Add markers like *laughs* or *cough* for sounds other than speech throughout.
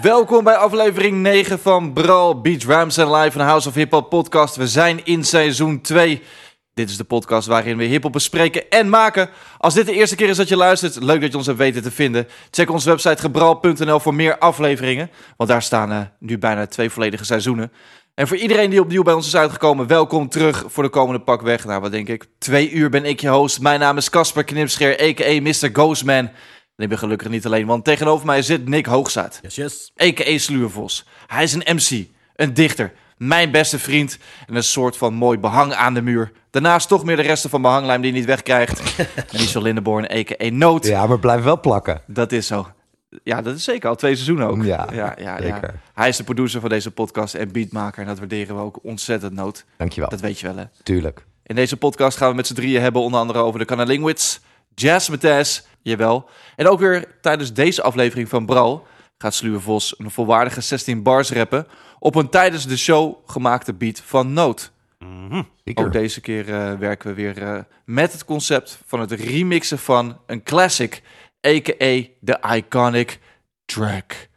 Welkom bij aflevering 9 van Brawl Beach Rams en Live van House of Hip Hop podcast. We zijn in seizoen 2. Dit is de podcast waarin we hip-hop bespreken en maken. Als dit de eerste keer is dat je luistert, leuk dat je ons hebt weten te vinden. Check onze website gebral.nl voor meer afleveringen. Want daar staan uh, nu bijna twee volledige seizoenen. En voor iedereen die opnieuw bij ons is uitgekomen, welkom terug voor de komende pakweg. Nou, wat denk ik? Twee uur ben ik je host. Mijn naam is Casper Knipscheer, a.k.a. Mr. Ghostman. En ik ben gelukkig niet alleen, want tegenover mij zit Nick Hoogzaad. Yes, yes. A.k.a. Sluurvos. Hij is een MC, een dichter, mijn beste vriend en een soort van mooi behang aan de muur. Daarnaast toch meer de resten van behanglijm die je niet wegkrijgt. *laughs* Michel Lindenborn, a.k.a. Noot. Ja, maar blijf wel plakken. Dat is zo. Ja, dat is zeker al twee seizoenen ook. Ja, ja, ja. Hij is de producer van deze podcast en beatmaker. En dat waarderen we ook ontzettend, Noot. Dankjewel. Dat weet je wel, hè? Tuurlijk. In deze podcast gaan we met z'n drieën hebben onder andere over de Canalinguits, Jazz Matthijs, jawel. En ook weer tijdens deze aflevering van Bral gaat Sluwe Vos een volwaardige 16 bars rappen op een tijdens de show gemaakte beat van Noot. Zeker. Ook deze keer eh, werken we weer eh, met het concept van het remixen van een classic, a.k.a. de iconic track.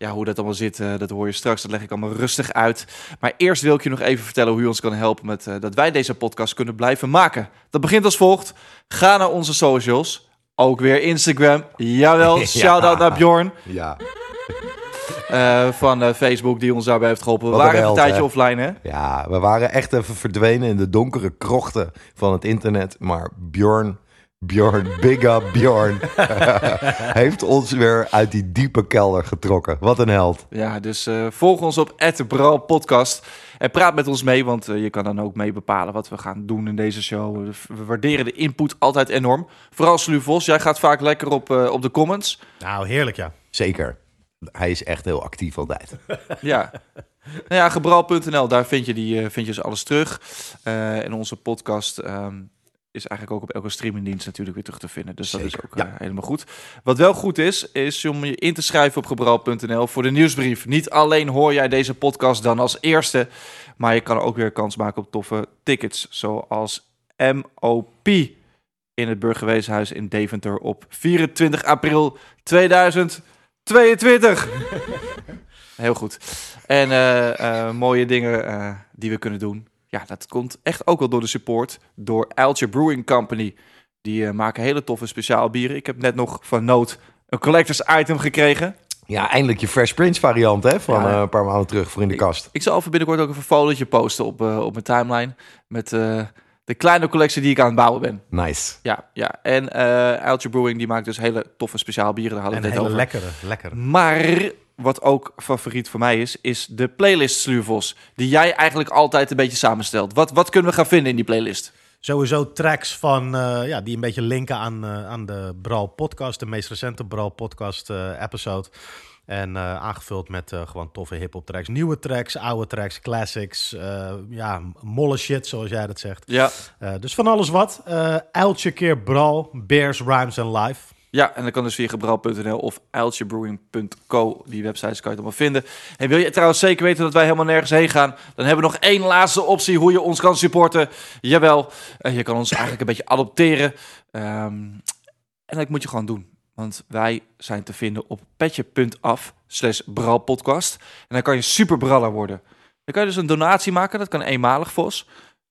Ja, hoe dat allemaal zit, eh, dat hoor je straks. Dat leg ik allemaal rustig uit. Maar eerst wil ik je nog even vertellen hoe je ons kan helpen met eh, dat wij deze podcast kunnen blijven maken. Dat begint als volgt. Ga naar onze socials. Ook weer Instagram. Jawel, *laughs* Ja. shout-out naar Bjorn Ja. *laughs* eh, van Facebook die ons daarbij heeft geholpen. We Wat een waren even een held, tijdje hè? offline, hè? ja, we waren echt even verdwenen in de donkere krochten van het internet. Maar Bjorn, Bjorn, big up Bjorn, *laughs* heeft ons weer uit die diepe kelder getrokken. Wat een held. Ja, dus eh, volg ons op Bral Podcast en praat met ons mee, want eh, je kan dan ook mee bepalen wat we gaan doen in deze show. We waarderen de input altijd enorm. Vooral Slu Vos, jij gaat vaak lekker op, eh, op de comments. Nou, heerlijk ja. Zeker. Hij is echt heel actief altijd. *laughs* Ja. Nou ja, gebral.nl, daar vind je, die, vind je dus alles terug. Eh en onze podcast ehm, is eigenlijk ook op elke streamingdienst natuurlijk weer terug te vinden. Dus dat is ook eh, helemaal goed. Wat wel goed is, is om je in te schrijven op gebral.nl voor de nieuwsbrief. Niet alleen hoor jij deze podcast dan als eerste, maar je kan ook weer kans maken op toffe tickets. Zoals MOP in het Burgerweeshuis in Deventer op 24 april 2022. *laughs* Heel goed. En eh, eh, mooie dingen die we kunnen doen. Ja, dat komt echt ook wel door de support. Door Altje Brewing Company. Die eh, maken hele toffe speciaal bieren. Ik heb net nog van Noot een collectors item gekregen. Ja, eindelijk je Fresh Prince variant hè, van Ja. eh, een paar maanden terug voor in de kast. Ik zal even binnenkort ook even een fotootje posten op, eh, op mijn timeline. Met eh, de kleine collectie die ik aan het bouwen ben. Nice. Ja, ja. En eh Altje Brewing die maakt dus hele toffe speciaal bieren. Daar hadden En we het hele net over. lekkere, lekkere. Maar wat ook favoriet voor mij is, is de playlist Sluurvos. Die jij eigenlijk altijd een beetje samenstelt. Wat, wat kunnen we gaan vinden in die playlist? Sowieso tracks van, eh, ja, die een beetje linken aan, eh, aan de Brawl podcast. De meest recente Brawl podcast eh, episode. En aangevuld met gewoon toffe hip-hop tracks. Nieuwe tracks, oude tracks, classics. ja, molle shit, zoals jij dat zegt. Ja. Dus van alles wat. Elke keer Brawl, Bears, Rhymes en Live. Ja, en dat kan dus via gebrouw.nl of uiltjebrewing.co. Die websites kan je allemaal vinden. En wil je trouwens zeker weten dat wij helemaal nergens heen gaan? Dan hebben we nog één laatste optie hoe je ons kan supporten. Jawel, eh, je kan ons eigenlijk een beetje adopteren. Ehm, en dat moet je gewoon doen. Want wij zijn te vinden op petje.af slash bralpodcast. En dan kan je super braller worden. Dan kan je dus een donatie maken. Dat kan eenmalig, Vos.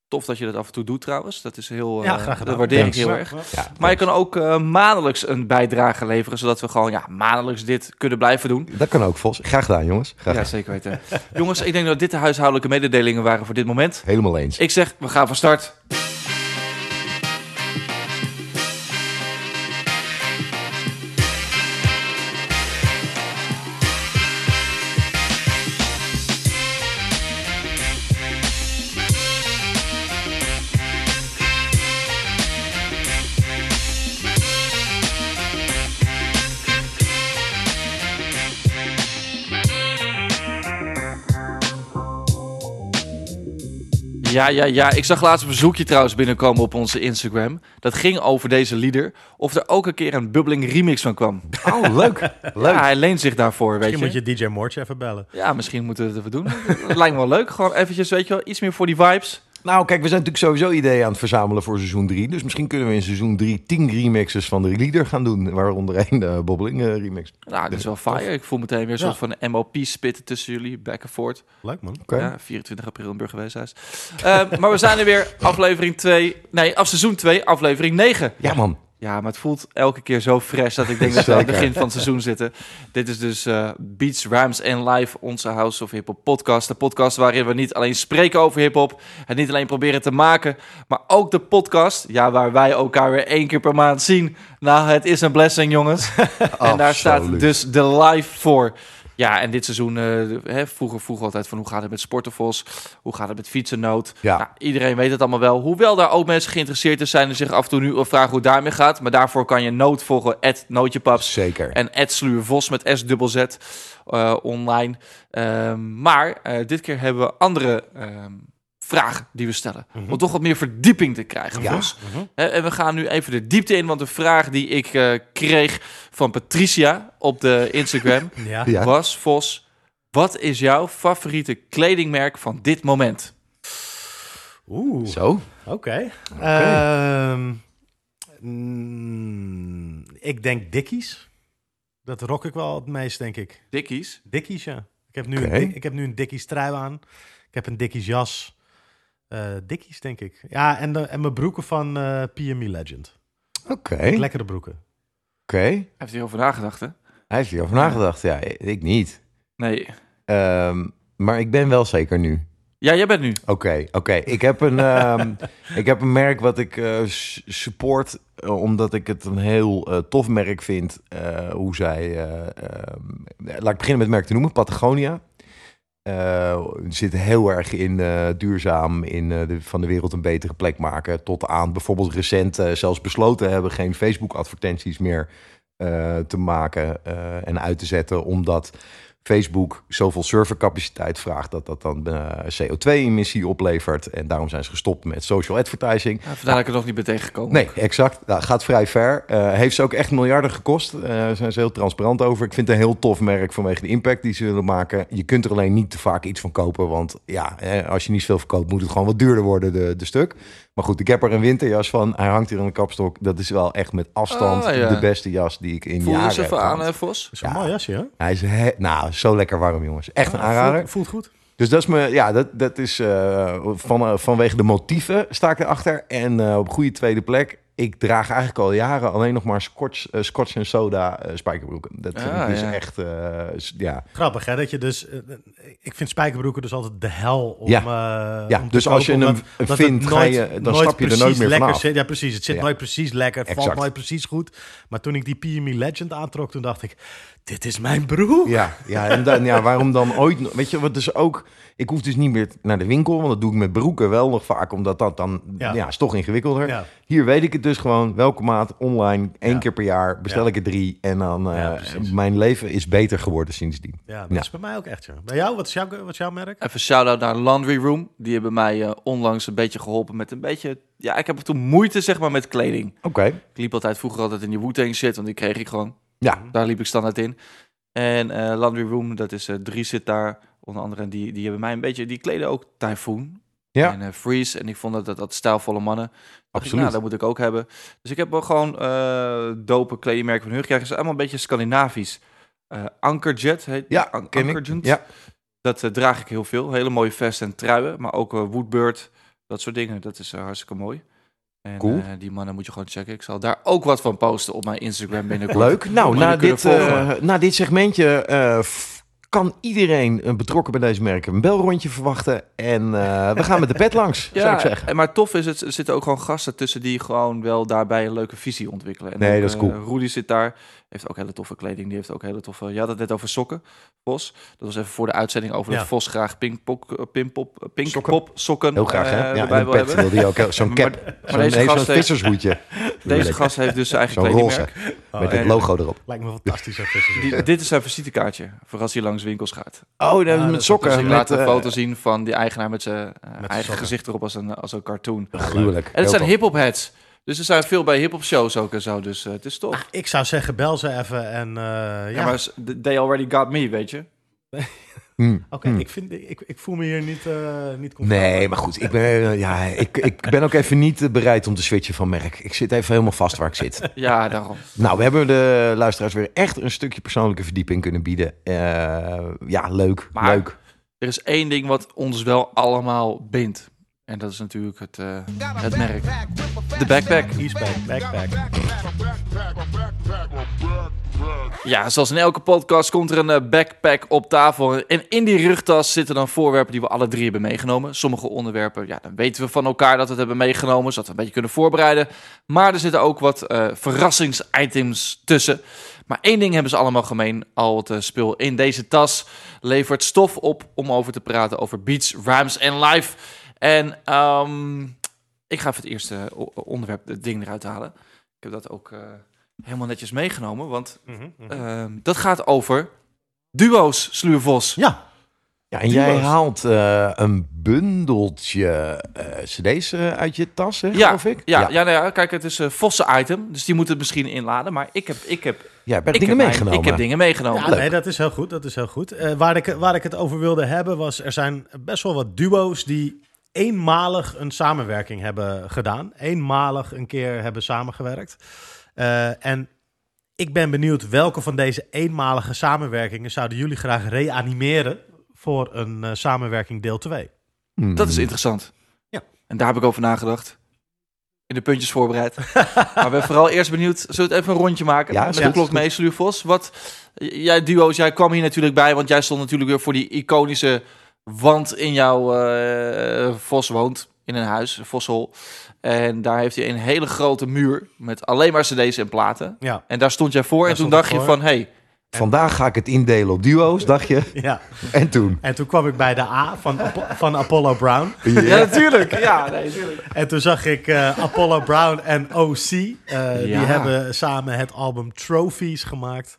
Tof dat je dat af en toe doet trouwens. Dat is heel, Ja, eh, graag gedaan. dat waardeer ik heel erg. Ja, Maar je kan ook eh, maandelijks een bijdrage leveren, zodat we gewoon ja, maandelijks dit kunnen blijven doen. Dat kan ook, Vos. Graag gedaan, jongens. Graag Ja, zeker weten. *laughs* Jongens, ik denk dat dit de huishoudelijke mededelingen waren voor dit moment. Helemaal eens. Ik zeg, we gaan van start. Ja, ja, ja. Ik zag laatst een verzoekje trouwens binnenkomen op onze Instagram. Dat ging over deze lieder. Of er ook een keer een bubbling remix van kwam. Oh, leuk. *laughs* Leuk. Ja, hij leent zich daarvoor, weet Misschien je. moet je DJ Moortje even bellen. Ja, misschien moeten we het even doen. *laughs* Lijkt me wel leuk. Gewoon eventjes, weet je wel, iets meer voor die vibes. Nou, kijk, we zijn natuurlijk sowieso ideeën aan het verzamelen voor seizoen 3. Dus misschien kunnen we in seizoen 3 10 remixes van de leader gaan doen. Waaronder één de Bobbeling eh, remix. Nou, dat is wel fire. Ik voel meteen weer een Ja. soort van MOP spitten tussen jullie, back and forth. Leuk man. Oké. Ja, 24 april in Burgerweeshuis. *laughs* Eh, maar we zijn er weer, aflevering 2. Nee, af seizoen 2, aflevering 9. Ja, man. Ja, maar het voelt elke keer zo fresh dat ik denk dat we aan het begin van het seizoen zitten. Dit is dus eh, Beats, Rhymes en Live, onze House of Hip Hop podcast. De podcast waarin we niet alleen spreken over hip hop, het niet alleen proberen te maken, maar ook de podcast, ja, waar wij elkaar weer één keer per maand zien. Nou, het is een blessing, jongens. *laughs* en daar staat dus de live voor. Ja, en dit seizoen, hè, vroeger vroeg altijd van hoe gaat het met Sportenvos, hoe gaat het met Fietsennoot. Ja. Nou, iedereen weet het allemaal wel. Hoewel daar ook mensen geïnteresseerd in zijn en zich af en toe nu vragen hoe het daarmee gaat. Maar daarvoor kan je Noot volgen, Nootjepaps Zeker. en Sluurvos met S dubbel Z eh, online. Ehm, maar eh, dit keer hebben we andere vragen die we stellen. Om toch wat meer verdieping te krijgen, Ja. Vos. Hè, en we gaan nu even de diepte in, want de vraag die ik eh, kreeg van Patricia op de Instagram *laughs* Ja. Was, Vos, wat is jouw favoriete kledingmerk van dit moment? Oeh, Zo. oké. Ehm, mm, ik denk Dickies. Dat rock ik wel het meest, denk ik. Dickies? Dickies, ja. Ik heb nu, een, ik heb nu een Dickies trui aan. Ik heb een Dickies jas. Eh Dickies, denk ik. Ja, en, de, en mijn broeken van eh PME Legend. Oké. Lekkere broeken. Oké. Hij heeft hierover nagedacht, hè? Hij heeft hierover nagedacht. Ja, ik niet. Nee. Ehm, maar ik ben wel zeker nu. Ja, jij bent nu. Oké, oké. Ik heb een, ehm, *laughs* ik heb een merk wat ik eh, s- support, omdat ik het een heel eh, tof merk vind. eh, hoe zij, eh, ehm, laat ik beginnen met het merk te noemen, Patagonia. Eh zit heel erg in eh, duurzaam, in eh, de, van de wereld een betere plek maken. Tot aan bijvoorbeeld recent zelfs besloten hebben geen Facebook-advertenties meer te maken en uit te zetten, omdat Facebook zoveel servercapaciteit vraagt dat dat dan eh, CO2-emissie oplevert. En daarom zijn ze gestopt met social advertising. Ja, vandaar dat ik er nog niet ben tegengekomen. Nee, exact. Dat gaat vrij ver. Eh, heeft ze ook echt miljarden gekost. Eh, Daar zijn ze heel transparant over. Ik vind het een heel tof merk vanwege de impact die ze willen maken. Je kunt er alleen niet te vaak iets van kopen. Want ja, als je niet veel verkoopt, moet het gewoon wat duurder worden, de, de stuk. Maar goed, ik heb er een winterjas van. Hij hangt hier aan de kapstok. Dat is wel echt met afstand Ah, ja. de beste jas die ik in Voel je jaren eens even heb aan, gehad. hè, Vos? Dat is een Ja. mooi jasje, hè? Hij is he- nou, zo lekker warm, jongens. Echt een aanrader. Voelt, voelt goed. Dus dat is me, ja, dat, dat is eh, van, eh, vanwege de motieven sta ik erachter. En eh, op goede tweede plek. Ik draag eigenlijk al jaren alleen nog maar scotch, scotch en soda eh, spijkerbroeken. Dat vind Ah, ik dus ja. echt, eh, ja. Grappig, hè? Dat je dus... ik vind spijkerbroeken dus altijd de hel om... Ja. eh, Ja, om te dus als je hem vindt, het ga je- dan stap je er nooit precies meer lekker vanaf. zit. Ja, precies. Het zit Ja. nooit precies lekker. Het valt nooit precies goed. Maar toen ik die PME Legend aantrok, toen dacht ik... Dit is mijn broek. Ja, ja, en dan, ja, waarom dan ooit... Weet je, wat dus ook... Ik hoef dus niet meer naar de winkel, want dat doe ik met broeken wel nog vaak, omdat dat dan, ja, Ja. is toch ingewikkelder. Ja. Hier weet ik het dus gewoon, welke maat, online, één Ja. keer per jaar, bestel Ja. ik er drie. En dan, eh, Ja, precies. mijn leven is beter geworden sindsdien. Ja, dat Ja. is bij mij ook echt, ja. Bij jou? Wat is jouw, wat is jouw merk? Even shout-out naar Laundry Room. Die hebben mij eh, onlangs een beetje geholpen met een beetje... Ja, ik heb toen moeite, zeg maar, met kleding. Oké, Ik liep altijd vroeger altijd in die Wu-Tang shit, want die kreeg ik gewoon. Ja, Daar liep ik standaard in. En eh Laundry Room, dat is eh drie zit daar. Onder andere, en die, die hebben mij een beetje... Die kleden ook Typhoon. Ja. En eh, Freeze. En ik vond dat, dat, dat stijlvolle mannen. Ik, Absoluut. nou, dat moet ik ook hebben. Dus ik heb wel gewoon dope kledingmerken van hun gekregen. Ze zijn allemaal een beetje Scandinavisch. Ankerjet heet ja, ik. Ankerjet. Ja, Dat draag ik heel veel. Hele mooie vesten en truien. Maar ook Woodbird. Dat soort dingen. Dat is hartstikke mooi. En Cool. eh, die mannen moet je gewoon checken. Ik zal daar ook wat van posten op mijn Instagram binnenkort. leuk. Nou, na dit, eh, na dit segmentje eh, kan iedereen betrokken bij deze merken een belrondje verwachten. En we gaan met de pet langs, *laughs* zou ik zeggen. en maar tof is het, er zitten ook gewoon gasten tussen die gewoon wel daarbij een leuke visie ontwikkelen. En Nee, ook, dat is cool. Rudy zit daar, heeft ook hele toffe kleding. Die heeft ook hele toffe. Je had het net over sokken, Vos. Dat was even voor de uitzending over Ja. dat Vos graag pinkpop, eh, pinkpop, eh, pinkpop Sokken. sokken Heel graag, eh, hè? Ja, erbij wil hebben. ook. Zo'n cap. maar deze zo'n gast heeft- vissershoedje. Deze gast heeft dus zijn eigen kledingmerk. roze. Oh, Met het logo erop. Lijkt me fantastisch. Die, dit is zijn visitekaartje voor als hij langs winkels gaat. Oh, dat is dat met sokken. Dus ik laat een eh, foto zien van die eigenaar met zijn eh, eigen gezicht erop als een, als een cartoon. Gruwelijk. En het zijn hip-hop heads. Dus er zijn veel bij hip-hop shows ook en zo. Dus eh, het is tof. Ik zou zeggen, bel ze even en... eh, ja. ja, maar they already got me, weet je. *laughs* Hm, Oké, hm. ik, vind, ik, ik voel me hier niet, eh niet comfortabel. Nee, maar goed, ik ben, ja, ik, ik ben ook even niet bereid om te switchen van merk. Ik zit even helemaal vast waar ik zit. *laughs* Ja, daarom. Nou, we hebben de luisteraars weer echt een stukje persoonlijke verdieping kunnen bieden. Eh, ja, leuk, Maar- leuk. Er is één ding wat ons wel allemaal bindt. En dat is natuurlijk het, eh, het merk. De backpack. Eastpack, backpack. Ja, zoals in elke podcast komt er een eh, backpack op tafel. En in die rugtas zitten dan voorwerpen die we alle drie hebben meegenomen. Sommige onderwerpen, ja, dan weten we van elkaar dat we het hebben meegenomen. Zodat we een beetje kunnen voorbereiden. Maar er zitten ook wat eh, verrassingsitems tussen. Maar één ding hebben ze allemaal gemeen. Al het spul in deze tas levert stof op om over te praten over beats, rhymes en live. En ehm, ik ga even het eerste onderwerp, het ding eruit halen. Ik heb dat ook eh, helemaal netjes meegenomen, want Mhm, mhm. Ehm, dat gaat over duo's, Sluurvos. ja, Ja, en jij haalt eh, een bundeltje eh, cd's uit je tas, hè, Ja, geloof ik? Ja, ja. nou ja, kijk, het is een Vossen item, dus die moet het misschien inladen. Maar ik heb, ik heb, Jij hebt dingen heb mijn- meegenomen. ik heb dingen meegenomen. Ja, nee, dat is heel goed. Dat is heel goed. Eh, waar, ik, waar ik het over wilde hebben was, er zijn best wel wat duo's die eenmalig een samenwerking hebben gedaan. Eenmalig een keer hebben samengewerkt. Eh, en ik ben benieuwd welke van deze eenmalige samenwerkingen zouden jullie graag reanimeren voor een eh, samenwerking deel 2? Hmm. Dat is interessant. Ja. En daar heb ik over nagedacht. In de puntjes voorbereid. *laughs* maar ik ben vooral eerst benieuwd, zullen we het even een rondje maken? Ja, Met is de. Wat, jij duo's, jij kwam hier natuurlijk bij, want jij stond natuurlijk weer voor die iconische wand in jouw eh, Vos woont. In een huis, Voshol. En daar heeft hij een hele grote muur met alleen maar cd's en platen. Ja, En daar stond jij voor Daar en toen dacht je van, hey, Vandaag ga ik het indelen op duo's, dacht je? ja. En toen? En toen kwam ik bij de A van, Apo- van Apollo Brown. ja, natuurlijk. Ja, nee, natuurlijk. En toen zag ik eh, Apollo Brown en OC. eh, Die hebben samen het album Trophies gemaakt.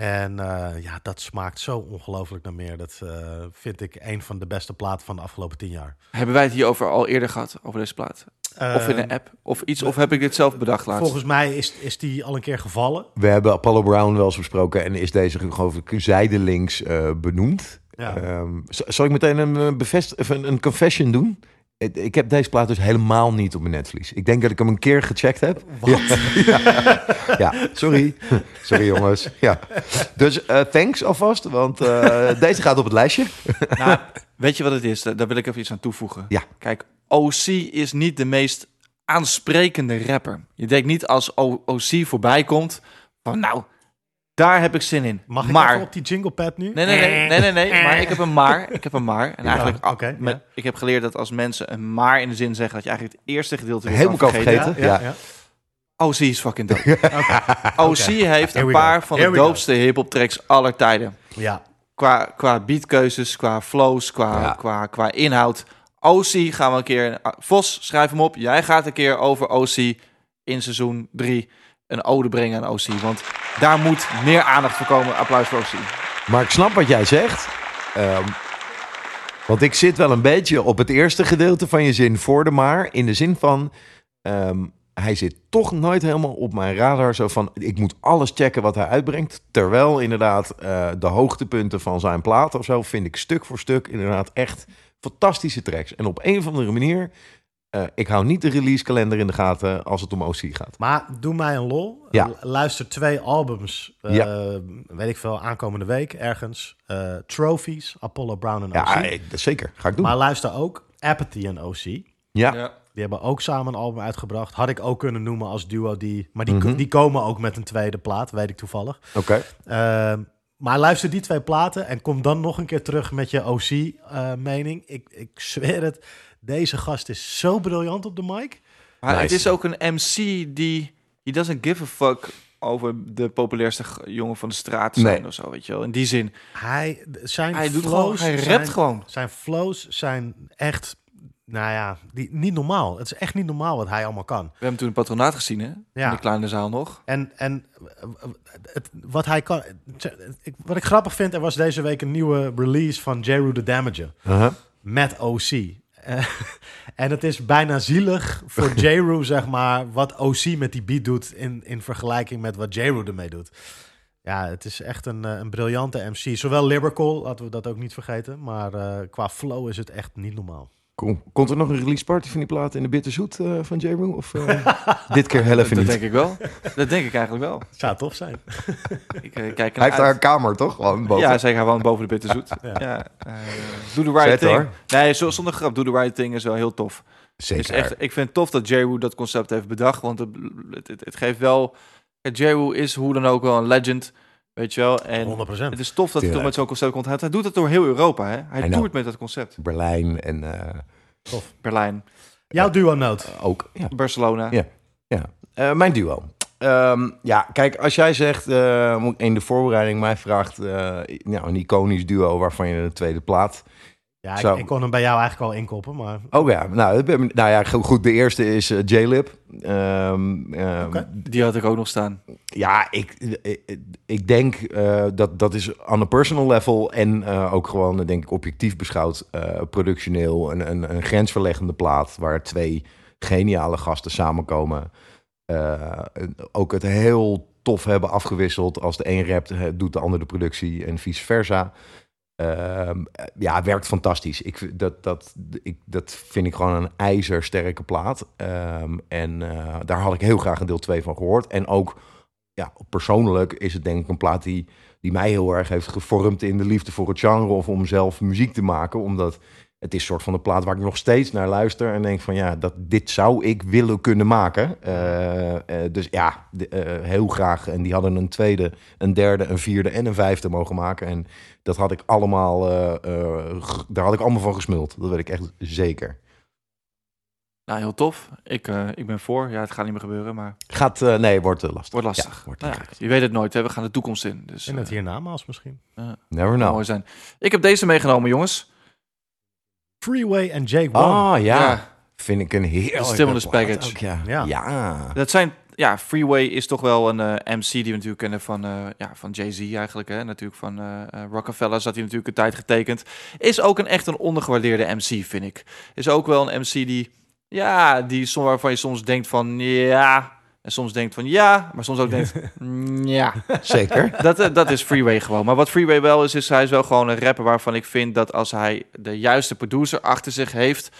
En eh, ja, dat smaakt zo ongelooflijk naar meer. Dat eh, vind ik een van de beste platen van de afgelopen tien jaar. Hebben wij het hierover al eerder gehad, over deze plaat? Of in een app, of iets, of heb ik dit zelf bedacht laatst? Volgens mij is, is die al een keer gevallen. We hebben Apollo Brown wel eens besproken en is deze geloof ik zijdelings eh, benoemd. Ja. Ehm, zal ik meteen een, bevest een confession doen? Ik- heb deze plaat dus helemaal niet op mijn netvlies. Ik denk dat ik hem een keer gecheckt heb. Wat? Ja, ja, sorry. Sorry jongens. Ja. Dus eh, thanks alvast, want eh, *laughs* deze gaat op het lijstje. Nou, weet je wat het is? Daar wil ik even iets aan toevoegen. Ja. Kijk, OC is niet de meest aansprekende rapper. Je denkt niet als OC voorbij komt van nou, daar heb ik zin in. Mag ik maar even op die jingle pad nu? Nee, nee, nee, nee, nee, nee, maar ik heb een maar. Ik heb een maar. En eigenlijk, oké, met- ja. ik heb geleerd dat als mensen een maar in de zin zeggen, dat je eigenlijk het eerste gedeelte weer Helemaal kan vergeten. Ja, ja, ja. OC is fucking dope. *laughs* OC heeft Here een paar go. van Here de doopste hip-hop tracks aller tijden. Ja. Qua, qua beatkeuzes, qua flows, qua, Ja. qua, qua inhoud. OC gaan we een keer. Vos, schrijf hem op. Jij gaat een keer over OC in seizoen 3 een ode brengen aan OC. Want daar moet meer aandacht voor komen. Applaus voor OC. Maar ik snap wat jij zegt. Ehm, want ik zit wel een beetje op het eerste gedeelte van je zin voor de maar. In de zin van, ehm, hij zit toch nooit helemaal op mijn radar. Zo van, ik moet alles checken wat hij uitbrengt. Terwijl inderdaad eh, de hoogtepunten van zijn plaat of zo... vind ik stuk voor stuk inderdaad echt fantastische tracks. En op een of andere manier... eh, ik hou niet de releasekalender in de gaten als het om OC gaat. Maar doe mij een lol. Ja. Luister twee albums, eh, Ja. weet ik veel, aankomende week ergens. Eh, Trophies, Apollo Brown en OC. Ja, ik- zeker. Ga ik doen. maar luister ook Apathy en OC. Die ja. hebben ook samen een album uitgebracht. Had ik ook kunnen noemen als duo die... Maar die, Mhm. die komen ook met een tweede plaat, weet ik toevallig. oké. Ehm, maar luister die twee platen en kom dan nog een keer terug met je OC-mening. ik, ik zweer het, deze gast is zo briljant op de mic. Maar het is ook een MC die... He doesn't give a fuck over de populairste jongen van de straat zijn Nee. of zo, weet je wel. In die zin, Hij, zijn hij doet flows gewoon... Hij zijn- gewoon. Zijn flows zijn echt, nou ja, die, niet normaal. Het is echt niet normaal wat hij allemaal kan. We hebben toen een patronaat gezien, hè? Ja. In de kleine zaal nog. En, en het, wat hij kan, ik- wat ik grappig vind, er was deze week een nieuwe release van Jeru the Damager Uh-huh. met OC. Eh, *laughs* en het is bijna zielig voor *laughs* Jeru, zeg maar, wat OC met die beat doet in, in vergelijking met wat Jeru ermee doet. Ja, het is echt een, eh, een briljante MC. Zowel lyrical, laten we dat ook niet vergeten. Maar eh, qua flow is het echt niet normaal. Kom, komt er nog een release party van die plaat in de Bitterzoet eh van J. Roo? Of eh, *laughs* dit keer heel even Dat niet? denk ik wel. Dat denk ik eigenlijk wel. Zou tof zijn. *laughs* Ik eh, kijk Hij heeft daar een kamer, toch? Gewoon boven. Ja, zeker gewoon boven de bitterzoet. *laughs* Ja. ja. eh, do the right Vet, thing. hoor. Nee, zo- zonder grap. Do the right thing is wel heel tof. Zeker. Is echt, ik vind het tof dat J-Woo dat concept heeft bedacht. Want het, het, het, geeft wel... J-Woo is hoe dan ook wel een legend. Weet je wel? En 100 het is tof dat hij toch met zo'n concept komt. Hij, hij doet het door heel Europa. Hè? Hij toert met dat concept. Berlijn en eh, Tof. Berlijn, Jouw duo-note. ook. Ja. Barcelona. Ja. Eh, mijn duo. Ehm, ja, kijk, als jij zegt eh, in de voorbereiding mij vraagt, eh, nou, een iconisch duo waarvan je de tweede plaat. Ja, ik, kon hem bij jou eigenlijk al inkoppen, maar... Oh ja, nou, nou ja, goed, de eerste is eh, J-Lip. Ehm, ehm. Die had ik ook nog staan. Ja, ik, ik, ik denk eh, dat dat is on a personal level en eh, ook gewoon, eh, denk ik, objectief beschouwd, eh, productioneel een, een, een grensverleggende plaat waar twee geniale gasten samenkomen. Eh, ook het heel tof hebben afgewisseld. Als de een rapt, eh, doet de ander de productie en vice versa. Ehm, ja, werkt fantastisch. Ik, dat, dat, ik, dat vind ik gewoon een ijzersterke plaat. Ehm, en eh, daar had ik heel graag een deel 2 van gehoord. En ook ja, persoonlijk is het denk ik een plaat die, die mij heel erg heeft gevormd in de liefde voor het genre of om zelf muziek te maken. Omdat het is een soort van een plaat waar ik nog steeds naar luister en denk van ja, dat, dit zou ik willen kunnen maken. Eh, eh, dus ja, de- heel graag. En die hadden een tweede, een derde, een vierde en een vijfde mogen maken. En dat had ik allemaal, eh, eh, daar had ik allemaal van gesmuld. Dat weet ik echt zeker. Nou, heel tof. Ik, eh, ik ben voor. Ja, het gaat niet meer gebeuren, maar Gaat, eh, nee, wordt lastig. wordt lastig. Ja, wordt Nou ja, je weet het nooit. Hè? We gaan de toekomst in. Dus, En het hiernamaals misschien. Never know. mooi zijn. Ik heb deze meegenomen, jongens. Freeway en Jake One. Ah ja. Ja. vind ik een heerlijke Stimulus package. ook, ja. Ja. Ja. Dat zijn, ja, Freeway is toch wel een eh, MC die we natuurlijk kennen van, eh, ja, van Jay-Z eigenlijk. Hè? Natuurlijk van eh, Rockefeller zat hij natuurlijk een tijd getekend. Is ook een echt een ondergewaardeerde MC, vind ik. Is ook wel een MC die, ja, die soms, waarvan je soms denkt van, ja... En soms denkt van ja, maar soms ook denkt *laughs* ja. Zeker. *laughs* Dat, dat is Freeway gewoon. Maar wat Freeway wel is, is hij is wel gewoon een rapper waarvan ik vind dat als hij de juiste producer achter zich heeft,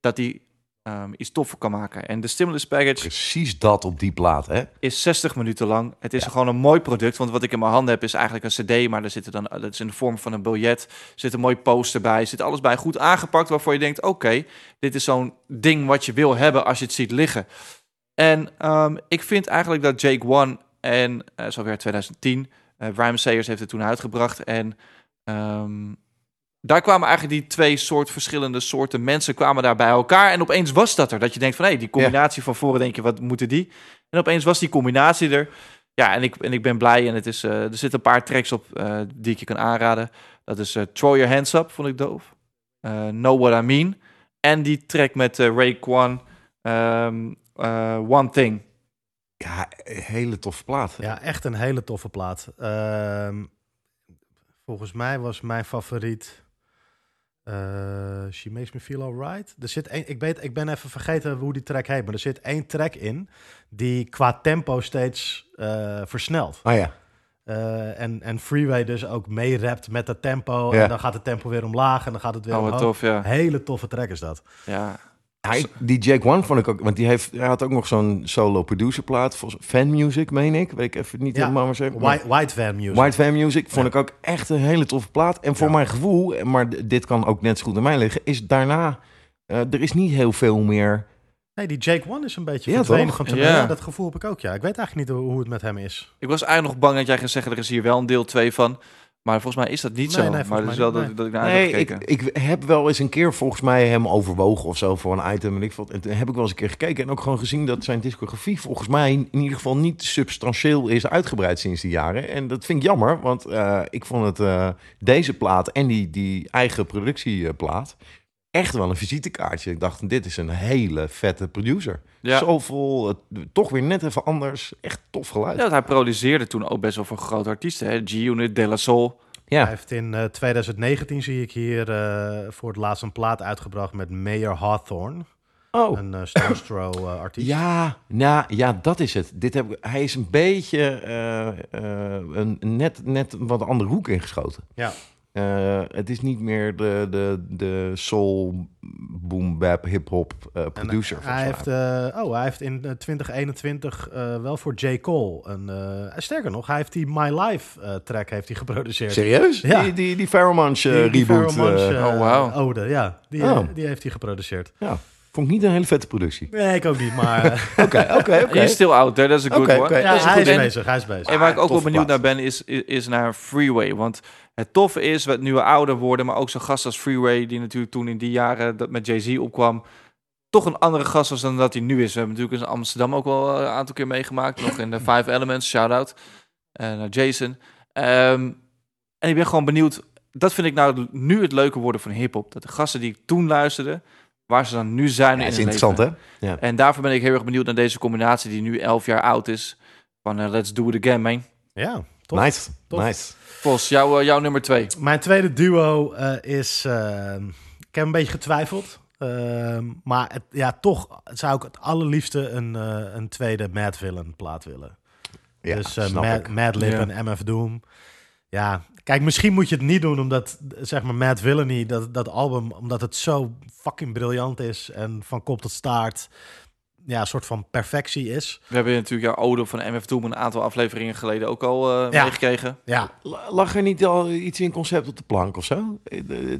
dat hij ehm, iets toffer kan maken. En de Stimulus Package Precies dat op die plaat, hè? is 60 minuten lang. Het is gewoon een mooi product, want wat ik in mijn handen heb is eigenlijk een cd, maar er zit er dan, dat is in de vorm van een biljet, er zit een mooi poster bij, zit alles bij goed aangepakt waarvoor je denkt, oké, dit is zo'n ding wat je wil hebben als je het ziet liggen. En ehm, ik vind eigenlijk dat Jake One en zo weer 2010, eh Rhyme Sayers heeft het toen uitgebracht en ehm, daar kwamen eigenlijk die twee soort verschillende soorten mensen kwamen daar bij elkaar en opeens was dat er. Dat je denkt van hé, die combinatie van voren denk je wat moeten die? En opeens was die combinatie er. Ja, en ik, en ik ben blij en het is, eh, er zitten een paar tracks op eh, die ik je kan aanraden. Dat is eh, Throw Your Hands Up, vond ik doof. Eh, know What I Mean. En die track met eh, Ray Kwan, ehm, eh, One Thing. Ja, een hele toffe plaat. Ja, echt een hele toffe plaat. Ehm, volgens mij was mijn favoriet eh, She Makes Me Feel Alright. Er zit één, ik, weet, ik ben even vergeten hoe die track heet, maar er zit één track in die qua tempo steeds eh, versnelt. Oh ja. Eh, en, en Freeway dus ook mee rapt met dat tempo. Ja. En dan gaat het tempo weer omlaag en dan gaat het weer Oh, omhoog. tof, ja. Hele toffe track is dat. ja. Hij, die Jake One vond ik ook, want die heeft, hij had ook nog zo'n solo producer plaat, fan music, meen ik, weet ik even niet Ja. helemaal maar zeggen. maar- White, White Van Music. White Fan Music vond Ja. ik ook echt een hele toffe plaat. En voor Ja. mijn gevoel, maar dit kan ook net zo goed aan mij liggen, is daarna, eh, er is niet heel veel meer. Nee, die Jake One is een beetje Ja, verdwenen. Ja. Ja, dat gevoel heb ik ook, ja. Ik weet eigenlijk niet hoe hoe het met hem is. Ik was eigenlijk nog bang dat jij ging zeggen, er is hier wel een deel 2 van. Maar volgens mij is dat niet Nee, zo. nee, maar mij wel niet, dat, dat ik naar Nee, heb ik, gekeken. ik heb wel eens een keer volgens mij hem overwogen of zo voor een item. En ik vond, en toen heb ik wel eens een keer gekeken en ook gewoon gezien dat zijn discografie volgens mij in ieder geval niet substantieel is uitgebreid sinds die jaren. En dat vind ik jammer, want eh, ik vond het eh, deze plaat en die, die eigen productieplaat echt wel een visitekaartje. Ik dacht, dit is een hele vette producer. Ja. Zoveel, eh, toch weer net even anders. Echt tof geluid. Ja, hij produceerde toen ook best wel voor grote artiesten. G-Unit, De La Soul. Ja. Hij heeft in eh, 2019, zie ik hier, eh, voor het laatst een plaat uitgebracht met Mayor Hawthorne. Oh. Een uh, Stones Throw uh, artiest. Ja, nou, ja, dat is het. Dit heb, ik- hij is een beetje uh, uh, een, net, net een wat andere hoek ingeschoten. Ja. Uh, het is niet meer de, de, de soul, boom, bap, hip-hop uh, producer. En, hij, heeft, uh, oh, hij heeft in 2021 wel voor J. Cole een. sterker nog, hij heeft die My Life track heeft hij geproduceerd. Serieus? Ja. Die, die, die die, die reboot. Monch, oh, wow. Ode, ja. Die, Oh. die heeft hij geproduceerd. Ja. Vond ik niet een hele vette productie. Nee, ik ook niet, maar... *laughs* Oké, oké, Je oké. is still out there, dat is een good Oké, one. oké. ja, is hij goed. is En- bezig, hij is bezig. En waar ik ook wel benieuwd naar ben, is, is, is naar Freeway. Want het toffe is, wat nu we ouder worden, maar ook zo'n gast als Freeway, die natuurlijk toen in die jaren dat met Jay-Z opkwam, toch een andere gast was dan dat hij nu is. We hebben natuurlijk in Amsterdam ook wel een aantal keer meegemaakt. Nog in de *laughs* Five Elements, shout-out eh, naar Jason. Ehm, en ik ben gewoon benieuwd, dat vind ik nou nu het leuke worden van hip-hop. Dat de gasten die ik toen luisterde, waar ze dan nu zijn Ja, in is interessant, leven. hè? Ja. En daarvoor ben ik heel erg benieuwd naar deze combinatie die nu 11 jaar oud is. Van eh, Let's Do It Again, man. Ja, tof. Nice, Tof. nice. Vos, jouw, eh, jouw nummer twee. Mijn tweede duo eh, is... ik heb een beetje getwijfeld. Ehm, maar het, ja, toch zou ik het allerliefste een, eh, een tweede Mad Villain plaat willen. Ja, dus eh, snap Mad, Ja. en MF Doom. Ja, kijk, misschien moet je het niet doen omdat, zeg maar, Mad Villainy, dat, dat album, omdat het zo fucking briljant is en van kop tot staart, ja, een soort van perfectie is. We hebben natuurlijk jouw ode van MF Doom een aantal afleveringen geleden ook al eh Ja. meegekregen. Ja, La- Lag er niet al iets in concept op de plank of zo? Eh, eh,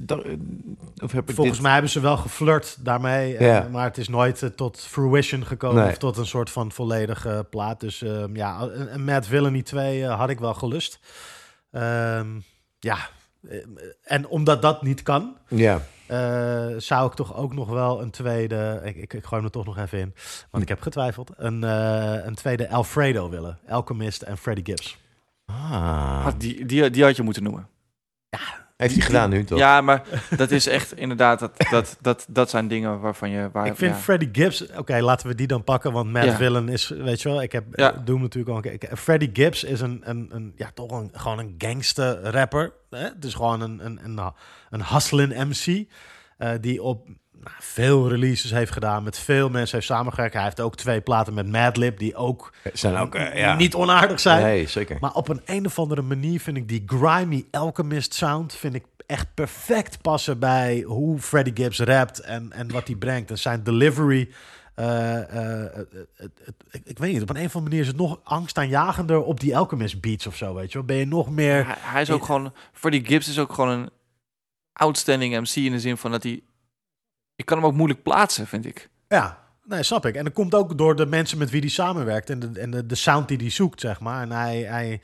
Of heb ik volgens dit... mij hebben ze wel geflirt daarmee, Ja. maar het is nooit tot fruition gekomen Nee. of tot een soort van volledige plaat. Dus ehm, ja, een, Mad Villainy 2 eh, had ik wel gelust. Ehm, ja, eh, en omdat dat niet kan, Ja, Eh, zou ik toch ook nog wel een tweede. Ik, ik, ik gooi hem er toch nog even in. Want ik heb getwijfeld. Een, eh, een tweede Alfredo willen. Alchemist en Freddie Gibbs. ah. Had die, die, die had je moeten noemen. Heeft hij gedaan nu toch? Ja, maar dat is echt inderdaad, dat, dat, dat, dat zijn dingen waarvan je... Waar, ik vind ja. Freddie Gibbs. Oké, laten we die dan pakken. Want Matt Ja. Villain is. Weet je wel, ik heb Ja. Doom natuurlijk al gekeken. Freddie Gibbs is een, een, een ja, toch een, gewoon een gangster rapper. Hè? Het is gewoon een, een, een, een hustling MC. eh, die op nou, veel releases heeft gedaan. Met veel mensen heeft samengewerkt. Hij heeft ook twee platen met Madlib. Die ook Zijn ook, eh, ja. niet onaardig zijn. Nee, zeker. Maar op een, een of andere manier vind ik die grimy Alchemist sound vind ik echt perfect passen bij hoe Freddie Gibbs rapt en, en wat hij brengt. En zijn delivery. eh, eh, het- het- het- ik, ik weet niet, op een, een of andere manier is het nog angstaanjagender op die Alchemist beats of zo, weet je wel. Ben je nog meer... Hij, hij is ook gewoon... Freddie Gibbs is ook gewoon een outstanding MC in de zin van dat hij... Ik kan hem ook moeilijk plaatsen, vind ik. Ja, nee, snap ik. En dat komt ook door de mensen met wie hij samenwerkt en de, en de, de sound die hij zoekt, zeg maar. En hij, hij,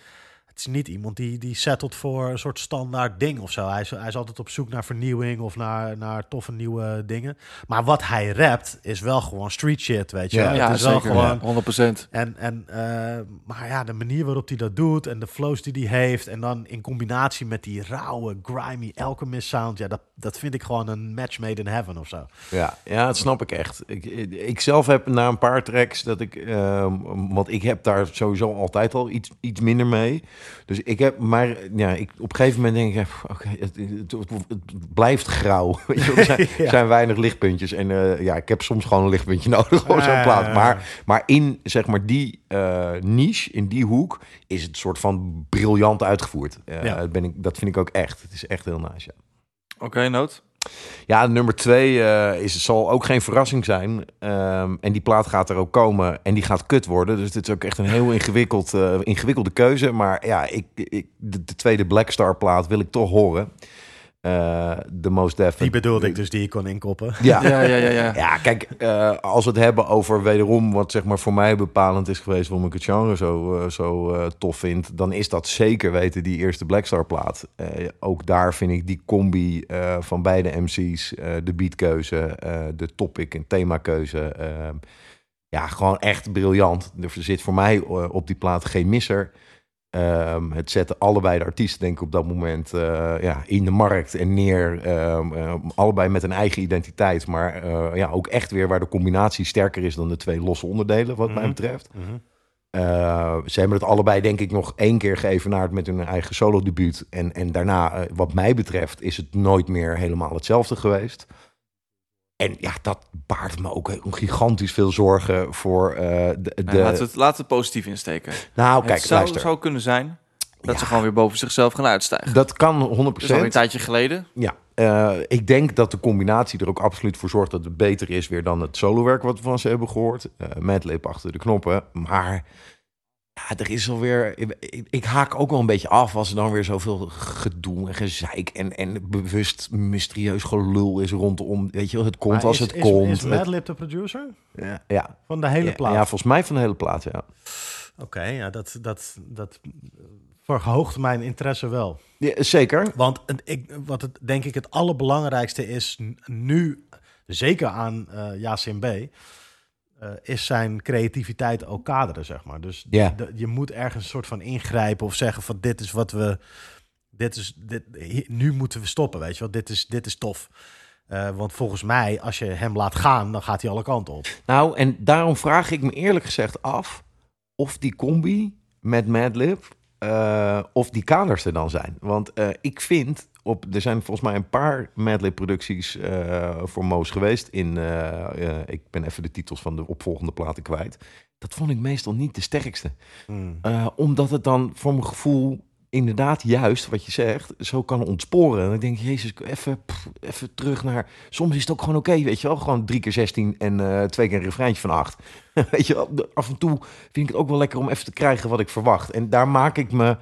het is niet iemand die, die settelt voor een soort standaard ding of zo. Hij is, hij is altijd op zoek naar vernieuwing of naar, naar toffe nieuwe dingen. Maar wat hij rapt is wel gewoon street shit, weet je. Ja, wel. het ja, is wel zeker. gewoon... Ja, 100%. En, en, eh, maar ja, de manier waarop hij dat doet en de flows die hij heeft... en dan in combinatie met die rauwe, grimy Alchemist sound... ja, dat, dat vind ik gewoon een match made in heaven of zo. Ja, ja, dat snap ik echt. Ik, ik zelf heb na een paar tracks dat ik, ehm, want ik heb daar sowieso altijd al iets, iets minder mee. Dus ik heb, maar ja, ik, op een gegeven moment denk ik, oké, het, het, het- het blijft grauw. *laughs* Weet je, wel. er zijn, *laughs* Ja. zijn weinig lichtpuntjes en eh, ja, ik heb soms gewoon een lichtpuntje *laughs* nodig voor zo'n Ja, plaat. Maar, maar in zeg maar die eh, niche, in die hoek, is het soort van briljant uitgevoerd. Eh, Ja. dat ben ik, dat vind ik ook echt. Het is echt heel nice. Ja. Oké, noot. Ja, nummer twee eh, is, zal ook geen verrassing zijn. Ehm, en die plaat gaat er ook komen en die gaat kut worden. Dus dit is ook echt een heel ingewikkeld, eh, ingewikkelde keuze. Maar ja, ik, ik, de, de tweede Black Star plaat wil ik toch horen. Eh The Most Def. Die bedoelde ik dus, die ik kon inkoppen. Ja, *laughs* Ja, ja, ja, ja. ja, kijk, eh, als we het hebben over wederom wat zeg maar voor mij bepalend is geweest waarom ik het genre zo, eh, zo eh, tof vind, dan is dat zeker weten die eerste Blackstar plaat. Eh, ook daar vind ik die combi eh, van beide MC's, eh, de beatkeuze, eh, de topic en themakeuze, eh, ja, gewoon echt briljant. Er zit voor mij eh, op die plaat geen misser. Ehm, het zetten allebei de artiesten, denk ik, op dat moment eh, ja, in de markt en neer. Ehm, ehm, allebei met een eigen identiteit, maar eh, ja, ook echt weer waar de combinatie sterker is dan de twee losse onderdelen, wat mij Mhm. betreft. Mhm. Eh, ze hebben het allebei, denk ik, nog één keer geëvenaard met hun eigen solo-debuut. En, en daarna, wat mij betreft, is het nooit meer helemaal hetzelfde geweest. En ja, dat baart me ook een gigantisch veel zorgen voor eh, de... de laten, we het, laten we positief insteken. nou, het kijk, zou, luister. zou kunnen zijn dat Ja. ze gewoon weer boven zichzelf gaan uitstijgen. Dat kan 100%. Dat is een tijdje geleden. Ja, eh, ik denk dat de combinatie er ook absoluut voor zorgt dat het beter is weer dan het solowerk wat we van ze hebben gehoord. Uh, Madlib achter de knoppen. Maar ja, er is alweer. Ik, ik, ik haak ook wel een beetje af als er dan weer zoveel gedoe en gezeik en, en bewust mysterieus gelul is rondom. Weet je wel, het komt Maar als is, het is, komt. Is Het- Madlib de producer ja, ja, van de hele ja, plaat? ja, volgens mij van de hele plaat, ja. Oké, ja, dat, dat, dat verhoogt mijn interesse wel. ja zeker. Want het- ik, wat het denk ik het allerbelangrijkste is nu, zeker aan eh Yasin B, eh, is zijn creativiteit ook kaderen, zeg maar. Dus de- je moet ergens een soort van ingrijpen of zeggen van dit is wat we, dit is, dit, nu moeten we stoppen, weet je wel. Dit is, dit is tof. Eh, want volgens mij, als je hem laat gaan, dan gaat hij alle kanten op. Nou, en daarom vraag ik me eerlijk gezegd af of die combi met Madlib, eh of die kaders er dan zijn. Want ik vind, op, er zijn volgens mij een paar Madlib-producties eh, voor Moos geweest. In, eh, eh, ik ben even de titels van de opvolgende platen kwijt. Dat vond ik meestal niet de sterkste. Hmm. Omdat het dan voor mijn gevoel inderdaad juist, wat je zegt, zo kan ontsporen. En dan denk ik, jezus, even, pff, even terug naar... Soms is het ook gewoon oké, weet je wel. Gewoon drie keer 16 en twee keer een refreintje van acht. *laughs* weet je wel, af en toe vind ik het ook wel lekker om even te krijgen wat ik verwacht. En daar maak ik me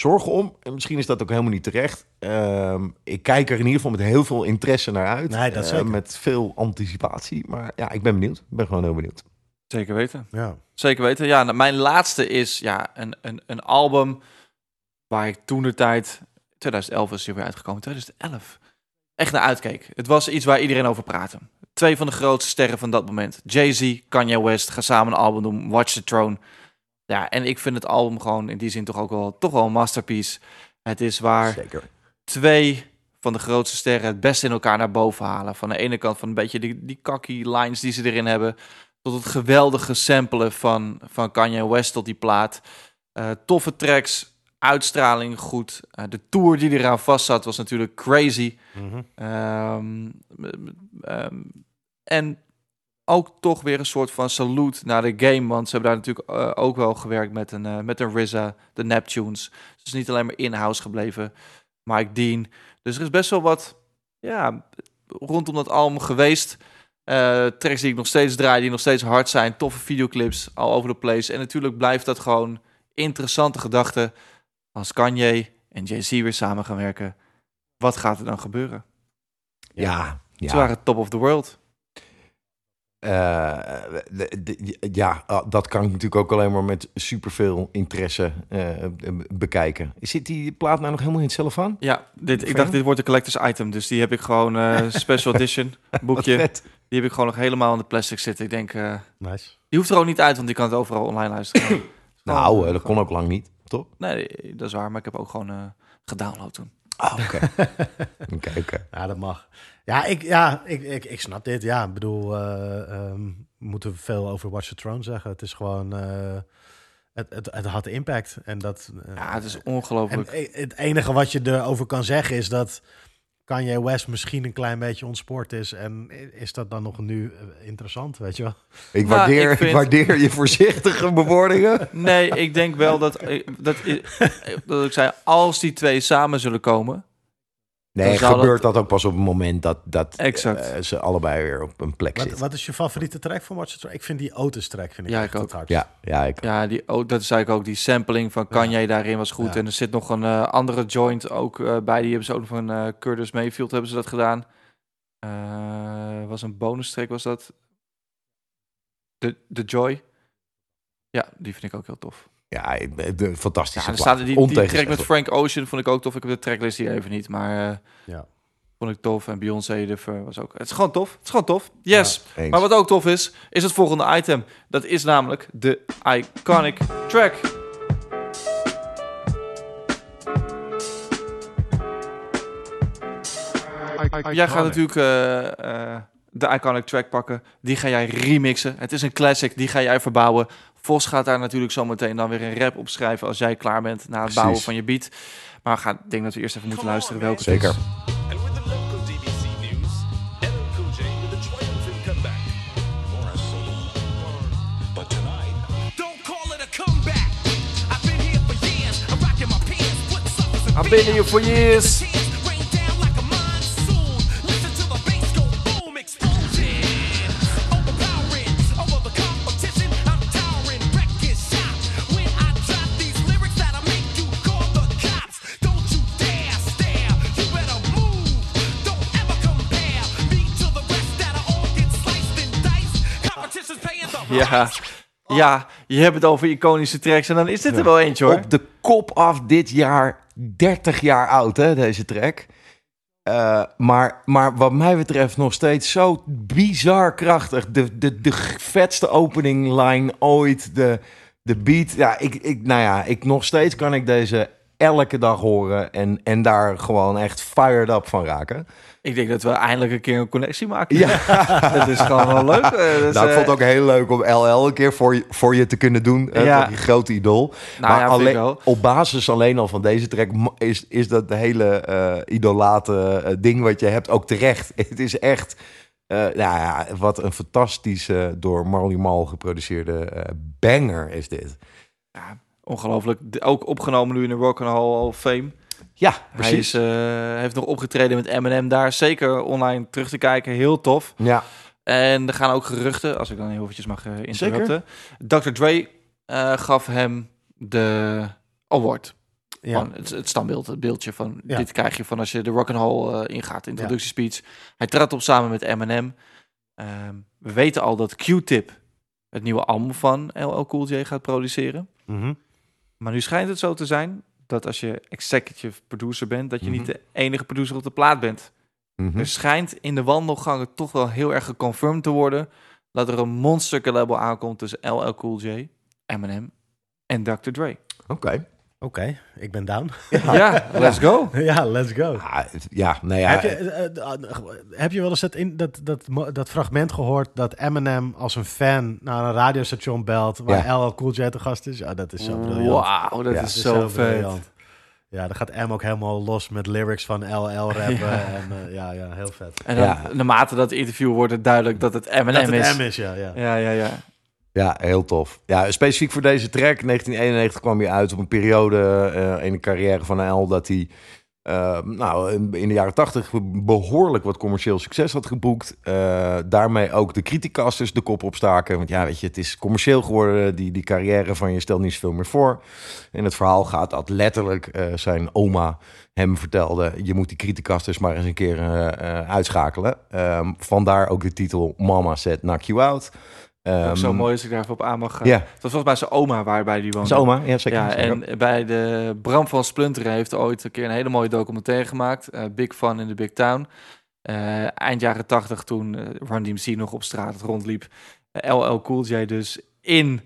zorgen om. En misschien is dat ook helemaal niet terecht. Ehm, ik kijk er in ieder geval met heel veel interesse naar uit. Nee, dat Eh, met veel anticipatie. Maar ja, ik ben benieuwd. Ik ben gewoon heel benieuwd. Zeker weten. Ja. Zeker weten. Ja, nou, mijn laatste is ja, een, een, een album waar ik toen de tijd, 2011 is hij weer uitgekomen, 2011, echt naar uitkeek. Het was iets waar iedereen over praatte. Twee van de grootste sterren van dat moment. Jay-Z, Kanye West gaan samen een album doen, Watch the Throne. Ja, en ik vind het album gewoon in die zin toch ook wel, toch wel een masterpiece. Het is waar Zeker. twee van de grootste sterren het beste in elkaar naar boven halen. Van de ene kant van een beetje die, die cocky lines die ze erin hebben. Tot het geweldige samplen van, van Kanye West tot die plaat. Eh, toffe tracks, uitstraling goed. Eh, de tour die eraan vast zat was natuurlijk crazy. Ehm, en ook toch weer een soort van salute naar de game. Want ze hebben daar natuurlijk eh, ook wel gewerkt met een, eh, met een RZA, de Neptunes. Dus niet alleen maar in-house gebleven. Mike Dean. Dus er is best wel wat ja, rondom dat album geweest. Eh, tracks die ik nog steeds draai, die nog steeds hard zijn. Toffe videoclips, all over the place. En natuurlijk blijft dat gewoon interessante gedachten. Als Kanye en Jay-Z weer samen gaan werken. Wat gaat er dan gebeuren? Ja, ja. Ze waren top of the world. Eh, de- de- ja, ah, dat kan ik natuurlijk ook alleen maar met superveel interesse eh, bekijken. Zit die plaat nou nog helemaal in het cellophaan? Ja, dit, ik dacht dit wordt een collector's item. Dus die heb ik gewoon eh, *laughs* special edition boekje. vet. Die heb ik gewoon nog helemaal in de plastic zitten. Ik denk, eh, Nice. die hoeft er ook niet uit, want die kan het overal online luisteren. *coughs* Nou, Gewoon, eh, dat kon ook lang niet, toch? Nee, dat is waar. Maar ik heb ook gewoon eh, gedownload toen. Ah, oké. *laughs* Oké, oké. Ja, dat mag. Ja, ik, ja, ik, ik, ik snap dit. Ja, ik bedoel, eh, ehm, moeten we veel over Watch the Throne zeggen. Het is gewoon, eh, het, het, het had impact. En dat, eh, Ja, het is en ongelooflijk. e- het enige wat je erover kan zeggen is dat Kanye West misschien een klein beetje ontspoord is. En is dat dan nog nu interessant, weet je wel? Ik, waardeer, ik vind- ik waardeer je *laughs* voorzichtige bewoordingen. Nee, ik denk wel dat, dat, *laughs* dat ik zei, als die twee samen zullen komen. Nee, gebeurt dat... ook pas op het moment dat, dat Exact. eh, ze allebei weer op een plek Wat, zitten. wat is je favoriete track van Watch the? Ik vind die Otis track vind ik Ja, echt ik ook. het hardst. Ja, ja, ik, Ja, die, oh, dat zei ik ook. Die sampling van Kanye daarin was goed. Ja. En er zit nog een eh, andere joint ook eh, bij. Die hebben ze ook nog van eh, Curtis Mayfield hebben ze dat gedaan. Eh, was een bonus track, was dat? De, de Joy. Ja, die vind ik ook heel tof. ja, ik- de Ja, fantastische er plaat. staat die, die track met. Frank Ocean vond ik ook tof. Ik heb de tracklist hier even niet, maar eh, Ja. vond ik tof. En Beyoncé de Ver was ook. Het is gewoon tof. Het is gewoon tof. Yes. Maar wat ook tof is, is het volgende item. Dat is namelijk de iconic track. Jij gaat natuurlijk eh, eh, de iconic track pakken. Die ga jij remixen. Het is een classic, die ga jij verbouwen. Vos gaat daar natuurlijk zometeen dan weer een rap op schrijven als jij klaar bent na het bouwen van je beat. Maar ik denk dat we eerst even moeten luisteren welke Zeker. I've been here for years. *laughs* Ja, ja, je hebt het over iconische tracks en dan is dit er wel eentje hoor. Op de kop af dit jaar, 30 jaar oud hè, deze track. Eh, maar, maar wat mij betreft nog steeds zo bizar krachtig. De, de, de vetste opening line ooit. De, de beat. Ja, ik, ik, nou ja, ik nog steeds kan ik deze elke dag horen. En, en daar gewoon echt fired up van raken. Ik denk dat we eindelijk een keer een connectie maken. Ja. *laughs* dat is gewoon wel leuk. Eh, dus, nou, ik eh, vond het ook heel leuk om LL een keer voor je, voor je te kunnen doen. hè, Ja. Je grote idool. Nou ja, vind alleen, op basis alleen al van deze track is, is dat de hele eh idolate eh, ding wat je hebt ook terecht. *laughs* Het is echt, eh, nou ja, wat een fantastische door Marley Marl geproduceerde eh, banger is dit. Ongelooflijk. De- Ook opgenomen nu in de Rock and Roll Hall of Fame. Ja, Hij precies. is, eh, heeft nog opgetreden met Eminem daar. Zeker online terug te kijken. Heel tof. ja, En er gaan ook geruchten, als ik dan heel eventjes mag eh interrupten. Dr. Dre eh, gaf hem de award. Ja. Van het, het standbeeld, het beeldje van Ja. dit krijg je van als je de rock and roll eh, ingaat, introductiespeech. Hij trad op samen met Eminem. Ehm, we weten al dat Q-Tip het nieuwe album van LL Cool J gaat produceren. Mhm. Maar nu schijnt het zo te zijn dat als je executive producer bent, dat je Mhm. niet de enige producer op de plaat bent. mhm. Er schijnt in de wandelgangen toch wel heel erg geconfirmed te worden dat er een monster aankomt tussen LL Cool J, Eminem en Dr. Dre. oké. Oké, ik ben down. Ja, let's go. ja, let's go. *laughs* Ja, het- ja, nou ja. heb, je, eh, eh, eh, heb je wel eens dat, in, dat, dat, fragment gehoord dat Eminem als een fan naar een radiostation belt waar Ja. LL Cool J te gast is? Ja, dat is zo briljant. Wauw, dat Ja, is Dat zo vet. briljant. Ja, dan gaat M ook helemaal los met lyrics van LL rappen. Ja. En, eh, ja, ja, heel vet. En dan, Ja. naarmate dat interview wordt het duidelijk dat het Eminem dat het is. M is, ja. ja. Ja, ja, ja. Heel tof. Ja, specifiek voor deze track, 1991 kwam hij uit op een periode eh, in de carrière van L dat hij eh, nou, in- de jaren 80 behoorlijk wat commercieel succes had geboekt. Eh, daarmee ook de criticasters de kop opstaken. Want ja, weet je, het is commercieel geworden, die, die carrière van je stelt niet zoveel meer voor. In het verhaal gaat dat letterlijk zijn oma hem vertelde... je moet die criticasters maar eens een keer uitschakelen. Ehm, vandaar ook de titel Mama Said Knock You Out. Ook Ehm, zo mooi als ik daar even op aan mag gaan. Dat was mij zijn oma waarbij die woonde. zijn oma. Ja, zeker. Ja, zeker. en bij de Bram van Splunteren heeft ooit een keer een hele mooie documentaire gemaakt. eh, Big Fun in the Big Town. Eh, eind jaren tachtig toen eh, Run DMC nog op straat rondliep. LL Cool J dus in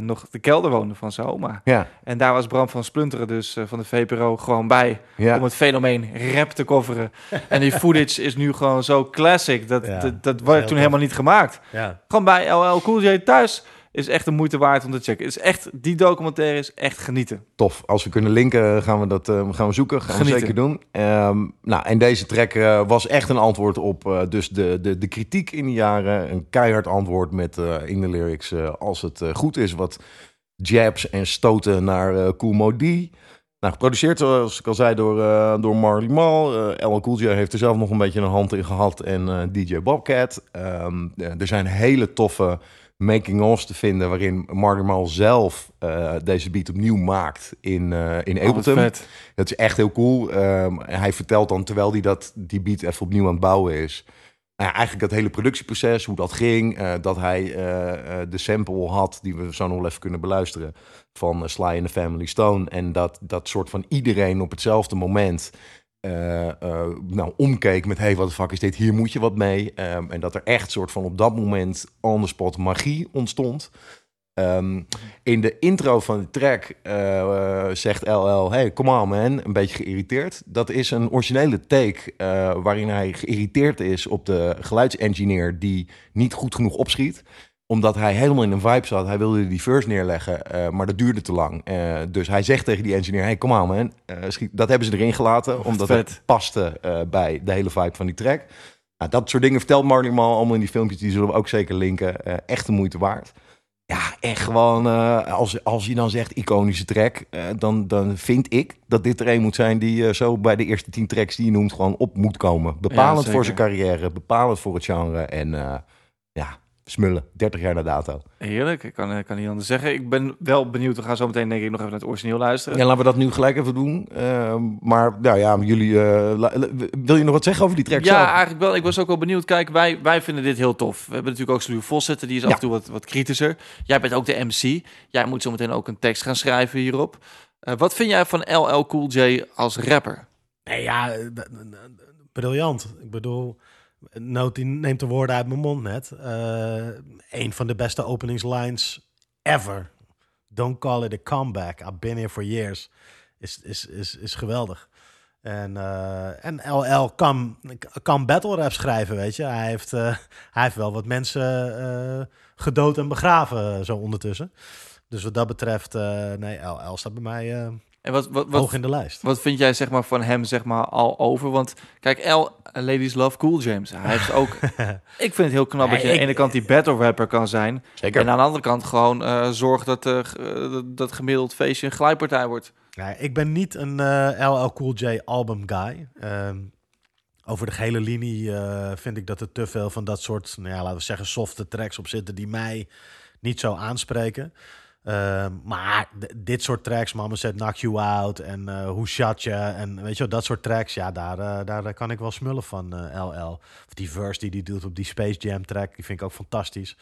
nog de kelder woonde van zijn oma. Ja, En daar was Bram van Splunteren dus eh, van de VPRO gewoon bij. ja. Om het fenomeen rap te coveren. en die footage is nu gewoon zo classic. Dat, Ja, dat, dat heel werd toen helemaal niet gemaakt. ja. Gewoon bij LL Cool J thuis is echt de moeite waard om te checken. Is echt, die documentaire is echt genieten. tof. Als we kunnen linken, gaan we dat eh, gaan we zoeken. Gaan Genieten. we zeker doen. Ehm, nou, en deze track eh, was echt een antwoord op eh, dus de, de, de kritiek in die jaren. Een keihard antwoord met in de lyrics als het goed is. Wat jabs en stoten naar eh Cool Mo D. Nou, geproduceerd, zoals ik al zei, door, door Marley Marl. LL Cool J heeft er zelf nog een beetje een hand in gehad. En DJ Bobcat. Ehm, eh, er zijn hele toffe making-ofs te vinden... waarin Marley Marl zelf eh, deze beat opnieuw maakt in, eh in Oh, Ableton. Dat is echt heel cool. Ehm, hij vertelt dan, terwijl hij dat, die beat even opnieuw aan het bouwen is... Nou ja, eigenlijk dat hele productieproces, hoe dat ging. eh, dat hij de sample had, die we zo nog wel even kunnen beluisteren... van Sly and the Family Stone. En dat, dat soort van iedereen op hetzelfde moment... eh, eh, nou, omkeek met, hey, wat de fuck is dit? Hier moet je wat mee. Ehm, en dat er echt soort van op dat moment on the spot magie ontstond. Ehm, in de intro van de track eh, zegt LL, hey, come on man, een beetje geïrriteerd. Dat is een originele take waarin hij geïrriteerd is op de geluidsengineer die niet goed genoeg opschiet omdat hij helemaal in een vibe zat. Hij wilde die verse neerleggen, eh, maar dat duurde te lang. Eh, dus hij zegt tegen die engineer, hey, come on man. Eh, schiet. Dat hebben ze erin gelaten, omdat vet. het paste bij de hele vibe van die track. Nou, dat soort dingen vertelt Marley Marl allemaal in die filmpjes. Die zullen we ook zeker linken. Echt de moeite waard. Ja, echt gewoon, als, als je dan zegt iconische track, dan, dan vind ik dat dit er een moet zijn die zo bij de eerste tien tracks die je noemt gewoon op moet komen. Bepalend voor zijn carrière, bepalend voor het genre en ja, smullen, 30 jaar na dato. Heerlijk, ik kan, ik kan niet anders zeggen. Ik ben wel benieuwd. We gaan zo meteen denk ik nog even naar het origineel luisteren. Ja, laten we dat nu gelijk even doen. Ehm, maar nou ja, jullie, eh, wil je nog wat zeggen over die track Ja, zelf? eigenlijk wel. Ik was ook wel benieuwd. Kijk, wij, wij vinden dit heel tof. We hebben natuurlijk ook Vos zitten. Die is af en toe wat, wat kritischer. Jij bent ook de MC. Jij moet zo meteen ook een tekst gaan schrijven hierop. Eh, wat vind jij van LL Cool J als rapper? Nee, ja, eh, briljant. Ik bedoel, Noot die neemt de woorden uit mijn mond net. Eh een van de beste openingslines ever. Don't call it a comeback. I've been here for years. Is, is, is, is geweldig. En, eh, en LL kan, kan battle rap schrijven, weet je. Hij heeft, eh, hij heeft wel wat mensen gedood en begraven zo ondertussen. Dus wat dat betreft, nee, LL staat bij mij En wat, wat, wat, hoog in de lijst. wat vind jij zeg maar, van hem zeg maar, al over? Want kijk, L, Ladies Love Cool James. Hij heeft ook... *laughs* ik vind het heel knap dat je aan de ene kant die battle rapper kan zijn. Zeker. En aan de andere kant gewoon eh zorg dat, eh, dat- dat gemiddeld feestje een glijpartij wordt. Ja, ik ben niet een eh, LL Cool J album guy. Ehm, over de gehele linie eh, vind ik dat er te veel van dat soort, nou ja, laten we zeggen, softe tracks op zitten die mij niet zo aanspreken. Ehm, maar dit soort tracks, Mama Said Knock You Out en eh Hoe Shot Ya en weet je wel, dat soort tracks, ja, daar, eh, daar, kan ik wel smullen van eh, LL. Of die verse die hij doet op die Space Jam track, die vind ik ook fantastisch.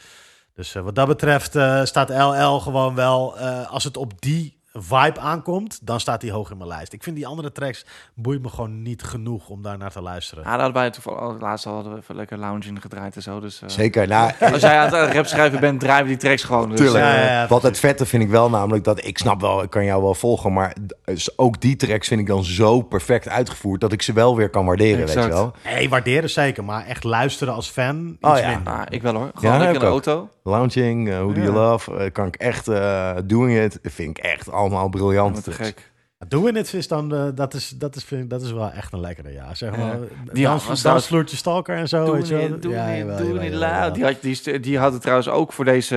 Dus eh, wat dat betreft eh, staat LL gewoon wel, eh, als het op die vibe aankomt, dan staat hij hoog in mijn lijst. Ik vind die andere tracks boeit me gewoon niet genoeg om daar naar te luisteren. Ja, daar hadden wij toevallig al- laatst al hadden we even lekker lounging gedraaid en zo. Dus, eh, Zeker. Nou, *laughs* Als jij aan het rap schrijven bent, draaien we die tracks gewoon. Dus, Tuurlijk. Ja, ja, ja, Wat het vette vind ik wel namelijk dat ik snap wel, ik kan jou wel volgen, maar dus ook die tracks vind ik dan zo perfect uitgevoerd dat ik ze wel weer kan waarderen, weet Exact. je wel. Hey, waarderen zeker, maar echt luisteren als fan, Oh iets ja. minder. Ah, ik wel hoor. Gewoon Ja, lekker ik in de auto. Lounging, eh, Who Do You. Love, eh, kan ik echt, eh Doing It, vind ik echt allemaal briljant. Wat te gek. Doing It is dan, eh, dat, is, dat, is, vind ik, dat is wel echt een lekkere, ja. Zeg maar, Ja. die dans, dansvloertje stalker en zo, Doe weet je wel. niet, doe Ja, niet, doe jawel. Die had, die, st- die had het trouwens ook voor deze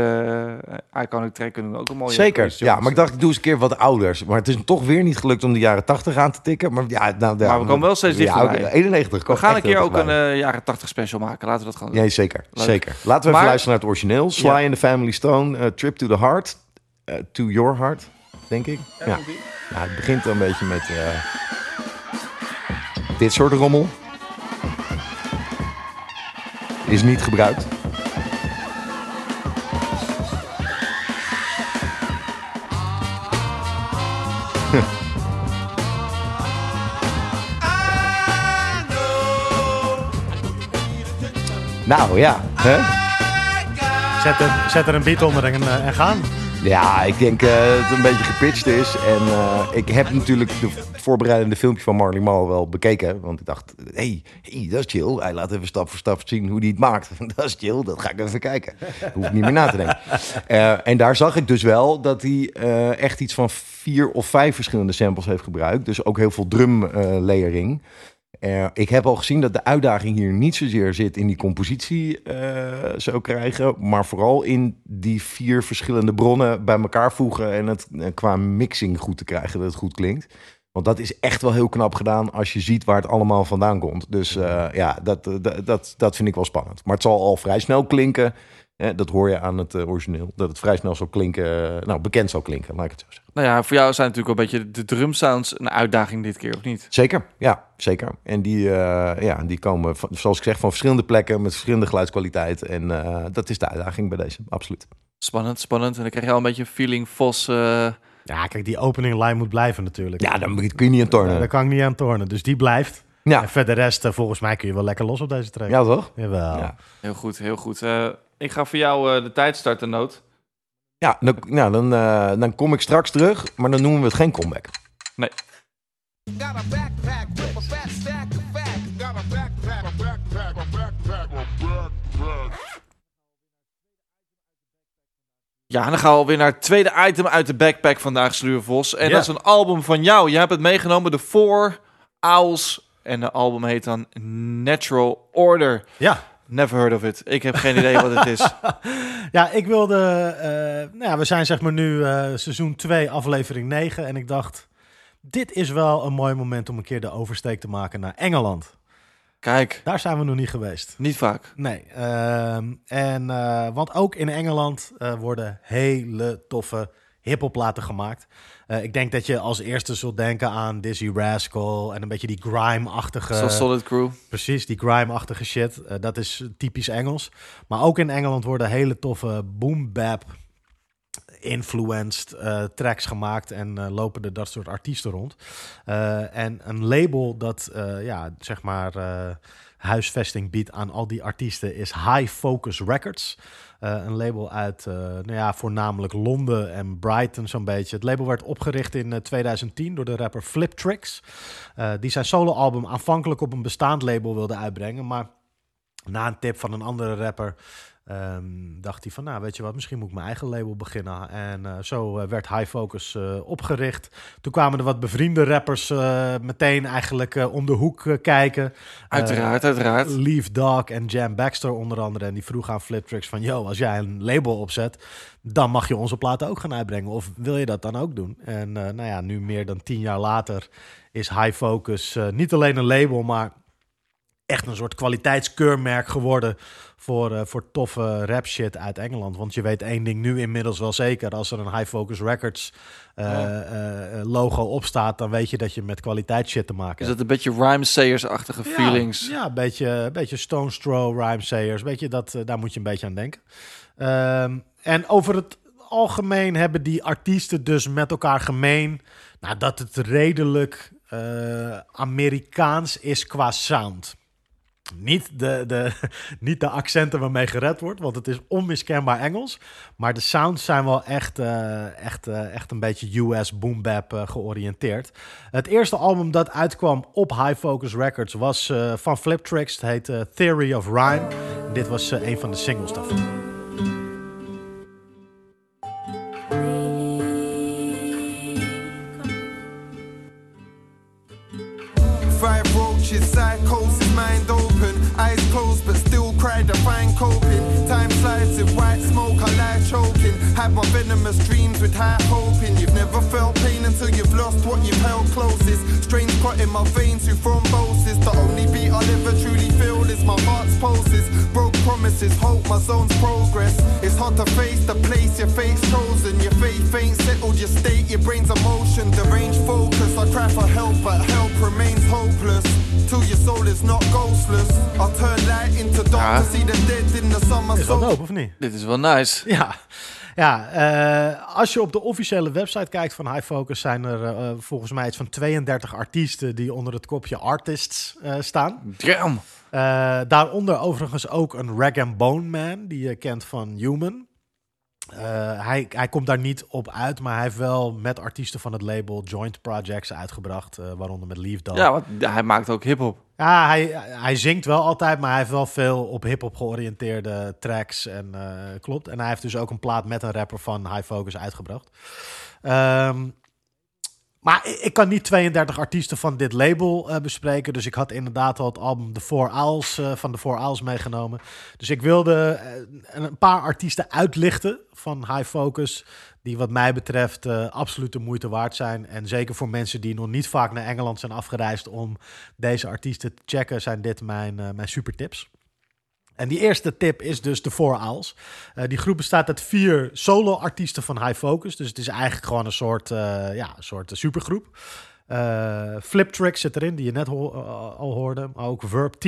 eh, iconic track kunnen doen. Ook een mooie Zeker, ja, maar ik dacht, ik doe eens een keer wat ouders. Maar het is toch weer niet gelukt om de jaren 80 aan te tikken. Maar, ja, nou, ja, Maar we komen wel steeds ja, dichterbij. ook 91 We gaan een keer ook een eh, jaren 80 special maken. Laten we dat gewoon doen. Ja, zeker, Leuk. zeker. Laten we even luisteren naar het origineel. Sly Ja. and the Family Stone, Trip to the Heart. to Your Heart, denk ik. Ja. Nou, het begint een beetje met eh, dit soort rommel. Is niet gebruikt. *laughs* Nou ja, hè? Zet, er, zet er een beat onder en, eh, en gaan. Ja, ik denk eh, dat het een beetje gepitcht is. En eh, ik heb natuurlijk de voorbereidende filmpjes van Marley Marl wel bekeken. Want ik dacht, hey, dat is chill. Hij laat even stap voor stap zien hoe hij het maakt. *laughs* dat is chill, dat ga ik even kijken. Hoef ik niet meer na te denken. Eh, en daar zag ik dus wel dat hij echt iets van vier of vijf verschillende samples heeft gebruikt. Dus ook heel veel drum layering. Eh, ik heb al gezien dat de uitdaging hier niet zozeer zit in die compositie eh, zo krijgen, maar vooral in die vier verschillende bronnen bij elkaar voegen en het eh, qua mixing goed te krijgen, dat het goed klinkt. Want dat is echt wel heel knap gedaan als je ziet waar het allemaal vandaan komt. Dus ja, dat, dat, dat, dat vind ik wel spannend. Maar het zal al vrij snel klinken. Dat hoor je aan het eh, origineel. Dat het vrij snel zal klinken, eh, nou bekend zal klinken, laat ik het zo zeggen. Nou ja, voor jou zijn natuurlijk wel een beetje de drum sounds een uitdaging dit keer, of niet? Zeker, ja, zeker. En die, eh, ja, die komen, van, zoals ik zeg, van verschillende plekken met verschillende geluidskwaliteit. En eh, dat is de uitdaging bij deze, absoluut. Spannend, spannend. En dan krijg je al een beetje een feeling Vos. eh, Ja, kijk, die opening line moet blijven natuurlijk. Ja, dan kun je niet aan Ja, tornen. daar kan ik niet aan tornen. Dus die blijft. Ja, En verder de rest, volgens mij kun je wel lekker los op deze track. ja toch? Jawel. Ja. heel goed, heel goed. Ik ga voor jou eh, de tijd starten, Noot. Ja, dan, nou, dan, eh, dan kom ik straks terug, maar dan noemen we het geen comeback. Nee. Ja, dan gaan we alweer naar het tweede item uit de backpack vandaag, Sluur Vos. En Ja. dat is een album van jou. Je hebt het meegenomen, de Four Owls. En de album heet dan Natural Order. Ja, Never heard of it. Ik heb geen idee wat het is. *laughs* Ja, ik wilde. eh, nou ja, we zijn zeg maar nu eh, seizoen 2, aflevering 9. En ik dacht, dit is wel een mooi moment om een keer de oversteek te maken naar Engeland. Kijk, Daar zijn we nog niet geweest. niet vaak. Nee. ehm, en, eh, want ook in Engeland worden hele toffe hiphopplaten gemaakt. Eh, ik denk dat je als eerste zult denken aan Dizzy Rascal en een beetje die grime-achtige... Zoals Solid Crew. Precies, die grime-achtige shit. Eh, dat is typisch Engels. Maar ook in Engeland worden hele toffe boom bap influenced eh, tracks gemaakt en lopen er dat soort artiesten rond. En een label dat ja, zeg maar huisvesting biedt aan al die artiesten is High Focus Records. Eh, een label uit eh, nou ja, voornamelijk Londen en Brighton zo'n beetje. Het label werd opgericht in eh, 2010 door de rapper Flip Tricks. Eh, die zijn soloalbum aanvankelijk op een bestaand label wilde uitbrengen, maar na een tip van een andere rapper ehm, dacht hij van, nou weet je wat, misschien moet ik mijn eigen label beginnen. En eh, zo eh, werd High Focus eh, opgericht. Toen kwamen er wat bevriende rappers meteen eigenlijk om de hoek kijken. Uiteraard, uiteraard. Leaf Dog en Jam Baxter onder andere. En die vroeg aan Fliptrix van... Yo, als jij een label opzet, dan mag je onze platen ook gaan uitbrengen. Of wil je dat dan ook doen? En nou ja, nu meer dan tien jaar later is High Focus niet alleen een label... maar echt een soort kwaliteitskeurmerk geworden... voor, eh, voor toffe rap shit uit Engeland. Want je weet één ding nu inmiddels wel zeker. Als er een High Focus Records eh, eh, logo op staat... dan weet je dat je met kwaliteitsshit te maken hebt. Is dat een beetje Rhyme Sayers-achtige Ja, feelings? Ja, een beetje, een beetje Stone's Throw, Rhyme Sayers. Weet je, dat, daar moet je een beetje aan denken. Ehm, en over het algemeen hebben die artiesten dus met elkaar gemeen... Nou, dat het redelijk Amerikaans is qua sound. Niet de, de, *laughs* niet de accenten waarmee gered wordt, want het is onmiskenbaar Engels. Maar de sounds zijn wel echt, eh, echt, eh, echt een beetje US boom bap eh, georiënteerd. Het eerste album dat uitkwam op High Focus Records was van Flip Tricks. Het heet Theory of Rhyme. Dit was een van de singles daarvan. To find coping. Time slides in white smoke, I lie choking. Had my venomous dreams with high hoping. You've never felt pain until you've lost what you've held closest. Strange clot in my veins through thrombosis. The only beat I'll ever truly feel is my heart's pulses. Broke promises, hope my zone's progress. It's hard to face the place your fate's chosen. Your faith ain't settled, your state, your brain's emotion. Deranged focus, I cry for help, but help remains hopeless. Till your soul is not ghostless. I'll turn light into dark Ja. to see the dead in the summer Is wel sun. dope, of niet? Dit is wel nice. Ja, ja eh, als je op de officiële website kijkt van High Focus... zijn er eh, volgens mij iets van 32 artiesten... die onder het kopje artists eh, staan. Damn. Eh, daaronder overigens ook een Rag and Bone Man, die je kent van Human. Eh, hij, hij komt daar niet op uit, maar hij heeft wel met artiesten van het label joint projects uitgebracht, eh, waaronder met Leaf Dog. Ja, want hij maakt ook hip-hop. Ja, hij, hij zingt wel altijd, maar hij heeft wel veel op hip-hop georiënteerde tracks. En klopt. En hij heeft dus ook een plaat met een rapper van High Focus uitgebracht. Ehm, maar ik, kan niet 32 artiesten van dit label eh, bespreken. Dus ik had inderdaad al het album The Four Owls eh, van The Four Owls meegenomen. Dus ik wilde eh, een paar artiesten uitlichten van High Focus. Die wat mij betreft absoluut de moeite waard zijn. En zeker voor mensen die nog niet vaak naar Engeland zijn afgereisd om deze artiesten te checken, zijn dit mijn, mijn super tips. En die eerste tip is dus de Four. Eh, die groep bestaat uit vier solo-artiesten van High Focus. Dus het is eigenlijk gewoon een soort, eh, ja, een soort supergroep. Eh Flip Trick zit erin, die je net eh, al hoorde. Maar ook Verb T,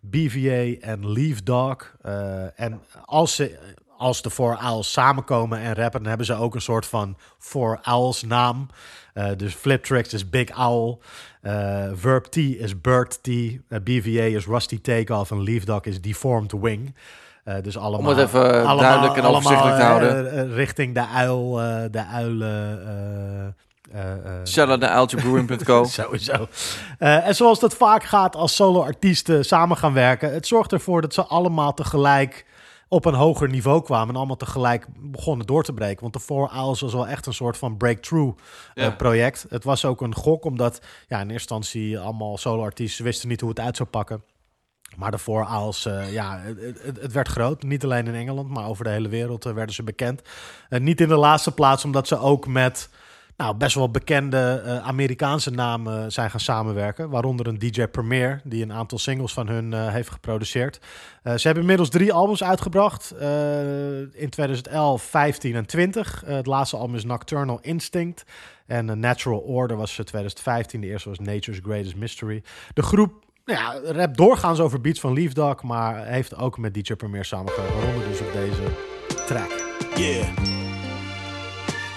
BVA en Leaf Dog. Eh, en als, ze, als de Four Owls samenkomen en rappen... dan hebben ze ook een soort van Four Owls naam. Eh, dus Flip Tricks is Big Owl. Eh, Verb T is Bird T. eh, BVA is Rusty Takeoff. En Leaf Dog is Deformed Wing. Dus allemaal, het even duidelijk en overzichtelijk te houden. richting de uil, de uilen... Shout-out naar uiltjebrewing.co. *laughs* Sowieso. En zoals dat vaak gaat als solo-artiesten samen gaan werken, het zorgt ervoor dat ze allemaal tegelijk op een hoger niveau kwamen en allemaal tegelijk begonnen door te breken. Want de Four Owls was wel echt een soort van breakthrough eh, Ja. project. Het was ook een gok, omdat ja, in eerste instantie allemaal solo-artiesten wisten niet hoe het uit zou pakken. Maar de Four Owls, eh, ja, het, het, werd groot. Niet alleen in Engeland, maar over de hele wereld eh, werden ze bekend. Eh, niet in de laatste plaats, omdat ze ook met nou, best wel bekende eh, Amerikaanse namen zijn gaan samenwerken. Waaronder een DJ Premier, die een aantal singles van hun eh, heeft geproduceerd. Eh, ze hebben inmiddels drie albums uitgebracht. in 2011, 15 en 20. Eh, het laatste album is Nocturnal Instinct. En Natural Order was eh, 2015. De eerste was Nature's Greatest Mystery. De groep nou ja, rapt doorgaans over beats van Leaf maar heeft ook met DJ Premier samengewerkt. Waaronder dus op deze track. Yeah.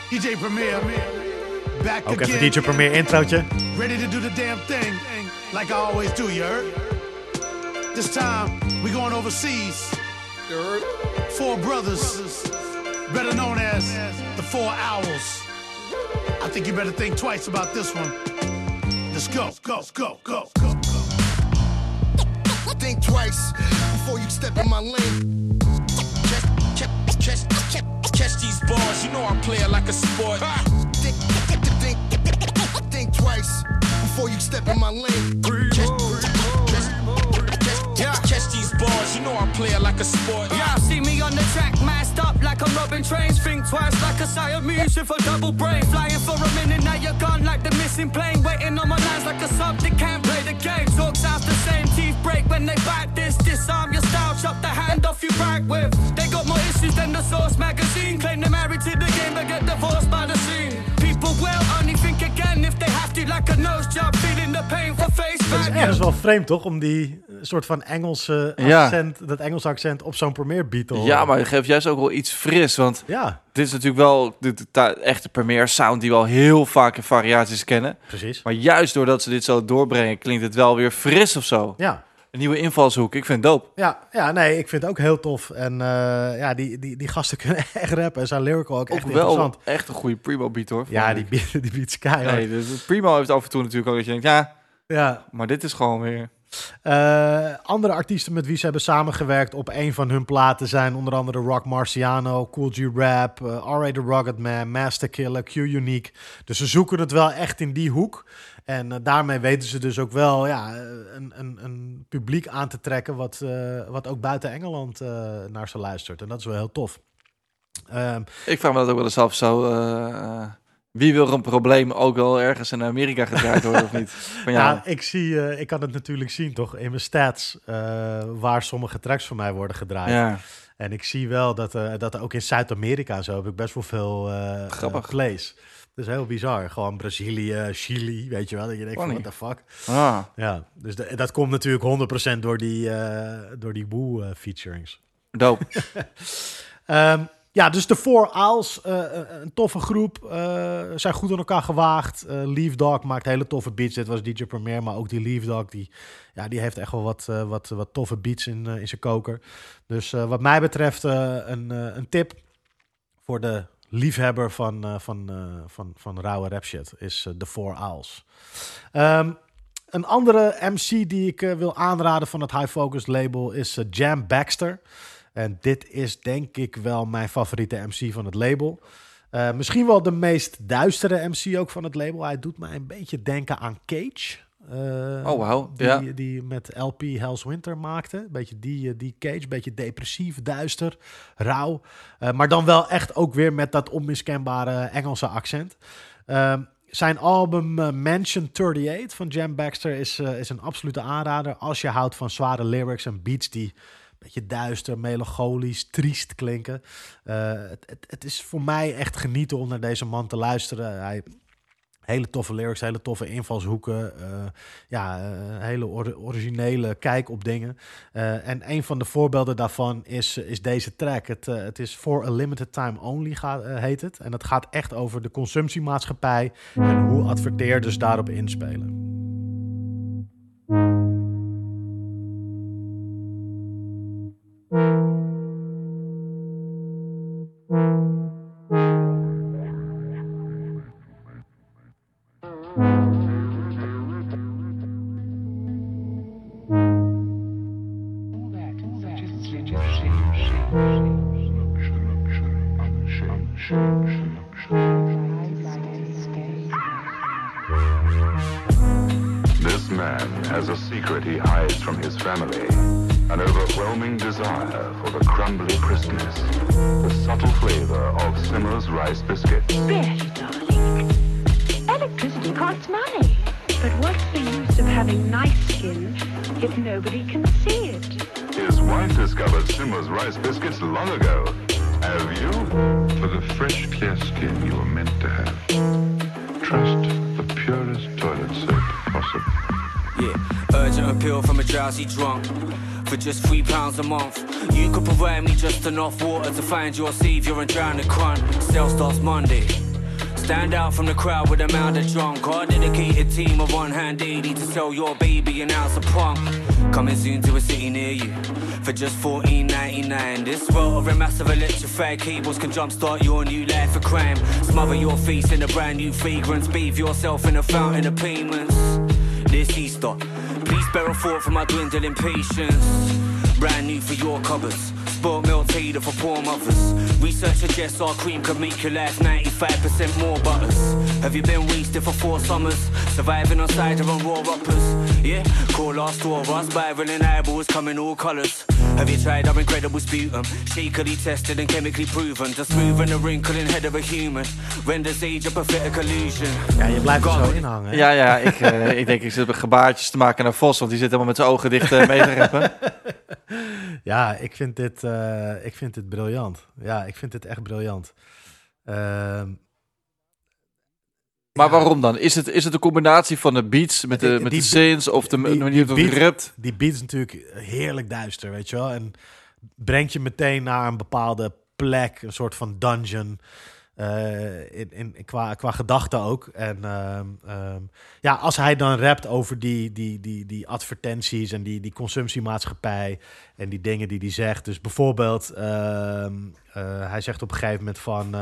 DJ Premier. Back Ook again. even DJ Premier introotje. Ready to do the damn thing. Like I always do, you heard? This time, we going overseas. Four brothers. Better known as the Four Owls. I think you better think twice about this one. Let's go, go, go, go, go. Think twice before you step in my lane. Catch, catch, catch, catch, catch these bars. You know I play it like a sport. Think twice before you step in my lane. Catch, these bars. You know I play it like a sport. Yeah, see me on the track, masked up like I'm robbing trains. Think twice like a Siamese with a double brain. Flying for a minute, now you're gone like the missing plane. Waiting on my lines like a sub that can't play the game. Talk sounds the same, teeth break when they bite this. Disarm your style, chop the hand off you back with. They got more issues than the Source magazine. Claim they're married to the game, but get divorced by the scene. People will only think again if they have to, like a nose job. Feeling the pain for face Het is ergens wel vreemd, toch? Om die eh, soort van Engelse Ja. accent, dat Engelse accent op zo'n beat te horen. Ja, maar het geeft juist ook wel iets fris. Want Ja, dit is natuurlijk wel de, de, de echte Premiere sound die we al heel vaak in variaties kennen. precies. Maar juist doordat ze dit zo doorbrengen, klinkt het wel weer fris of zo. Ja. Een nieuwe invalshoek. Ik vind het dope. Ja, ja, nee, ik vind het ook heel tof. En eh, ja, die, die, die gasten *laughs* kunnen echt rappen en zijn lyrical ook echt Ook wel interessant. echt een goede primo beat hoor. Ja, *laughs* die, beat- die beats keihard. Nee, dus primo heeft af en toe natuurlijk ook dat je denkt, ja, Ja, maar dit is gewoon weer... Eh, andere artiesten met wie ze hebben samengewerkt op een van hun platen zijn onder andere Rock Marciano, Cool G Rap, eh, R.A. The Rugged Man, Master Killer, Q Unique. Dus ze zoeken het wel echt in die hoek. En eh, daarmee weten ze dus ook wel ja, een, een, een publiek aan te trekken wat, eh, wat ook buiten Engeland eh, naar ze luistert. En dat is wel heel tof. Ehm, Ik vraag me dat ook wel eens af zo... wie wil een probleem ook wel ergens in Amerika gedraaid worden of niet? *laughs* Van ja, Ja, ik, zie, ik kan het natuurlijk zien toch in mijn stats waar sommige tracks van mij worden gedraaid. ja. En ik zie wel dat, dat ook in Zuid-Amerika zo heb ik best wel veel Grappig. plays. Dat is heel bizar. Gewoon Brazilië, Chili, weet je wel. Dat je denkt van, what the fuck. Ah, Ja, dus de- dat komt natuurlijk 100% door die, eh door die Woo eh, featurings. dope. *laughs* Ehm, ja, dus de Four Owls, eh, een toffe groep, zijn goed aan elkaar gewaagd. Eh Leaf Dog maakt hele toffe beats. Dit was DJ Premier, maar ook die Leaf Dog, die, ja, die heeft echt wel wat, wat, wat toffe beats in, in zijn koker. Dus wat mij betreft een, een tip voor de liefhebber van, eh, van, eh, van, van rauwe rap shit is eh, de Four Owls. Ehm, een andere MC die ik eh, wil aanraden van het High Focus label is eh, Jam Baxter. En dit is denk ik wel mijn favoriete MC van het label. Eh, misschien wel de meest duistere MC ook van het label. Hij doet mij een beetje denken aan Cage. Eh, Oh, wauw. Die, Ja. die met LP Hell's Winter maakte. Een beetje die, eh, die Cage. Een beetje depressief, duister, rauw. Eh, maar dan wel echt ook weer met dat onmiskenbare Engelse accent. Ehm, zijn album Mansion 38 van Jam Baxter is, is een absolute aanrader. Als je houdt van zware lyrics en beats die een beetje duister, melancholisch, triest klinken. Het, het, het is voor mij echt genieten om naar deze man te luisteren. Hij Hele toffe lyrics, hele toffe invalshoeken. Eh, ja, eh, hele originele kijk op dingen. Eh, en een van de voorbeelden daarvan is, is deze track. Het, het is For a Limited Time Only, gaat, heet het. En dat gaat echt over de consumptiemaatschappij en hoe adverteerders daarop inspelen. Family. Just three pounds a month. You could provide me just enough water to find your savior and drown the crun. Sale starts Monday. Stand out from the crowd with a mound of drunk. Our dedicated team of one hand daily to sell your baby an ounce of punk. Coming soon to a city near you for just fourteen ninety nine. This world of massive electrified cables can jumpstart your new life of crime. Smother your face in a brand new fragrance. Bathe yourself in a fountain of payments. This Easter, spare a for my dwindling patience. Brand new for your cupboards. Sport milk tailor for poor mothers. Research suggests our cream could make your life 95% more butters. Have you been wasted for four summers? Surviving on cider and raw uppers. Yeah, call our store, our spiraling eyeballs coming all colours. Have you tried our incredible sputum? Shakily tested and chemically proven. To smoothen the wrinkling head of a human. Renders age a pathetic illusion. Ja, je blijft er God. zo inhangen. hè? Ja, ja, ik, eh, *laughs* ik denk ik zit gebaartjes te maken naar Vos, want die zit helemaal met zijn ogen dicht eh, mee te rappen. *laughs* Ja, ik vind dit, eh, ik vind dit briljant. Ja, ik vind dit echt briljant. Maar waarom dan? Is het, is het een combinatie van de beats met de, Die- met die- de synths of de die- manier waarop die het rapt? die beat is natuurlijk heerlijk duister, weet je wel. En brengt je meteen naar een bepaalde plek, een soort van dungeon. eh, in, in, qua, qua gedachten ook. En ehm, ehm, ja, als hij dan rapt over die, die, die, die advertenties en die, die consumptiemaatschappij en die dingen die hij zegt. Dus bijvoorbeeld, ehm, eh, hij zegt op een gegeven moment van...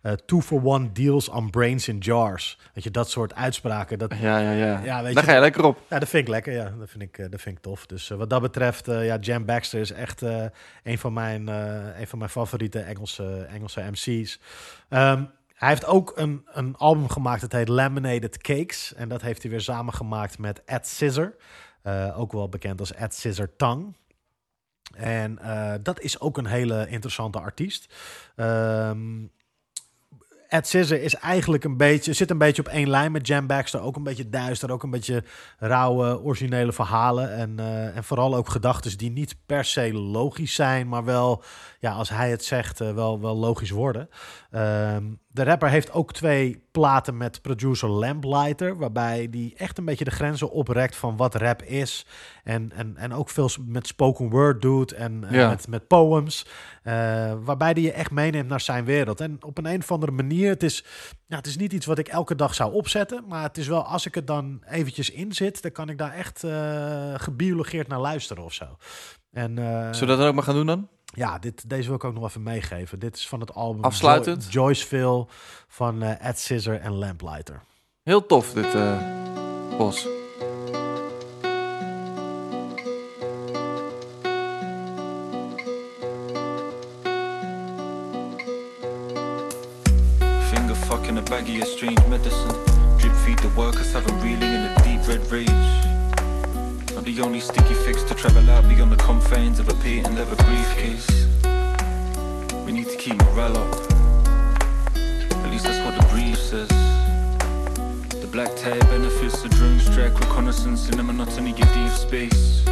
eh, two for one deals on brains in jars. Weet je, dat soort uitspraken. Dat, Ja, ja, ja. Ja, weet Daar je- ga je lekker op. ja, dat vind ik lekker. Ja, dat vind ik, eh, dat vind ik tof. Dus eh, wat dat betreft, eh, ja, Jam Baxter is echt een, van mijn, een van mijn favoriete Engelse, Engelse MC's. Ehm, hij heeft ook een, een album gemaakt, dat heet Laminated Cakes. En dat heeft hij weer samengemaakt met Ed Scissor. Ook wel bekend als Ed Scissor Tang. En dat is ook een hele interessante artiest. Ehm Ed Scissor is eigenlijk een beetje, zit een beetje op één lijn met Jam Baxter. Ook een beetje duister, ook een beetje rauwe, originele verhalen. En, eh, en vooral ook gedachten die niet per se logisch zijn, maar wel, ja, als hij het zegt, eh, wel, wel logisch worden. Ehm, de rapper heeft ook twee platen met producer Lamplighter, waarbij die echt een beetje de grenzen oprekt van wat rap is. En, en, en ook veel met spoken word doet en, met, met poems. eh, waarbij die je echt meeneemt naar zijn wereld. En op een, een of andere manier, het is, ja, het is niet iets wat ik elke dag zou opzetten. Maar het is wel, als ik het dan eventjes inzit, dan kan ik daar echt eh gebiologeerd naar luisteren of zo. En, eh, Zullen we dat ook maar gaan doen dan? Ja, dit, deze wil ik ook nog even meegeven. Dit is van het album Afsluitend? Jo- Joyceville van eh, Ed Scissor en Lamplighter. Heel tof, dit eh Vos. Finger fucking a baggie of strange medicine. Drip feed the workers, have 'em reeling in a deep red rage. The only sticky fix to travel out beyond the confines of a patent leather briefcase. We need to keep morale up. At least that's what the brief says. The black tie benefits the drone strike reconnaissance in the monotony of deep space.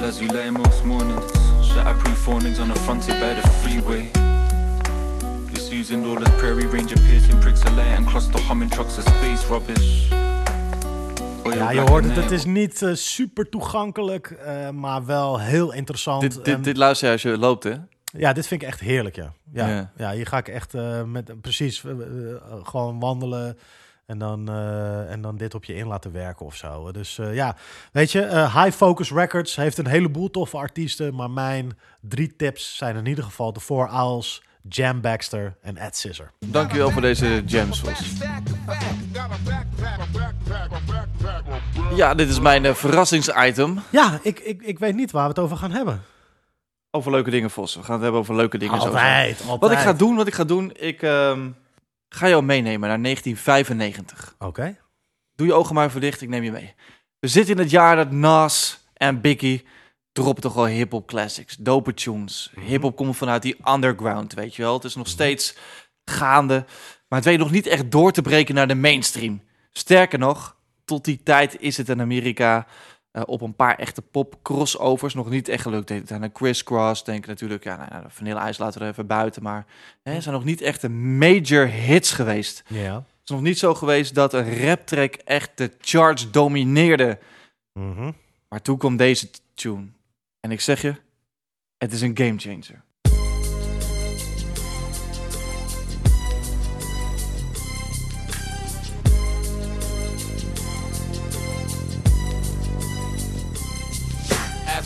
As we lay most mornings, shatterproof warnings on the fronted by the freeway. This using all the prairie ranger piercing pricks of light and the humming trucks of space rubbish. Oil Ja, je hoort het. Het is niet eh, super toegankelijk, eh, maar wel heel interessant. Dit, dit, dit luister je als je loopt, hè? Ja, dit vind ik echt heerlijk, ja. Ja, Ja. ja. hier ga ik echt eh, met precies gewoon wandelen en dan, en dan dit op je in laten werken of zo. Dus ja, weet je, High Focus Records heeft een heleboel toffe artiesten, maar mijn drie tips zijn in ieder geval de Four Owls, Jam Baxter en Ed Scissor. Dankjewel voor deze Vos. Ja, dit is mijn eh, verrassingsitem. Ja, ik, ik, ik weet niet waar we het over gaan hebben. Over leuke dingen, Vos. We gaan het hebben over leuke dingen. Altijd, altijd. Wat ik ga doen, wat ik ga doen, ik ehm, ga jou meenemen naar 1995. Oké. Doe je ogen maar even dicht, ik neem je mee. We zitten in het jaar dat Nas en Biggie droppen toch wel hip-hop classics, dope tunes. Hip-hop komt vanuit die underground, weet je wel. Het is nog steeds gaande, maar het weet nog niet echt door te breken naar de mainstream. Sterker nog, tot die tijd is het in Amerika eh, op een paar echte pop-crossovers nog niet echt gelukt. Denk aan een Criss Cross, denk natuurlijk. Ja, nou, nou, Vanilla Ice laten we er even buiten, maar hè, zijn nog niet echt de major hits geweest. Ja. Het is nog niet zo geweest dat een raptrack echt de charts domineerde. Mhm. Maar toen kwam deze tune. En ik zeg je, het is een gamechanger. As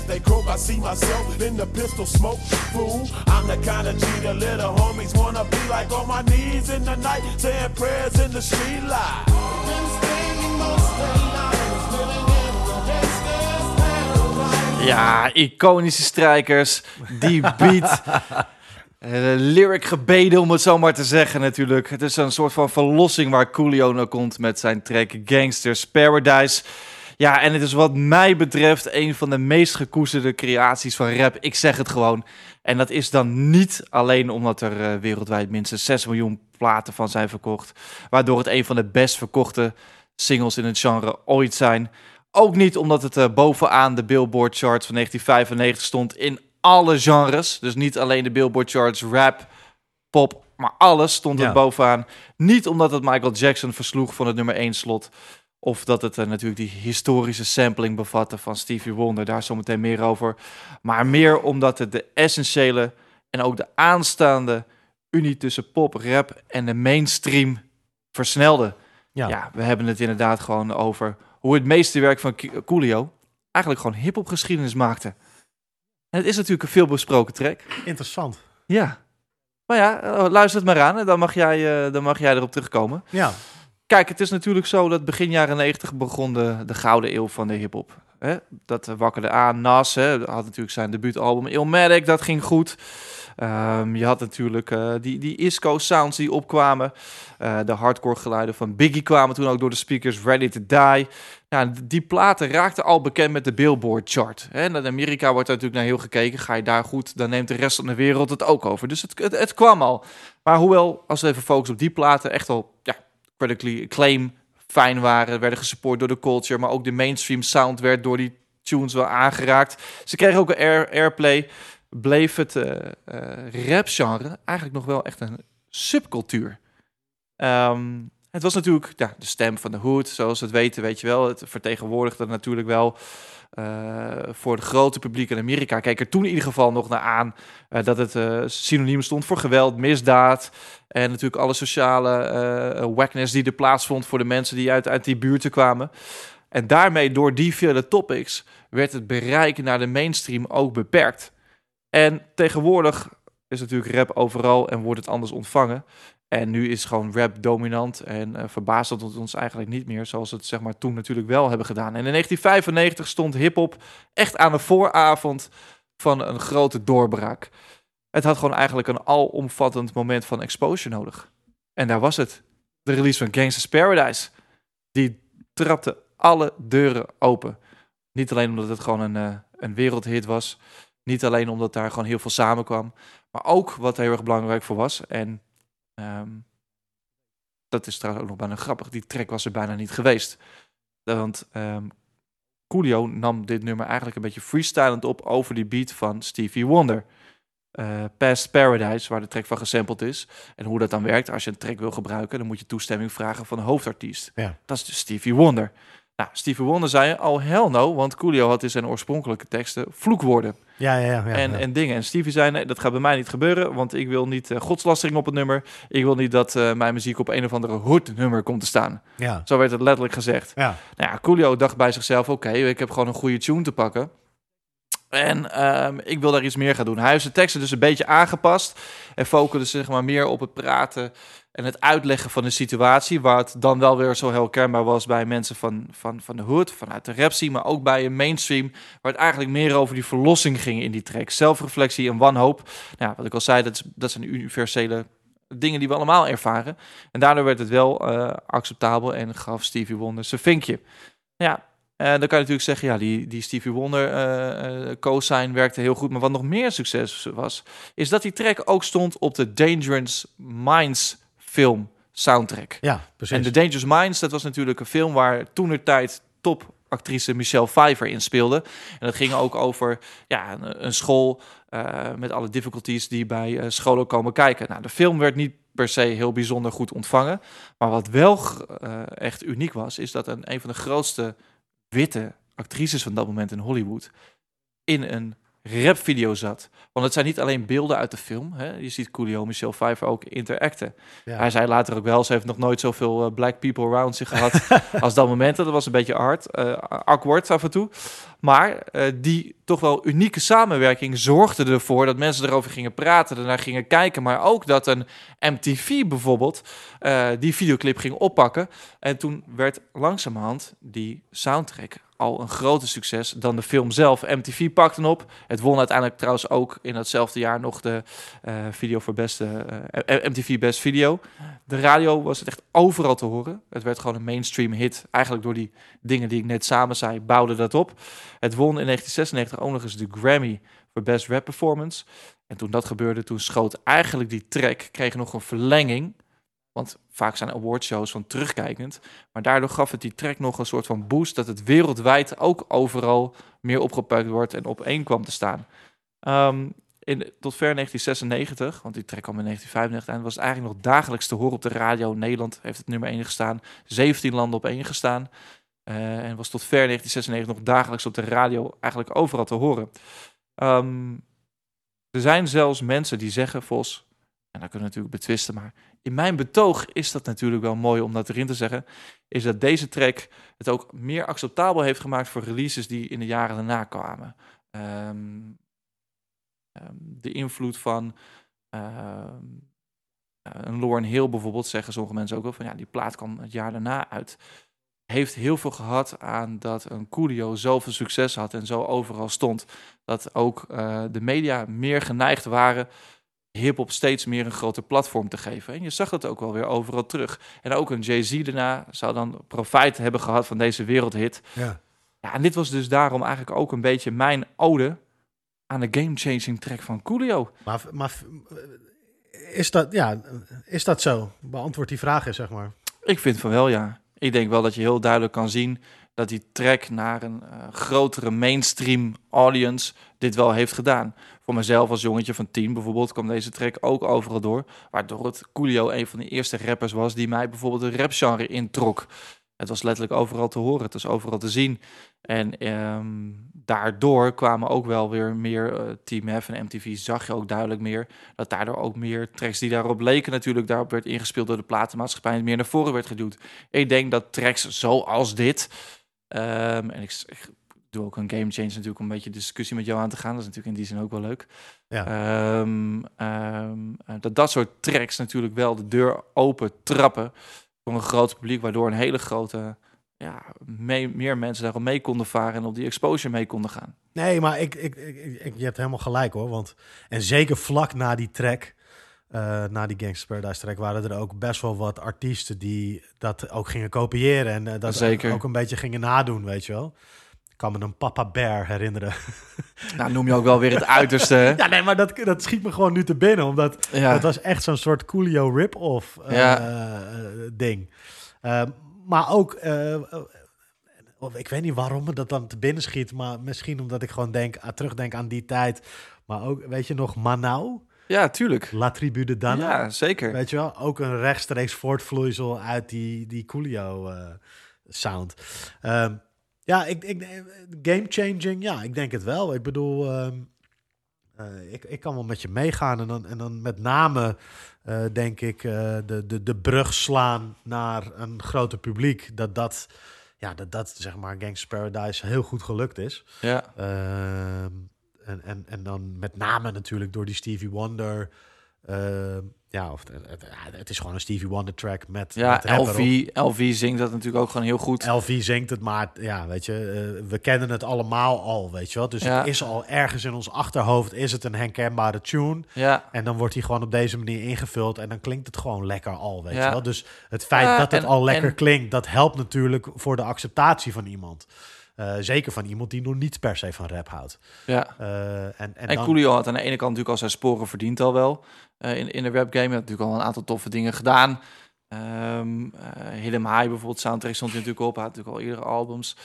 As they croak, I see myself in the pistol smoke. Fool, I'm the kind of G the little homies wanna be like on my knees in the night, saying prayers in the street light. Ja, iconische strijkers. Die beat. *laughs* Eh, lyric gebeden, om het zo maar te zeggen natuurlijk. Het is een soort van verlossing waar Coolio naar komt met zijn track Gangsters Paradise. Ja, en het is wat mij betreft een van de meest gekoesterde creaties van rap. Ik zeg het gewoon. En dat is dan niet alleen omdat er eh, wereldwijd minstens 6 miljoen platen van zijn verkocht. Waardoor het een van de best verkochte singles in het genre ooit zijn. Ook niet omdat het eh, bovenaan de Billboard charts van 1995 stond in alle genres. Dus niet alleen de Billboard charts rap, pop, maar alles stond er Ja. bovenaan. Niet omdat het Michael Jackson versloeg van het nummer 1 slot. Of dat het eh, natuurlijk die historische sampling bevatte van Stevie Wonder. Daar zometeen meer over. Maar meer omdat het de essentiële en ook de aanstaande unie tussen pop, rap en de mainstream versnelde. Ja. Ja, we hebben het inderdaad gewoon over hoe het meeste werk van Coolio eigenlijk gewoon hip-hop geschiedenis maakte. En het is natuurlijk een veelbesproken track. Interessant. Ja. Maar ja, eh, luister het maar aan en dan mag jij, eh, dan mag jij erop terugkomen. Ja. Kijk, het is natuurlijk zo dat begin jaren 90 begon de, de gouden eeuw van de hip-hop. Dat eh, wakkerde aan. Nas hè, had natuurlijk zijn debuutalbum Illmatic, dat ging goed. Ehm, je had natuurlijk eh, die, die Isco sounds die opkwamen. Eh, de hardcore geluiden van Biggie kwamen toen ook door de speakers. Ready to Die. Nou, die platen raakten al bekend met de Billboard chart. En in Amerika wordt er natuurlijk naar heel gekeken. Ga je daar goed, dan neemt de rest van de wereld het ook over. Dus het, het, het kwam al. Maar hoewel, als we even focussen op die platen, echt al ja, critically acclaim fijn waren, werden gesupport door de culture, maar ook de mainstream sound werd door die tunes wel aangeraakt. Ze kregen ook een air, airplay. Bleef het eh eh, rap-genre eigenlijk nog wel echt een subcultuur. Ehm, het was natuurlijk ja, de stem van de hood, zoals we het weten, weet je wel. Het vertegenwoordigde natuurlijk wel eh, voor het grote publiek in Amerika. Keek er toen in ieder geval nog naar aan eh, dat het eh, synoniem stond voor geweld, misdaad. En natuurlijk alle sociale wackness die er plaatsvond voor de mensen die uit, uit die buurten kwamen. En daarmee, door die vele topics, werd het bereik naar de mainstream ook beperkt. En tegenwoordig is natuurlijk rap overal en wordt het anders ontvangen. En nu is gewoon rap dominant en eh, verbaast het ons eigenlijk niet meer, zoals het zeg maar toen natuurlijk wel hebben gedaan. En in 1995 stond hip-hop echt aan de vooravond van een grote doorbraak. Het had gewoon eigenlijk een alomvattend moment van exposure nodig. En daar was het. De release van Gangsta's Paradise. Die trapte alle deuren open. Niet alleen omdat het gewoon een, eh, een wereldhit was. Niet alleen omdat daar gewoon heel veel samenkwam. Maar ook wat heel erg belangrijk voor was. En ehm, dat is trouwens ook nog bijna grappig. Die track was er bijna niet geweest. Want ehm Coolio nam dit nummer eigenlijk een beetje freestylend op over die beat van Stevie Wonder. Eh, Past Paradise, waar de track van gesampled is. En hoe dat dan werkt, als je een track wil gebruiken, dan moet je toestemming vragen van de hoofdartiest. Ja. Dat is dus Stevie Wonder. Nou, Stevie Wonder zei, oh hell no, want Coolio had in zijn oorspronkelijke teksten vloekwoorden Ja, ja, ja. ja, en, ja. en dingen. En Stevie zei, nee, dat gaat bij mij niet gebeuren, want ik wil niet eh, godslastering op het nummer. Ik wil niet dat eh, mijn muziek op een of andere hood nummer komt te staan. ja. Zo werd het letterlijk gezegd. ja. Nou ja, Coolio dacht bij zichzelf, oké, ik heb gewoon een goede tune te pakken. En ehm, ik wil daar iets meer gaan doen. Hij heeft zijn teksten dus een beetje aangepast. En focusde zeg maar meer op het praten en het uitleggen van de situatie. Waar het dan wel weer zo herkenbaar was bij mensen van, van, van de hood, vanuit de rap maar ook bij een mainstream. Waar het eigenlijk meer over die verlossing ging in die track. Zelfreflectie en wanhoop. Nou, wat ik al zei, dat, dat zijn universele dingen die we allemaal ervaren. En daardoor werd het wel eh, acceptabel en gaf Stevie Wonder zijn vinkje. Ja, en dan kan je natuurlijk zeggen, ja, die, die Stevie Wonder eh eh, co-sign werkte heel goed. Maar wat nog meer succes was, is dat die track ook stond op de Dangerous Minds film soundtrack. ja, precies. En The Dangerous Minds, dat was natuurlijk een film waar toenertijd topactrice Michelle Pfeiffer in speelde. En dat ging ook over ja, een, een school eh, met alle difficulties die bij eh, scholen komen kijken. Nou, de film werd niet per se heel bijzonder goed ontvangen. Maar wat wel eh, echt uniek was, is dat een, een van de grootste witte actrices van dat moment in Hollywood in een rapvideo zat. Want het zijn niet alleen beelden uit de film. Hè? Je ziet Coolio Michelle Pfeiffer ook interacten. Ja. Hij zei later ook wel, ze heeft nog nooit zoveel eh, black people around zich gehad *laughs* als dat moment. Dat was een beetje hard, eh, awkward af en toe. Maar eh, die toch wel unieke samenwerking zorgde ervoor dat mensen erover gingen praten, ernaar gingen kijken. Maar ook dat een MTV bijvoorbeeld die videoclip ging oppakken. En toen werd langzamerhand die soundtrack al een groter succes dan de film zelf. MTV pakte hem op. Het won uiteindelijk trouwens ook in datzelfde jaar nog de eh, video voor beste eh, MTV Best Video. De radio was het echt overal te horen. Het werd gewoon een mainstream hit. Eigenlijk door die dingen die ik net samen zei, bouwde dat op. Het won in 1996 ook nog eens de Grammy voor Best Rap Performance. En toen dat gebeurde, toen schoot eigenlijk die track, kreeg nog een verlenging. Want vaak zijn awardshows van terugkijkend. Maar daardoor gaf het die track nog een soort van boost... dat het wereldwijd ook overal meer opgepakt wordt en op kwam te staan. Ehm, in, tot ver 1996, want die track kwam in 1995 en was het eigenlijk nog dagelijks te horen op de radio. Nederland heeft het nummer 1 gestaan, 17 landen op 1 gestaan. Eh, en was tot ver 1996 nog dagelijks op de radio eigenlijk overal te horen. Ehm, er zijn zelfs mensen die zeggen, Vos, en dat kunnen we natuurlijk betwisten, maar in mijn betoog is dat natuurlijk wel mooi om dat erin te zeggen, is dat deze track het ook meer acceptabel heeft gemaakt voor releases die in de jaren daarna kwamen. Ehm, ehm, de invloed van eh, een Lauren Hill bijvoorbeeld, zeggen sommige mensen ook wel van ja, die plaat kwam het jaar daarna uit. Heeft heel veel gehad aan dat een Coolio zoveel succes had en zo overal stond. Dat ook eh, de media meer geneigd waren hip-hop steeds meer een groter platform te geven. En je zag dat ook wel weer overal terug. En ook een Jay-Z daarna zou dan profijt hebben gehad van deze wereldhit. Ja. Ja, en dit was dus daarom eigenlijk ook een beetje mijn ode aan de game-changing track van Coolio. Maar, maar is, dat, ja, is dat zo? Beantwoord die vraag eens, zeg maar. Ik vind van wel, ja. Ik denk wel dat je heel duidelijk kan zien dat die track naar een eh, grotere mainstream audience dit wel heeft gedaan. Voor mezelf als jongetje van 10 bijvoorbeeld kwam deze track ook overal door. Waardoor het Coolio een van de eerste rappers was die mij bijvoorbeeld de rapgenre introk. Het was letterlijk overal te horen, het was overal te zien. En ehm, daardoor kwamen ook wel weer meer eh, Team F en MTV zag je ook duidelijk meer. Dat daardoor ook meer tracks die daarop leken natuurlijk daarop werd ingespeeld door de platenmaatschappij en meer naar voren werd geduwd. Ik denk dat tracks zoals dit, ehm, en ik, ik doe ook een game change natuurlijk om een beetje discussie met jou aan te gaan. Dat is natuurlijk in die zin ook wel leuk. Ja. Ehm, ehm, eh, dat dat soort tracks natuurlijk wel de deur open trappen voor een groot publiek, waardoor een hele grote, ja, mee, meer mensen daarop mee konden varen en op die exposure mee konden gaan. Nee, maar ik, ik, ik, ik- je hebt helemaal gelijk hoor. Want, en zeker vlak na die track, eh, na die Gangsters Paradise track, waren er ook best wel wat artiesten die dat ook gingen kopiëren. En eh, dat Zeker. ook een beetje gingen nadoen, weet je wel. Kan me een Papa Bear herinneren. *laughs* Nou, noem je ook wel weer het uiterste. hè? Ja, nee, maar dat, dat schiet me gewoon nu te binnen. Omdat Ja. het was echt zo'n soort Coolio rip-off eh, Ja. eh, ding. Eh, maar ook, of ik weet niet waarom me dat dan te binnen schiet. Maar misschien omdat ik gewoon denk, ah, terugdenk aan die tijd. Maar ook, weet je nog, Manau? Ja, tuurlijk. La Tribu de Dana. Ja, zeker. Weet je wel, ook een rechtstreeks voortvloeisel uit die, die Coolio sound. Ehm, ja, ik, ik, game changing, ja, ik denk het wel. Ik bedoel, ehm, eh, ik, ik kan wel met je meegaan. En dan, en dan met name, eh, denk ik, eh, de, de, de brug slaan naar een groter publiek. Dat dat, ja, dat, dat zeg maar, Gangsters Paradise heel goed gelukt is. Ja. Ehm, en, en, en dan met name natuurlijk door die Stevie Wonder. Ja, of het, het, is gewoon een Stevie Wonder track met, Ja, met. LV, LV zingt dat natuurlijk ook gewoon heel goed. LV zingt het, maar ja, weet je, eh, we kennen het allemaal al, weet je wel. Dus Ja. het is al ergens in ons achterhoofd, is het een herkenbare tune. Ja. En dan wordt die gewoon op deze manier ingevuld en dan klinkt het gewoon lekker al, weet Ja. je wel. Dus het feit dat het en- al lekker en- klinkt, dat helpt natuurlijk voor de acceptatie van iemand. Eh, zeker van iemand die nog niet per se van rap houdt. Ja. Eh, en, en, En dan- Coolio had aan de ene kant natuurlijk al zijn sporen verdiend al wel. eh, in, in de rap game. Hij had natuurlijk al een aantal toffe dingen gedaan. Hidden High bijvoorbeeld, soundtrack stond hij natuurlijk op. Hij had natuurlijk al eerdere albums.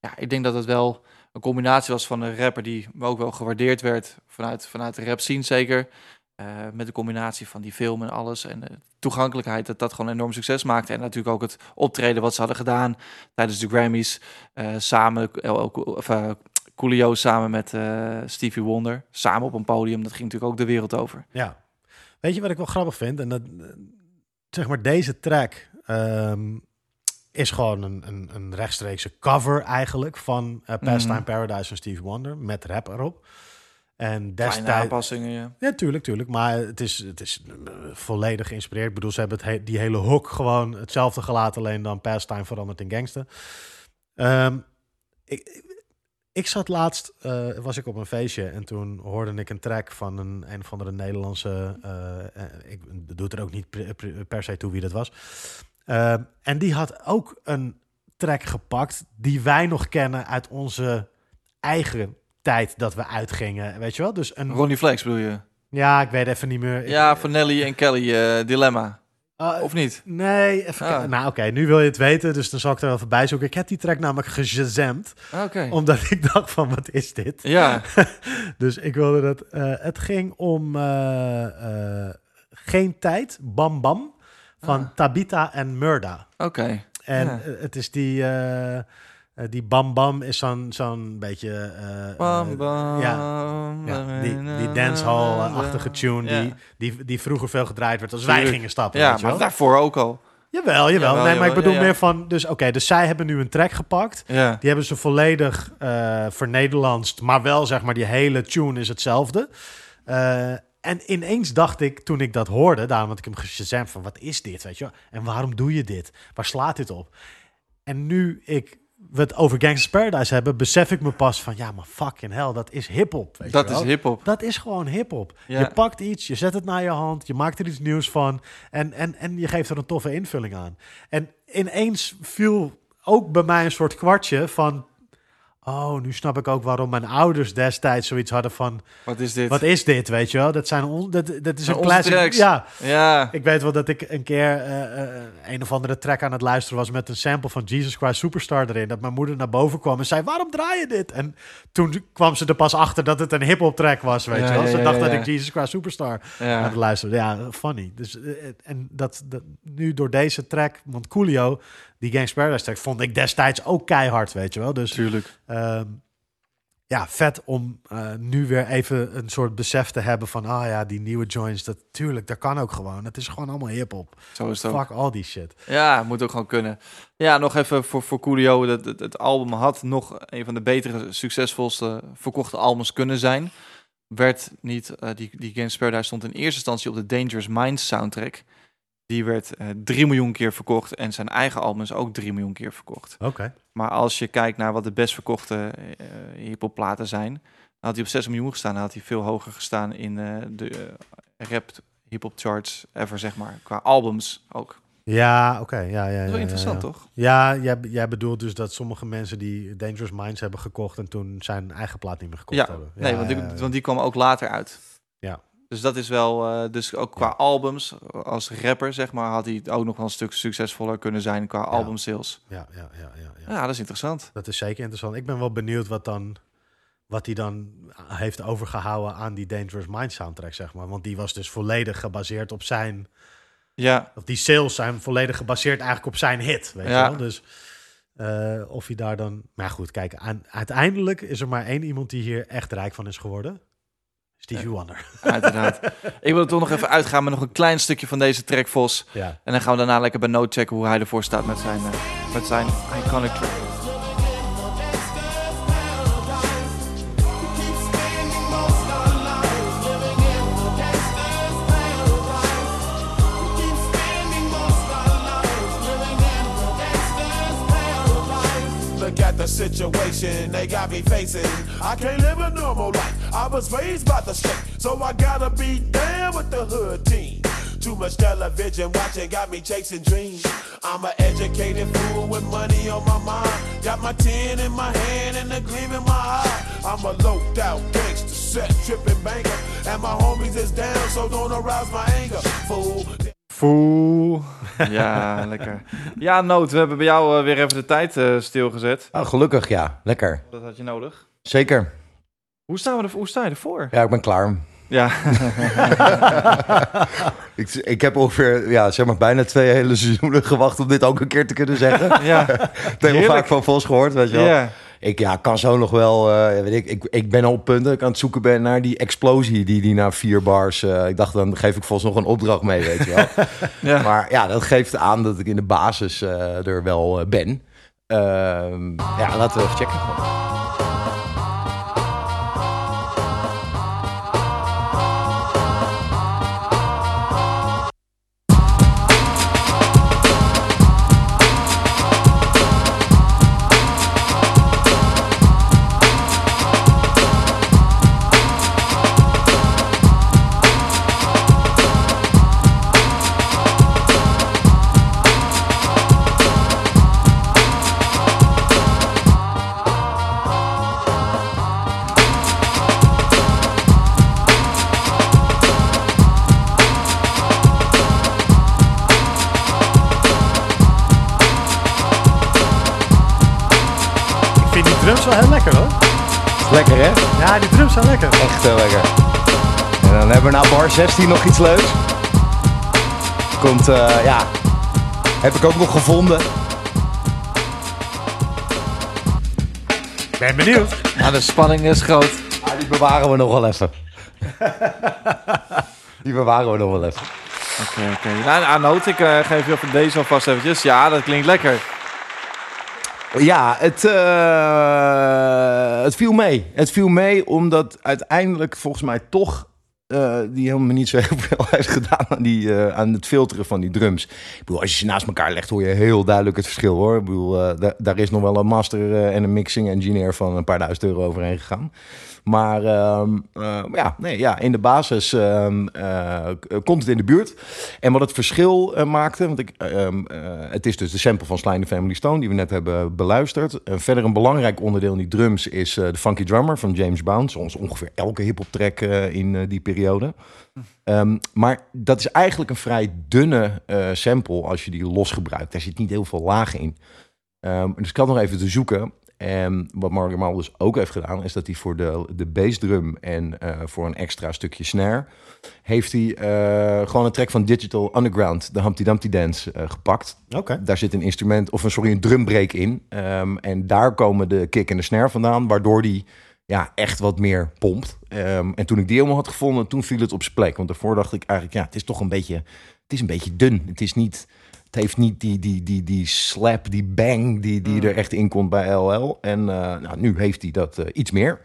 Ja, ik denk dat het wel een combinatie was van een rapper die ook wel gewaardeerd werd vanuit, vanuit de rap scene zeker. Eh, met de combinatie van die film en alles. En de toegankelijkheid, dat dat gewoon enorm succes maakte. En natuurlijk ook het optreden wat ze hadden gedaan tijdens de Grammys. eh, samen, of, Coolio samen met Stevie Wonder. Samen op een podium. Dat ging natuurlijk ook de wereld over. Ja. Weet je wat ik wel grappig vind? En dat, zeg maar, deze track ehm, is gewoon een, een, een rechtstreekse cover eigenlijk van Pastime Mhm. Paradise van Stevie Wonder met rap erop. En destijds... aanpassingen, ja. Ja, tuurlijk, tuurlijk. Maar het is, het is eh, volledig geïnspireerd. Ik bedoel, ze hebben het he- die hele hook gewoon hetzelfde gelaten, alleen dan Pastime veranderd in gangster. Ehm, ik, ik zat laatst, eh, was ik op een feestje en toen hoorde ik een track van een, een of andere Nederlandse, eh, ik doe er ook niet per se toe wie dat was. Ehm, en die had ook een track gepakt die wij nog kennen uit onze eigen tijd dat we uitgingen, weet je wel? Dus een Ronnie Flex bedoel je? ja, ik weet even niet meer. Ja, van Nelly en Kelly eh, Dilemma. Ah, of niet? Nee, even Ah. Nou, oké, nu wil je het weten, dus dan zal ik er wel even bij zoeken. Ik heb die track namelijk gezamd. Oké. Omdat ik dacht van, wat is dit? Ja. *laughs* dus ik wilde dat... eh, het ging om eh, Geen Tijd, Bam Bam, van Ah. Tabita en Murda. Oké. En Ja. het is die... eh, die Bam Bam is zo'n zo'n beetje... eh, Bam, eh, bam, ja, ja, die, die dancehall-achtige tune Ja. die, die, die vroeger veel gedraaid werd als wij gingen stappen. Ja, weet je maar wel? daarvoor ook al. Jawel, jawel. Jawel, nee, maar ik bedoel meer van... Dus oké, dus zij hebben nu een track gepakt. Die hebben ze volledig eh vernederlandst. Maar wel, zeg maar, die hele tune is hetzelfde. En ineens dacht ik, toen ik dat hoorde... Daarom had ik hem gezegd van, wat is dit, weet je? En waarom doe je dit? Waar slaat dit op? En nu ik we het over Gangsters Paradise hebben... besef ik me pas van, ja, maar fucking hell, dat is hiphop. weet je Dat wel? is hiphop. Dat is gewoon hip-hop. Ja. Je pakt iets, je zet het naar je hand, je maakt er iets nieuws van en, en, en je geeft er een toffe invulling aan. En ineens viel ook bij mij een soort kwartje van. Oh, nu snap ik ook waarom mijn ouders destijds zoiets hadden van. Wat is dit? Wat is dit, weet je wel? Dat, zijn on, dat, dat is een classic. Ja. Ja. Ik weet wel dat ik een keer eh, eh, een of andere track aan het luisteren was met een sample van Jesus Christ Superstar erin. Dat mijn moeder naar boven kwam en zei: Waarom draai je dit? En toen kwam ze er pas achter dat het een hip-hop track was, weet Ja, je wel. Ze ja, dacht dat ik Jesus Christ Superstar aan het luisteren. Ja, funny. Dus, eh, en dat, dat nu door deze track, want Coolio, die Gangs Paradise track, vond ik destijds ook keihard, weet je wel. Dus Tuurlijk. Ehm, ja, vet om eh, nu weer even een soort besef te hebben van, ah ja, die nieuwe joints, dat tuurlijk, dat kan ook gewoon. Het is gewoon allemaal hip-hop. Zo is het. Fuck al die shit. Ja, moet ook gewoon kunnen. Ja, nog even voor, voor Coolio. Dat, het, het album had nog een van de betere, succesvolste verkochte albums kunnen zijn. Werd niet, eh, die, die Games Paradise stond in eerste instantie op de Dangerous Minds soundtrack. Die werd eh 3 miljoen keer verkocht en zijn eigen album is ook 3 miljoen keer verkocht. Oké. Maar als je kijkt naar wat de best verkochte eh hip-hop platen zijn, dan had hij op 6 miljoen gestaan. Had hij veel hoger gestaan in eh, de rap hip-hop charts ever, zeg maar. Qua albums ook. Ja, oké. Ja, ja, ja, wel interessant, ja. toch? Ja, jij, jij bedoelt dus dat sommige mensen die Dangerous Minds hebben gekocht en toen zijn eigen plaat niet meer gekocht Ja, hebben. nee, Ja, want, die, want die kwam ook later uit. Ja. Dus dat is wel, eh, dus ook qua albums, als rapper zeg maar, had hij ook nog wel een stuk succesvoller kunnen zijn qua albumsales. Ja, ja, ja, ja, ja. Ja, dat is interessant. Dat is zeker interessant. Ik ben wel benieuwd wat dan wat hij dan heeft overgehouden aan die Dangerous Mind soundtrack, zeg maar. Want die was dus volledig gebaseerd op zijn... Ja. Of die sales zijn volledig gebaseerd eigenlijk op zijn hit, weet Ja. je wel. Dus Eh, of hij daar dan... Maar goed, kijk, aan- uiteindelijk is er maar één iemand die hier echt rijk van is geworden. Stevie Wonder. *laughs* Uiteraard. Ik wil er toch nog even uitgaan met nog een klein stukje van deze track Vos. Ja. En dan gaan we daarna lekker bij Note checken hoe hij ervoor staat met zijn, eh, met zijn iconic track. Look at the situation they got me facing. I can't live a normal life. I was raised by the state, so I gotta be down with the hood team. Too much television watching got me chasing dreams. I'm an educated fool with money on my mind. Got my tin in my hand and a gleam in my eye. I'm a loped out gangster, set tripping banker. And my homies is down, so don't arouse my anger. Fool. Fool. *laughs* Ja, lekker. Ja, Noot, we hebben bij jou eh, weer even de tijd eh, stilgezet. Oh, gelukkig, ja. Lekker. Dat had je nodig. Zeker. Hoe, staan we er, hoe sta je ervoor? Ja, ik ben klaar. *laughs* Ja. *laughs* ik, ik heb ongeveer, ja, zeg maar, bijna twee hele seizoenen gewacht om dit ook een keer te kunnen zeggen. *laughs* Ja. Het heel Heerlijk. vaak van Vos gehoord, weet je wel. Ja. Ik ja, kan zo nog wel, eh, weet ik, ik, ik ben al op het punt dat ik aan het zoeken ben naar die explosie die die na vier bars. eh, ik dacht, dan geef ik Vos nog een opdracht mee, weet je wel. Ja. Maar ja, dat geeft aan dat ik in de basis eh, er wel ben. Ehm, ja, laten we even checken. Drums wel heel lekker hoor. Lekker hè? Ja, die drums zijn lekker. Echt heel lekker. En dan hebben we na bar 16 nog iets leuks. Komt, eh, ja, heb ik ook nog gevonden. Ben benieuwd. Ja, de spanning is groot. Ah, die bewaren we nog wel even. die bewaren we nog wel even. Oké, oké. Nou, nou, Noot, ik eh, geef je op deze alvast eventjes. Ja, dat klinkt lekker. Ja, het, eh, het viel mee. Het viel mee omdat uiteindelijk volgens mij toch eh, die helemaal niet zo heel veel *laughs* heeft gedaan aan, die, eh, aan het filteren van die drums. Ik bedoel, als je ze naast elkaar legt, hoor je heel duidelijk het verschil hoor. Ik bedoel, da- daar is nog wel een master en een mixing engineer van een paar duizend euro overheen gegaan. Maar ehm, eh, ja, nee, ja, in de basis ehm, eh, komt het in de buurt. En wat het verschil eh, maakte, want ik, ehm, eh, het is dus de sample van Sly and the Family Stone die we net hebben beluisterd. Verder een belangrijk onderdeel in die drums is de Funky Drummer van James Brown. Zoals ongeveer elke hip-hop track in die periode. Maar dat is eigenlijk een vrij dunne sample als je die los gebruikt. Daar zit niet heel veel laag in. Dus ik had nog even te zoeken. En wat Mark Mal dus ook heeft gedaan, is dat hij voor de, de bassdrum en eh, voor een extra stukje snare, heeft hij eh, gewoon een track van Digital Underground, de Humpty Dumpty Dance, eh, gepakt. Oké. Daar zit een instrument, of een, sorry, een drumbreak in. Ehm, en daar komen de kick en de snare vandaan, waardoor die ja, echt wat meer pompt. Ehm, en toen ik die helemaal had gevonden, toen viel het op zijn plek. Want daarvoor dacht ik eigenlijk, ja, het is toch een beetje, het is een beetje dun. Het is niet, het heeft niet die, die, die, die slap, die bang die, die er echt in komt bij LL. En eh, nou, nu heeft hij dat eh, iets meer.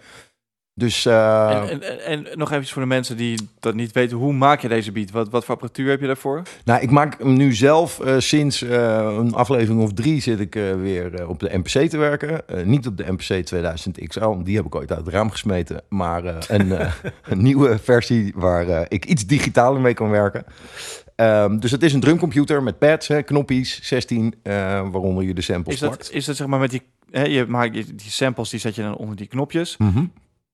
Dus eh, En, en, en, nog eventjes voor de mensen die dat niet weten. Hoe maak je deze beat? Wat, wat voor apparatuur heb je daarvoor? Nou, ik maak hem nu zelf eh, sinds eh, een aflevering of drie zit ik weer op de MPC te werken. Niet op de MPC 2000 XL, die heb ik ooit uit het raam gesmeten. Maar een, *laughs* *laughs* een nieuwe versie waar ik iets digitaler mee kan werken. Ehm, dus het is een drumcomputer met pads, hè, knoppies, 16, eh, waaronder je de samples Is dat, plakt. is dat zeg maar met die... Hè, je maakt die samples, die zet je dan onder die knopjes. Mhm.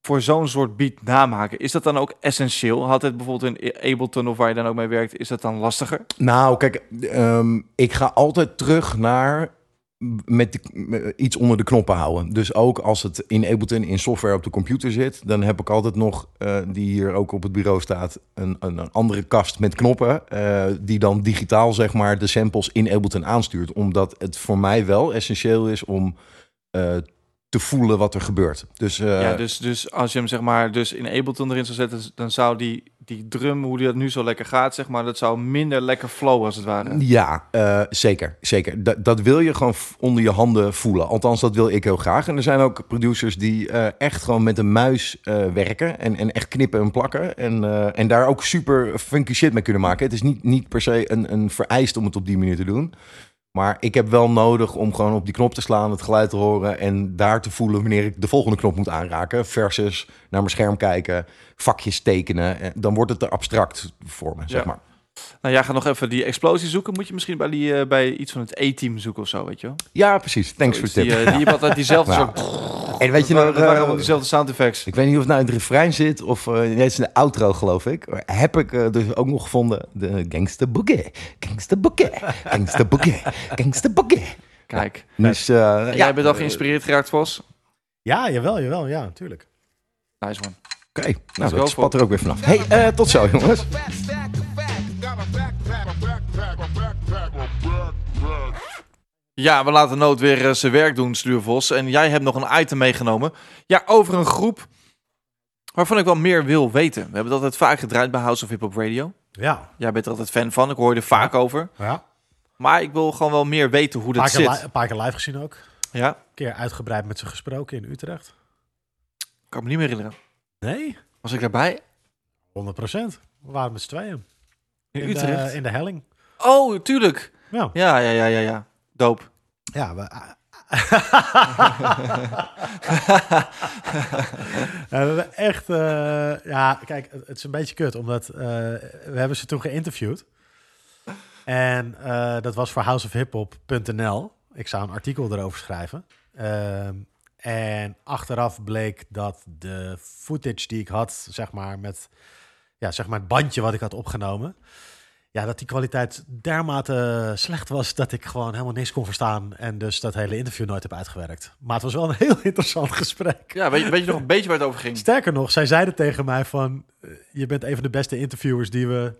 Voor zo'n soort beat namaken, is dat dan ook essentieel? Had het bijvoorbeeld in Ableton of waar je dan ook mee werkt, is dat dan lastiger? Nou, kijk, ehm, ik ga altijd terug naar met iets onder de knoppen houden. Dus ook als het in Ableton in software op de computer zit, dan heb ik altijd nog, eh, die hier ook op het bureau staat, een, een, een andere kast met knoppen, eh, die dan digitaal zeg maar de samples in Ableton aanstuurt. Omdat het voor mij wel essentieel is om eh, te voelen wat er gebeurt. Dus, eh, ja, dus, dus als je hem zeg maar dus in Ableton erin zou zetten, dan zou die, die drum, hoe die dat nu zo lekker gaat, zeg maar, dat zou minder lekker flowen als het ware. Ja, eh, zeker. zeker. Dat, dat wil je gewoon onder je handen voelen. Althans, dat wil ik heel graag. En er zijn ook producers die eh, echt gewoon met een muis werken. En, en echt knippen en plakken. En, en daar ook super funky shit mee kunnen maken. Het is niet, niet per se een, een vereist om het op die manier te doen. Maar ik heb wel nodig om gewoon op die knop te slaan, het geluid te horen en daar te voelen wanneer ik de volgende knop moet aanraken. Versus naar mijn scherm kijken, vakjes tekenen. En Dan wordt het te abstract voor me, zeg maar. Nou, jij gaat nog even die explosie zoeken. Moet je misschien bij, die, eh, bij iets van het E-team zoeken of zo, weet je wel? Ja, precies. Thanks voor de tip. Die, eh, die heeft altijd diezelfde Ja. soort... En weet je nog, dat waren eh, allemaal diezelfde sound effects. Ik weet niet of het nou in het refrein zit of uh, nee, het is in de outro, geloof ik. Maar Heb ik eh, dus ook nog gevonden de Gangsta Boogie. Gangsta Boogie. Gangsta Boogie. Gangsta Boogie. Kijk. Dus eh, ja, jij bent al geïnspireerd geraakt, Vos? Ja, jawel, jawel, ja, natuurlijk. Nice one. Oké, nou dat for spat er ook weer vanaf. Hey, eh, tot zo jongens. Ja, we laten Nood weer eh, zijn werk doen, Stuurvos. En jij hebt nog een item meegenomen. Ja, over een groep waarvan ik wel meer wil weten. We hebben het altijd vaak gedraaid bij House of Hip Hop Radio. Ja. Jij bent er altijd fan van. Ik hoor je er vaak over. Ja. Maar ik wil gewoon wel meer weten hoe dat zit. een paar keer live gezien ook. Ja, Een keer uitgebreid met ze gesproken in Utrecht. kan me niet meer herinneren. Nee, Was ik daarbij? 100 procent. We waren met z'n tweeën. In, In Utrecht? De, in de helling. Oh, tuurlijk. Ja. Ja, ja, ja, ja, ja. Doop. Ja, we... *laughs* We hebben echt... eh, ja, kijk, het het is een beetje kut, omdat eh, we hebben ze toen geïnterviewd. En eh, dat was voor houseofhiphop.nl. Ik zou een artikel erover schrijven. Ehm, en achteraf bleek dat de footage die ik had, zeg maar, met ja, zeg maar het bandje wat ik had opgenomen. Ja, dat die kwaliteit dermate slecht was dat ik gewoon helemaal niks kon verstaan. En dus dat hele interview nooit heb uitgewerkt. Maar het was wel een heel *laughs* interessant gesprek. Ja, weet je, weet je nog een beetje waar het over ging? Sterker nog, zij zeiden tegen mij van... eh, je bent een van de beste interviewers die we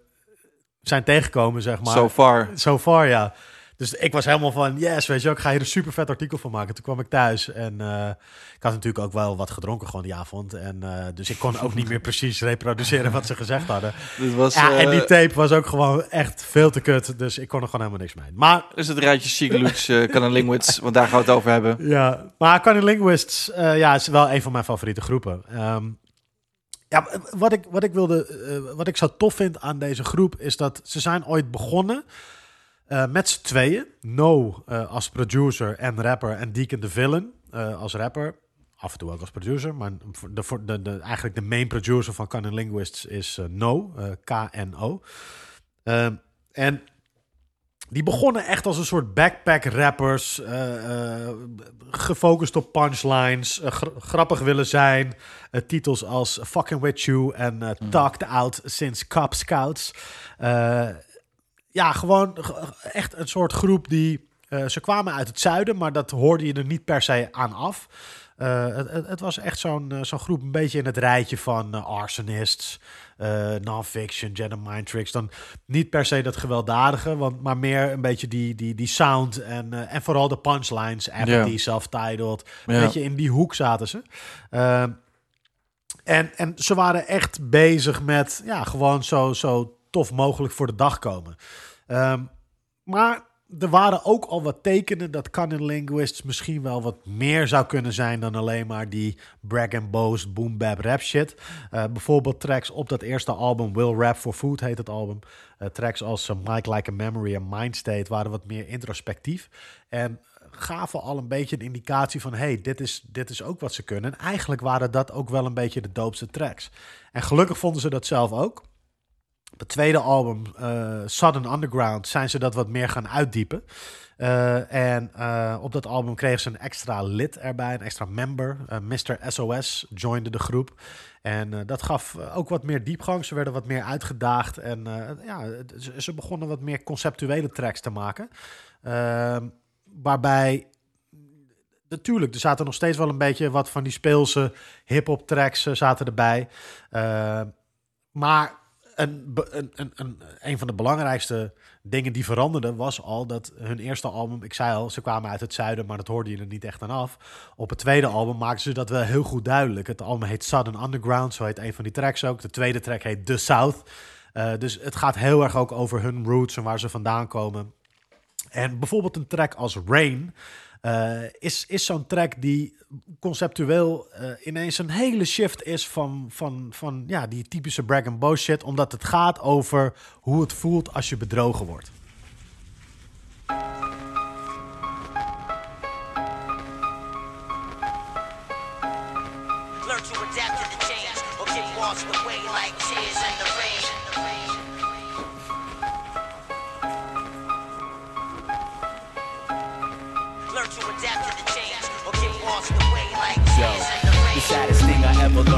zijn tegengekomen, zeg maar. So far. So far, ja. Dus ik was helemaal van, yes, weet je wel, ik ga hier een super vet artikel van maken. Toen kwam ik thuis en eh, ik had natuurlijk ook wel wat gedronken gewoon die avond. En eh, dus ik kon ook niet meer precies reproduceren wat ze gezegd hadden. *laughs* Dit was, ja, en eh, die tape was ook gewoon echt veel te kut. Dus ik kon er gewoon helemaal niks mee. Maar is het rijtje Shigeluch, uh, Cunnilinguids, *laughs* want daar gaan we het over hebben. ja, maar Cunning Linguists eh, ja, is wel een van mijn favoriete groepen. Ehm, ja, wat ik, wat ik wilde, eh, wat ik zo tof vind aan deze groep is dat ze zijn ooit begonnen eh, met z'n tweeën. No eh, als producer en rapper en Deacon the Villain eh, als rapper. Af en toe ook als producer, maar de, de, de, eigenlijk de main producer van Cunning Linguists is No, K-N-O. Ehm, en die begonnen echt als een soort backpack rappers, gefocust op punchlines, gra- grappig willen zijn, titels als Fucking With You en eh, Talked Out since Cop Scouts. Ja, gewoon echt een soort groep die, eh, ze kwamen uit het zuiden, maar dat hoorde je er niet per se aan af. Eh, het, het, was echt zo'n eh, zo'n groep, een beetje in het rijtje van eh, Arsonists, Non-Fiction, Jedi Mind Tricks. Dan niet per se dat gewelddadige, want, maar meer een beetje die, die, die sound en, en vooral de punchlines. Apathy, Ja. self-titled. Een Ja. beetje in die hoek zaten ze. Ehm, en, en ze waren echt bezig met ja, gewoon zo, zo tof mogelijk voor de dag komen. Ehm, maar er waren ook al wat tekenen dat Canon Linguists misschien wel wat meer zou kunnen zijn dan alleen maar die brag and boast, boom bap rap shit. Eh, bijvoorbeeld tracks op dat eerste album, Will Rap for Food heet het album. Eh, tracks als eh, Mike Like a Memory en Mindstate waren wat meer introspectief. En gaven al een beetje een indicatie van... hey, dit is, dit is ook wat ze kunnen. En eigenlijk waren dat ook wel een beetje de doopste tracks. En gelukkig vonden ze dat zelf ook. Op het tweede album, eh Sudden Underground, zijn ze dat wat meer gaan uitdiepen. Eh, en eh, op dat album kregen ze een extra lid erbij, een extra member. Eh, Mr. SOS joinde de groep. En dat gaf ook wat meer diepgang. Ze werden wat meer uitgedaagd. En ja, ze, ze begonnen wat meer conceptuele tracks te maken. Ehm, waarbij natuurlijk, er zaten nog steeds wel een beetje wat van die speelse hip-hop tracks zaten erbij. Eh, maar een, een van de belangrijkste dingen die veranderden was al dat hun eerste album, ik zei al, ze kwamen uit het zuiden, maar dat hoorde je er niet echt aan af. Op het tweede album maakten ze dat wel heel goed duidelijk. Het album heet Southern Underground, zo heet een van die tracks ook. De tweede track heet The South. Eh, dus het gaat heel erg ook over hun roots en waar ze vandaan komen. En bijvoorbeeld een track als Rain eh, is, is zo'n track die conceptueel eh, ineens een hele shift is van, van, van ja, die typische brag and boast shit, omdat het gaat over hoe het voelt als je bedrogen wordt.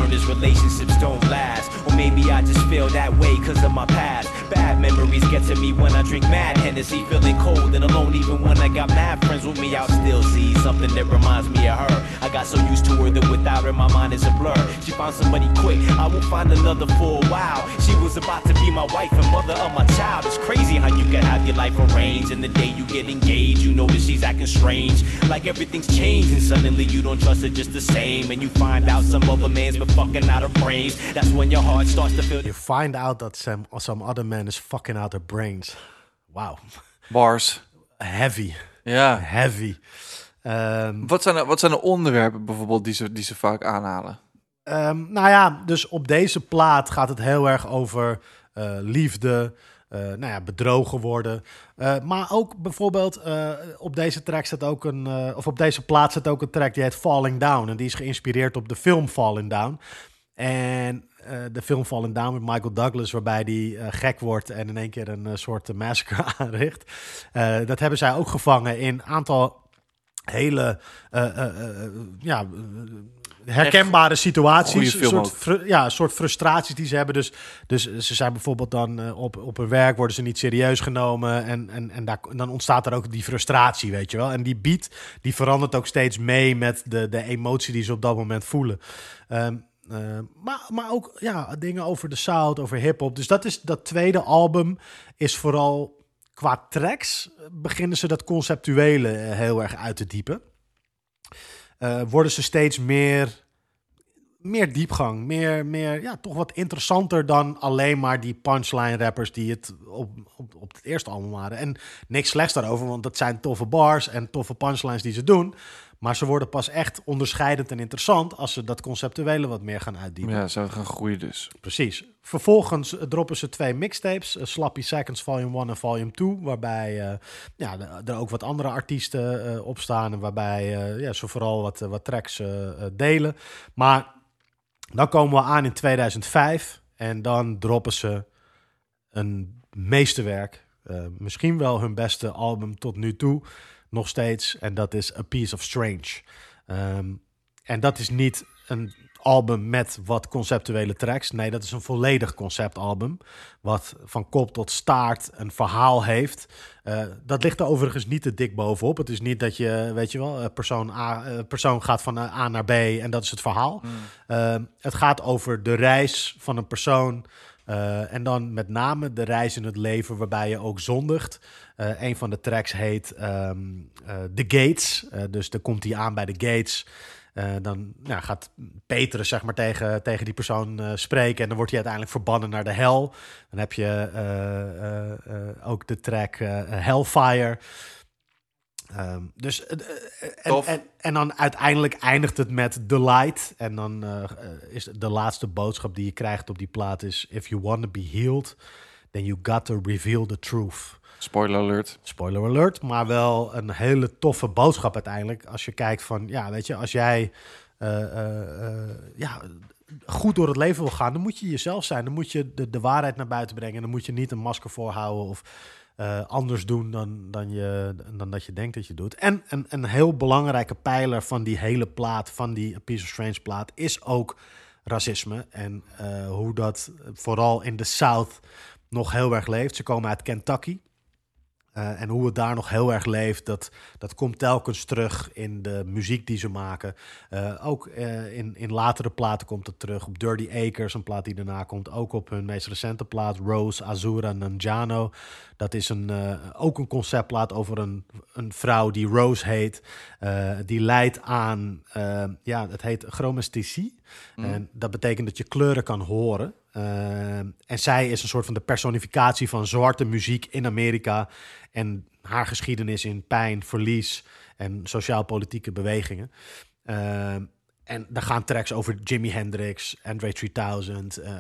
Learned is relationships don't last. Or maybe I just feel that way cause of my past. Bad memories get to me when I drink mad Hennessy, feeling cold and alone. Even when I got mad friends with me, I'll still see something that reminds me of her. I got so used to her that without her, my mind is a blur. She found somebody quick, I won't find another for a while. She was about to be my wife and mother of my child. It's crazy how you can have your life arranged, and the day you get engaged, you notice she's acting strange. Like everything's changed, and suddenly you don't trust her just the same. And you find out some other man's been fucking out of brains. That's when your heart starts to feel. You find out that some, some other man is fucking out their brains. Wauw. Bars. Heavy. Ja. Heavy. Ehm, Wat zijn, de, wat zijn de onderwerpen bijvoorbeeld die ze, die ze vaak aanhalen? Ehm, nou ja, dus op deze plaat gaat het heel erg over eh, liefde, eh, nou ja, bedrogen worden. Eh, maar ook bijvoorbeeld op deze track staat ook een, of op deze plaat staat ook een track die heet Falling Down. En die is geïnspireerd op de film Falling Down. En eh, de film Falling Down met Michael Douglas, waarbij die eh, gek wordt en in één keer een eh, soort massacre *laughs* aanricht. Dat hebben zij ook gevangen in een aantal hele ja, herkenbare situaties. Een soort, fru- ja, een soort frustraties die ze hebben. Dus, dus ze zijn bijvoorbeeld dan op, op hun werk, worden ze niet serieus genomen. En, en, en daar, dan ontstaat er ook die frustratie, weet je wel. En die beat, die verandert ook steeds mee met de, de emotie die ze op dat moment voelen. Ehm, eh, maar, maar ook ja, dingen over de sound, over hip-hop. Dus dat is dat tweede album is vooral qua tracks eh, beginnen ze dat conceptuele eh, heel erg uit te diepen. Worden ze steeds meer, meer diepgang, meer, meer, ja, toch wat interessanter dan alleen maar die punchline rappers die het op, op, op het eerste album waren. En niks slechts daarover, want dat zijn toffe bars en toffe punchlines die ze doen. Maar ze worden pas echt onderscheidend en interessant als ze dat conceptuele wat meer gaan uitdiepen. Ja, ze gaan groeien dus. Precies. Vervolgens droppen ze twee mixtapes. eh, Slappy Seconds Volume 1 en Volume 2. Waarbij eh, ja, er- ook wat andere artiesten eh, op staan. En waarbij ja, ze vooral wat, wat tracks delen. Maar dan komen we aan in 2005. En dan droppen ze een meesterwerk. misschien wel hun beste album tot nu toe. Nog steeds. En dat is A Piece of Strange. Ehm, en dat is niet een album met wat conceptuele tracks. Nee, dat is een volledig conceptalbum. Wat van kop tot staart een verhaal heeft. Eh, dat ligt er overigens niet te dik bovenop. Het is niet dat je, weet je wel, eh, persoon A eh, persoon gaat van A naar B en dat is het verhaal. Eh, het gaat over de reis van een persoon. Eh, en dan met name de reis in het leven waarbij je ook zondigt. Eh een van de tracks heet ehm, eh, The Gates. Dus dan komt hij aan bij de Gates. Dan ja, gaat Petrus zeg maar, tegen, tegen die persoon spreken. En dan wordt hij uiteindelijk verbannen naar de hel. Dan heb je ook de track Hellfire. Ehm, dus, eh, eh, en, en, en dan uiteindelijk eindigt het met The Light. En dan eh, is de laatste boodschap die je krijgt op die plaat is... If you want to be healed, then you got to reveal the truth. Spoiler alert. Spoiler alert, maar wel een hele toffe boodschap uiteindelijk. Als je kijkt van, ja, weet je, als jij ja, goed door het leven wil gaan, dan moet je jezelf zijn. Dan moet je de, de waarheid naar buiten brengen. Dan moet je niet een masker voorhouden of eh, anders doen dan, dan, je, dan dat je denkt dat je doet. En een, een heel belangrijke pijler van die hele plaat, van die Piece of Strange plaat, is ook racisme. En eh, hoe dat vooral in de South nog heel erg leeft. Ze komen uit Kentucky. Eh, en hoe het daar nog heel erg leeft, dat, dat komt telkens terug in de muziek die ze maken. Ook in, in latere platen komt het terug. Op Dirty Acres, een plaat die daarna komt. Ook op hun meest recente plaat, Rose Azura Nanjano. Dat is een, eh, ook een conceptplaat over een, een vrouw die Rose heet. eh, die leidt aan, eh, ja, het heet chromesthesie. Mm. En dat betekent dat je kleuren kan horen. En zij is een soort van de personificatie van zwarte muziek in Amerika. En haar geschiedenis in pijn, verlies en sociaal-politieke bewegingen. En daar gaan tracks over Jimi Hendrix, Andre 3000. eh,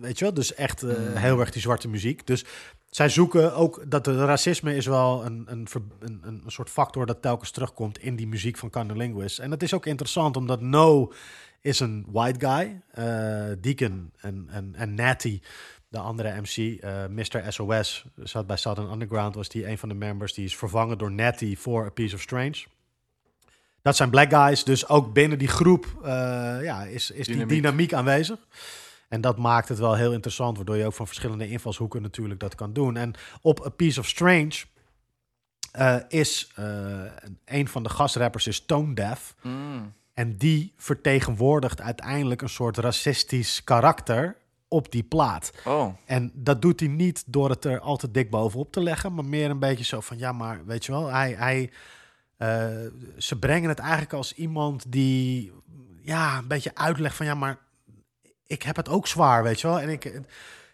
weet je wel? Dus echt eh, heel erg die zwarte muziek. Dus zij zoeken ook dat de racisme is wel een, een, een, een soort factor dat telkens terugkomt in die muziek van Cunnilingus. En dat is ook interessant omdat No is een white guy. eh, Deacon en, en, en Natty, de andere MC, eh Mr. SOS, zat bij Southern Underground, was die een van de members. Die is vervangen door Natty voor A Piece of Strange. Dat zijn black guys, dus ook binnen die groep eh, ja, is, is die dynamiek aanwezig. En dat maakt het wel heel interessant, waardoor je ook van verschillende invalshoeken natuurlijk dat kan doen. En op A Piece of Strange eh, is eh, een van de gastrappers is Tone Deaf. Mm. En die vertegenwoordigt uiteindelijk een soort racistisch karakter op die plaat. Oh. En dat doet hij niet door het er altijd dik bovenop te leggen, maar meer een beetje zo van ja, maar weet je wel, hij, hij, eh, ze brengen het eigenlijk als iemand die ja, een beetje uitlegt van ja, maar ik heb het ook zwaar, weet je wel. En ik,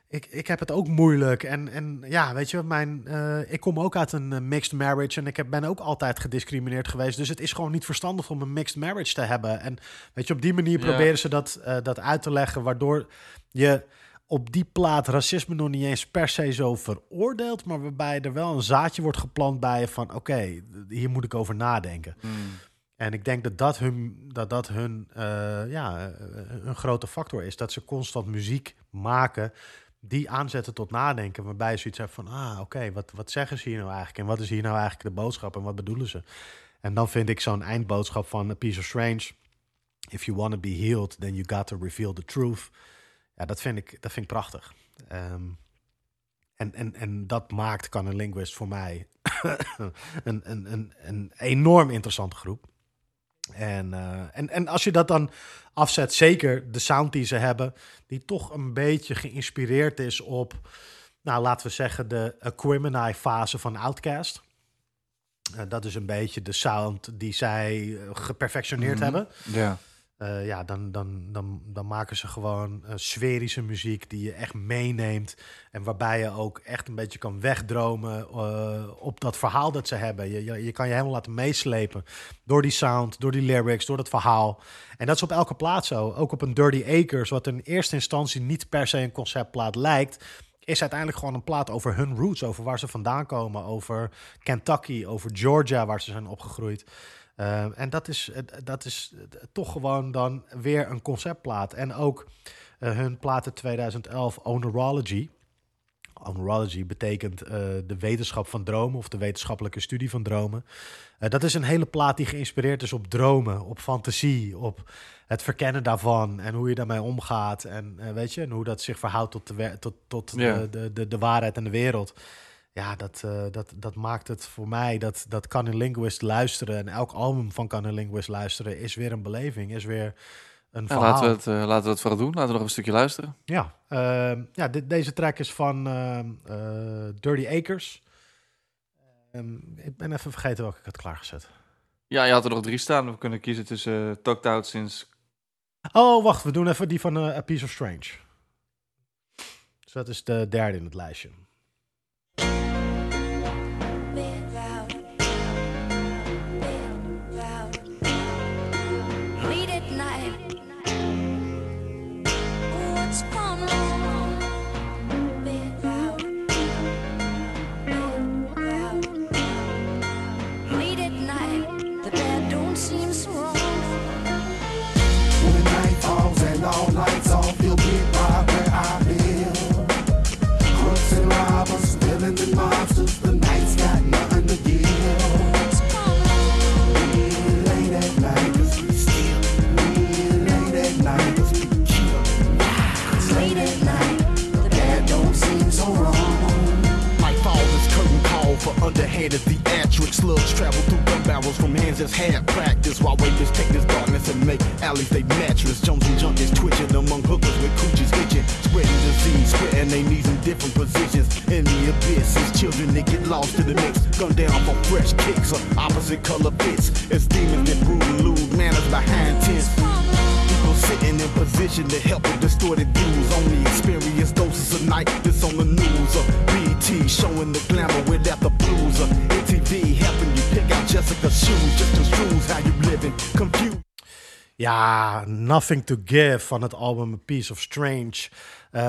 ik, ik heb het ook moeilijk. En, en ja, weet je, mijn, eh, ik kom ook uit een eh, mixed marriage en ik heb, ben ook altijd gediscrimineerd geweest. Dus het is gewoon niet verstandig om een mixed marriage te hebben. En weet je, op die manier Ja. proberen ze dat, eh, dat uit te leggen, waardoor je op die plaat racisme nog niet eens per se zo veroordeelt, maar waarbij er wel een zaadje wordt geplant bij je van oké, hier moet ik over nadenken. En ik denk dat dat hun, dat dat hun, eh, ja, eh, een grote factor is. Dat ze constant muziek maken die aanzetten tot nadenken. Waarbij je zoiets hebt van, ah, oké, wat, wat zeggen ze hier nou eigenlijk? En wat is hier nou eigenlijk de boodschap en wat bedoelen ze? En dan vind ik zo'n eindboodschap van A Piece of Strange. If you want to be healed, then you got to reveal the truth. Ja, dat vind ik, dat vind ik prachtig. Ehm, en, en, en dat maakt Canon Linguist voor mij *coughs* een, een, een, een enorm interessante groep. En, eh, en, en als je dat dan afzet, zeker de sound die ze hebben, die toch een beetje geïnspireerd is op, nou laten we zeggen, de Aquemini-fase van Outkast. Eh, dat is een beetje de sound die zij eh, geperfectioneerd Mhm. hebben. Ja. Eh, ja, dan, dan, dan, dan maken ze gewoon eh, sferische muziek die je echt meeneemt. En waarbij je ook echt een beetje kan wegdromen eh, op dat verhaal dat ze hebben. Je, je, je kan je helemaal laten meeslepen door die sound, door die lyrics, door dat verhaal. En dat is op elke plaat zo. Ook op een Dirty Acres, wat in eerste instantie niet per se een conceptplaat lijkt is uiteindelijk gewoon een plaat over hun roots, over waar ze vandaan komen, over Kentucky, over Georgia, waar ze zijn opgegroeid. Uh, en dat is, uh, dat is uh, toch gewoon dan weer een conceptplaat. En ook uh, hun plaat uit 2011, Onerology. Onerology betekent uh, de wetenschap van dromen of de wetenschappelijke studie van dromen. Dat is een hele plaat die geïnspireerd is op dromen, op fantasie, op het verkennen daarvan en hoe je daarmee omgaat. En weet je, en hoe dat zich verhoudt tot, de, tot, tot de, de, de waarheid en de wereld. Ja, dat, uh, dat, dat maakt het voor mij dat, dat Canon Linguist luisteren en elk album van Canon Linguist luisteren is weer een beleving, is weer een Ja, verhaal. laten, we het, uh, laten we het vooral doen. Laten we nog een stukje luisteren. Ja, uh, ja dit, deze track is van uh, Dirty Acres. Um, ik ben even vergeten welke ik had klaargezet. Ja, je had er nog drie staan. We kunnen kiezen tussen Talked Out sinds... Oh, wacht. We doen even die van A Piece of Strange. Dus dat is de derde in het lijstje. Hand is the theatrics. Slugs travel through gun barrels from hands that's had practice. While waiters take this darkness and make alleys they mattress. Jones and junkies twitching among hookers with coochies itching. Spreading disease, spreading their knees in different positions. In the abyss, it's children that get lost in the mix. Gunned down for fresh kicks or opposite color fits. It's demons that rule and lose manners behind tents. Sitting in position to help with distorted views. Only experience doses of night this on the news. Or BT showing the glamour without the blues. Or MTV helping you pick out Jessica's shoes. Just construes how you living. Confused. Ja, Nothing to Give van het album A Piece of Strange. Eh,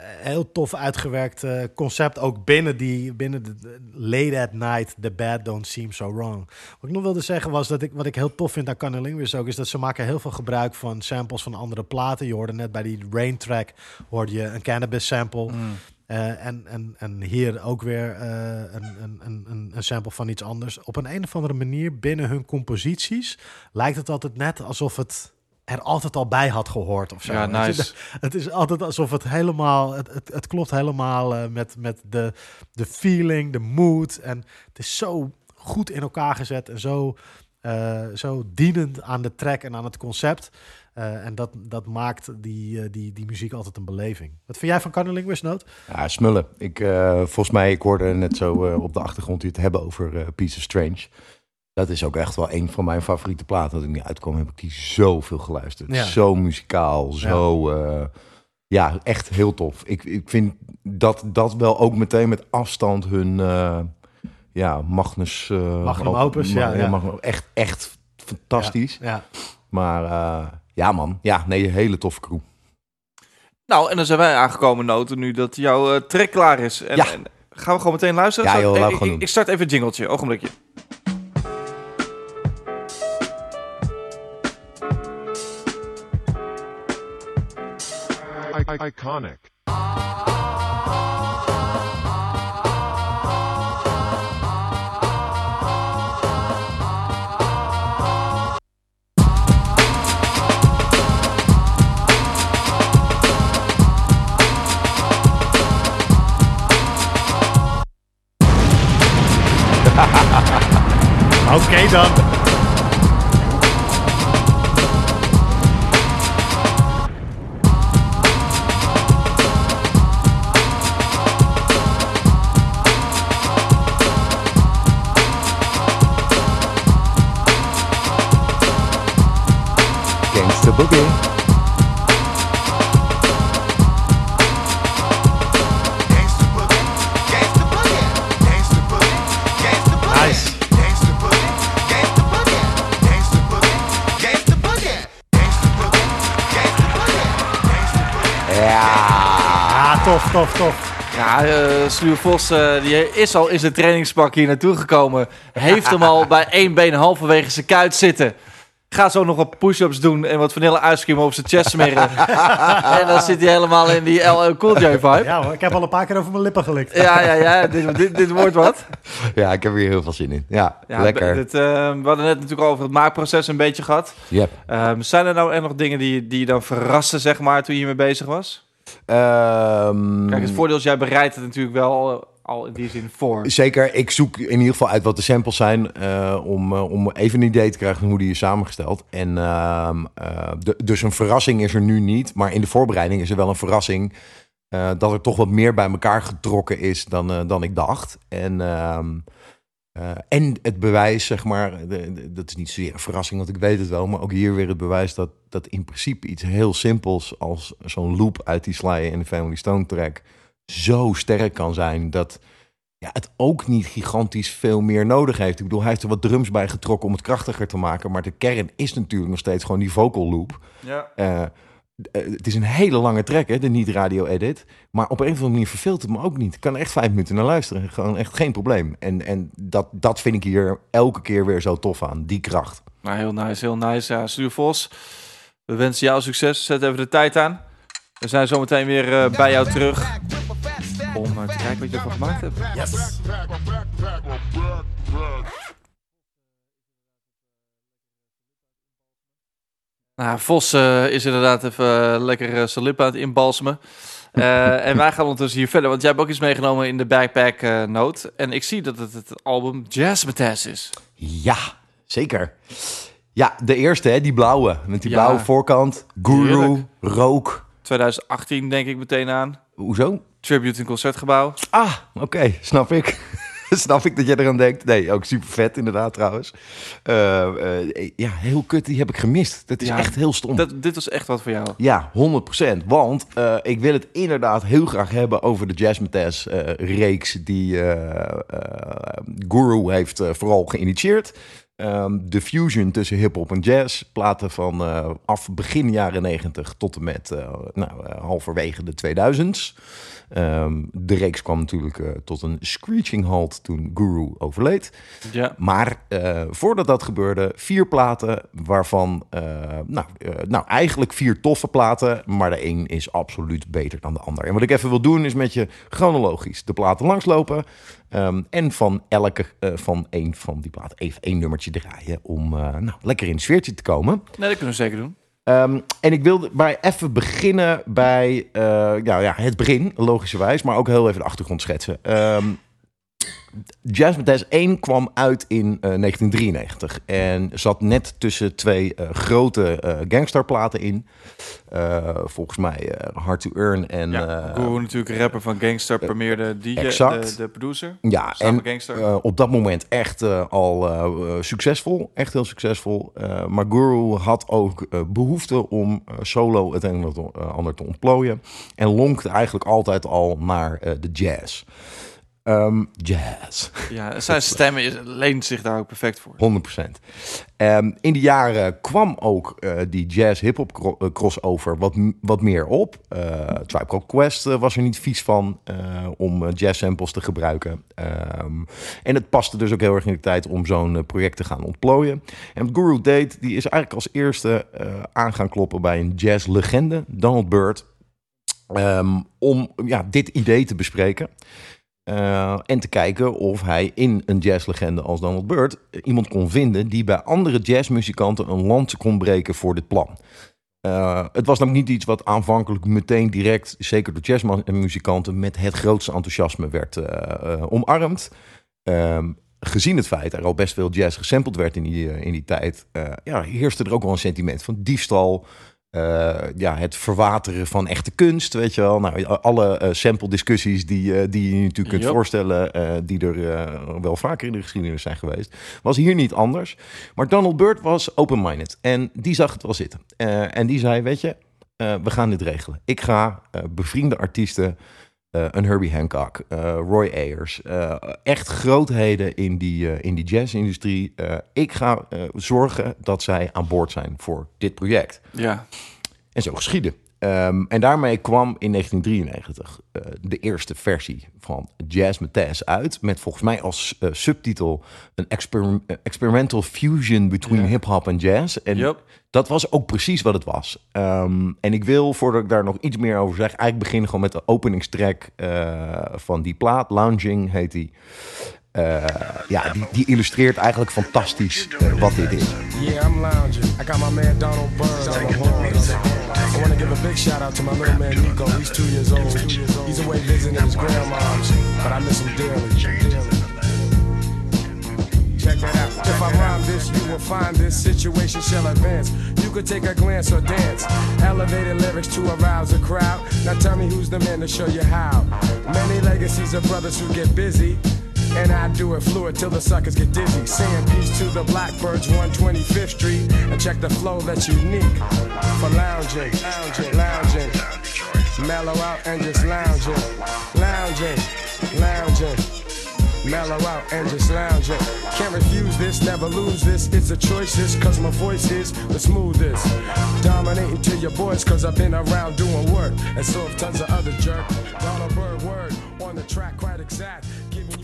heel tof uitgewerkt eh, concept, ook binnen, die, binnen de, Late at Night, The Bad Don't Seem So Wrong. Wat ik nog wilde zeggen was dat ik, wat ik heel tof vind aan Cunnilingus ook, is dat ze maken heel veel gebruik van samples van andere platen. Je hoorde net bij die Rain track, hoorde je een cannabis sample. Eh, en, en, en hier ook weer een, een, een, een- een sample van iets anders. Op een, een of andere manier binnen hun composities lijkt het altijd net alsof het er altijd al bij had gehoord of zo. Ja, nice. Het is altijd alsof het helemaal, het, het, het klopt helemaal eh, met, met de, de feeling, de mood. En het is zo goed in elkaar gezet en zo, eh, zo dienend aan de track en aan het concept. Eh, en dat, dat maakt die, die, die muziek altijd een beleving. Wat vind jij van Carne Linguist Note? Ja, smullen. Ik, eh, volgens mij, ik hoorde net zo eh, op de achtergrond u het hebben over Piece of Strange. Dat is ook echt wel een van mijn favoriete platen. Dat ik niet uitkwam, heb ik die zoveel geluisterd. Ja. Zo muzikaal, zo... Ja. ja, echt heel tof. Ik, ik vind dat dat wel ook meteen met afstand hun... eh, ja, Magnus... eh, Magnum op- opus, ja, ja. Magnum- echt, echt fantastisch. Ja. Maar eh, ja, man. Ja, nee, een hele toffe crew. Nou, en dan zijn wij aangekomen, Noten, nu dat jouw eh, track klaar is. En, Ja. en gaan we gewoon meteen luisteren? Ja, joh, ik- ik, gewoon ik, start even een jingletje, ogenblikje. Iconic. *laughs* Oké dan. Boogie. Ja, tof, tof, tof. Ja, Sluwe Vos eh, die is al in zijn trainingspak hier naartoe gekomen. Heeft hem al bij één been halverwege zijn kuit zitten. Gaat zo nog wat push-ups doen en wat vanille ijscream op zijn chest smeren. *laughs* en dan zit hij helemaal in die LL Cool J vibe. Ja hoor, ik heb al een paar keer over mijn lippen gelikt. Ja, ja, ja. Dit, dit, dit wordt wat. Ja, ik heb hier heel veel zin in. Ja, Ja, lekker. Dit, eh, we hadden net natuurlijk al over het maakproces een beetje gehad. Yep. Ehm, zijn er nou echt nog dingen die, die je dan verrassen, zeg maar, toen je hiermee bezig was? Ehm, Kijk, het voordeel is, jij bereidt het natuurlijk wel al, in die zin voor. Zeker, ik zoek in ieder geval uit wat de samples zijn eh, om, eh, om even een idee te krijgen hoe die is samengesteld. En ehm, eh, dus een verrassing is er nu niet, maar in de voorbereiding is er wel een verrassing dat er toch wat meer bij elkaar getrokken is dan, dan ik dacht. En, ehm, eh, en het bewijs, zeg maar, de- dat is niet zozeer een verrassing, want ik weet het wel, maar ook hier weer het bewijs dat, dat in principe iets heel simpels als zo'n loop uit die Sly en de Family Stone track zo sterk kan zijn dat ja, het ook niet gigantisch veel meer nodig heeft. Ik bedoel, hij heeft er wat drums bij getrokken om het krachtiger te maken. Maar de kern is natuurlijk nog steeds gewoon die vocal loop. Ja. Eh, eh, het is een hele lange track, hè, de niet-radio edit. Maar op een of andere manier verveelt het me ook niet. Ik kan er echt vijf minuten naar luisteren. Gewoon echt geen probleem. En, en dat, dat vind ik hier elke keer weer zo tof aan. Die kracht. Nou, heel nice, heel nice. Ja, Stuur Vos, we wensen jou succes. Zet even de tijd aan. We zijn zometeen weer eh, bij jou terug. Om eh, te kijken wat je ervan gemaakt hebt. Yes. Nou, Vos eh, is inderdaad even eh, lekker zijn lippen aan het inbalsemen. Eh, *laughs* en wij gaan ondertussen hier verder, want jij hebt ook iets meegenomen in de backpack eh, note. En ik zie dat het het album Jazzmatazz is. Ja, zeker. Ja, de eerste, hè, die blauwe. Met die Ja. blauwe voorkant. Guru, Heerlijk. rook. 2018 denk ik meteen aan. Hoezo? Tribute in Concertgebouw. Ah, oké, snap ik. *laughs* snap ik dat jij eraan denkt. Nee, ook super vet inderdaad trouwens. Eh, eh, ja, heel kut, die heb ik gemist. Dat is Ja, echt heel stom. Dat, dit was echt wat voor jou. Ja, 100%. Want eh, ik wil het inderdaad heel graag hebben over de Jazzmatazz eh reeks die Guru heeft vooral geïnitieerd. Ehm, de fusion tussen hip-hop en jazz. Platen van eh, af begin jaren 90 tot en met eh, nou, eh, halverwege de 2000s. Ehm, de reeks kwam natuurlijk tot een screeching halt toen Guru overleed. Ja. Maar voordat dat gebeurde, vier platen waarvan, nou, nou eigenlijk vier toffe platen, maar de een is absoluut beter dan de ander. En wat ik even wil doen is met je chronologisch de platen langslopen ehm, en van elke eh, van één van die platen even één nummertje draaien om eh, nou, lekker in het sfeertje te komen. Nee, dat kunnen we zeker doen. Ehm, en ik wilde bij even beginnen bij eh, ja, ja, het begin, logischerwijs, maar ook heel even de achtergrond schetsen. Ehm Jazzmatazz 1 kwam uit in eh, 1993 en zat net tussen twee eh, grote eh gangsterplaten in. Eh, volgens mij eh, Hard to Earn en... Ja, eh, Guru natuurlijk rapper van Gangster, premierde DJ, de, de producer. Ja, Samen en Gangster. eh, op dat moment echt eh, al eh, eh, succesvol. Echt heel succesvol. Eh, maar Guru had ook eh, behoefte om eh, solo het een en het eh, ander te ontplooien. En lonkte eigenlijk altijd al naar eh, de jazz. Ehm, jazz. ja, zijn *laughs* stem leent zich daar ook perfect voor. 100%. Ehm, in die jaren kwam ook eh, die jazz-hip-hop eh, crossover wat, wat meer op. Eh Tribe Called Quest was er niet vies van om jazz-samples te gebruiken. Ehm, en het paste dus ook heel erg in de tijd om zo'n project te gaan ontplooien. En wat Guru deed, die is eigenlijk als eerste aan gaan kloppen bij een jazz-legende, Donald Byrd. Om ja, dit idee te bespreken. Eh, en te kijken of hij in een jazzlegende als Donald Byrd eh, iemand kon vinden die bij andere jazzmuzikanten een lans kon breken voor dit plan. Eh, het was namelijk niet iets wat aanvankelijk meteen direct, zeker door jazzmuzikanten, met het grootste enthousiasme werd omarmd. Ehm, gezien het feit er al best veel jazz gesampled werd in die, in die tijd, ja, heerste er ook wel een sentiment van diefstal. Eh, ja, het verwateren van echte kunst, weet je wel. Nou, alle eh, sample discussies die, eh, die je je natuurlijk kunt voorstellen, die er wel vaker in de geschiedenis zijn geweest, was hier niet anders. Maar Donald Byrd was open-minded en die zag het wel zitten. En die zei, weet je, we gaan dit regelen. Ik ga bevriende artiesten, een Herbie Hancock, eh, Roy Ayers, eh, echt grootheden in die, eh, in die jazzindustrie. Eh, ik ga eh, zorgen dat zij aan boord zijn voor dit project. Ja. En zo geschiedde. Ehm, en daarmee kwam in 1993 eh, de eerste versie van Jazzmatazz uit. Met volgens mij als eh, subtitel een exper- experimental fusion between hip-hop en jazz. En dat was ook precies wat het was. Ehm, en ik wil, voordat ik daar nog iets meer over zeg, eigenlijk beginnen gewoon met de openingstrack eh, van die plaat. Lounging heet die. Eh, ja, die, die illustreert eigenlijk fantastisch eh, wat dit is. Yeah, I'm lounging. I got my man Donald Byrd on the horns. I want to give a big shout out to my little man Nico. He's two years old. He's away visiting his grandma's, but I miss him dearly. Check that out. If I rhyme this, you will find this situation shall advance. You could take a glance or dance. Elevated lyrics to arouse a crowd. Now tell me who's the man to show you how. Many legacies of brothers who get busy. And I do it fluid till the suckers get dizzy. Saying peace to the Blackbirds, 125th Street. And check the flow that's unique for lounging, lounging, lounging. Mellow out and just lounging, lounging, lounging. Mellow out and just lounging. Can't refuse this, never lose this. It's a choice, this, cause my voice is the smoothest. Dominating to your boys, cause I've been around doing work. And so have tons of other jerk. Donald Bird word on the track, quite exact.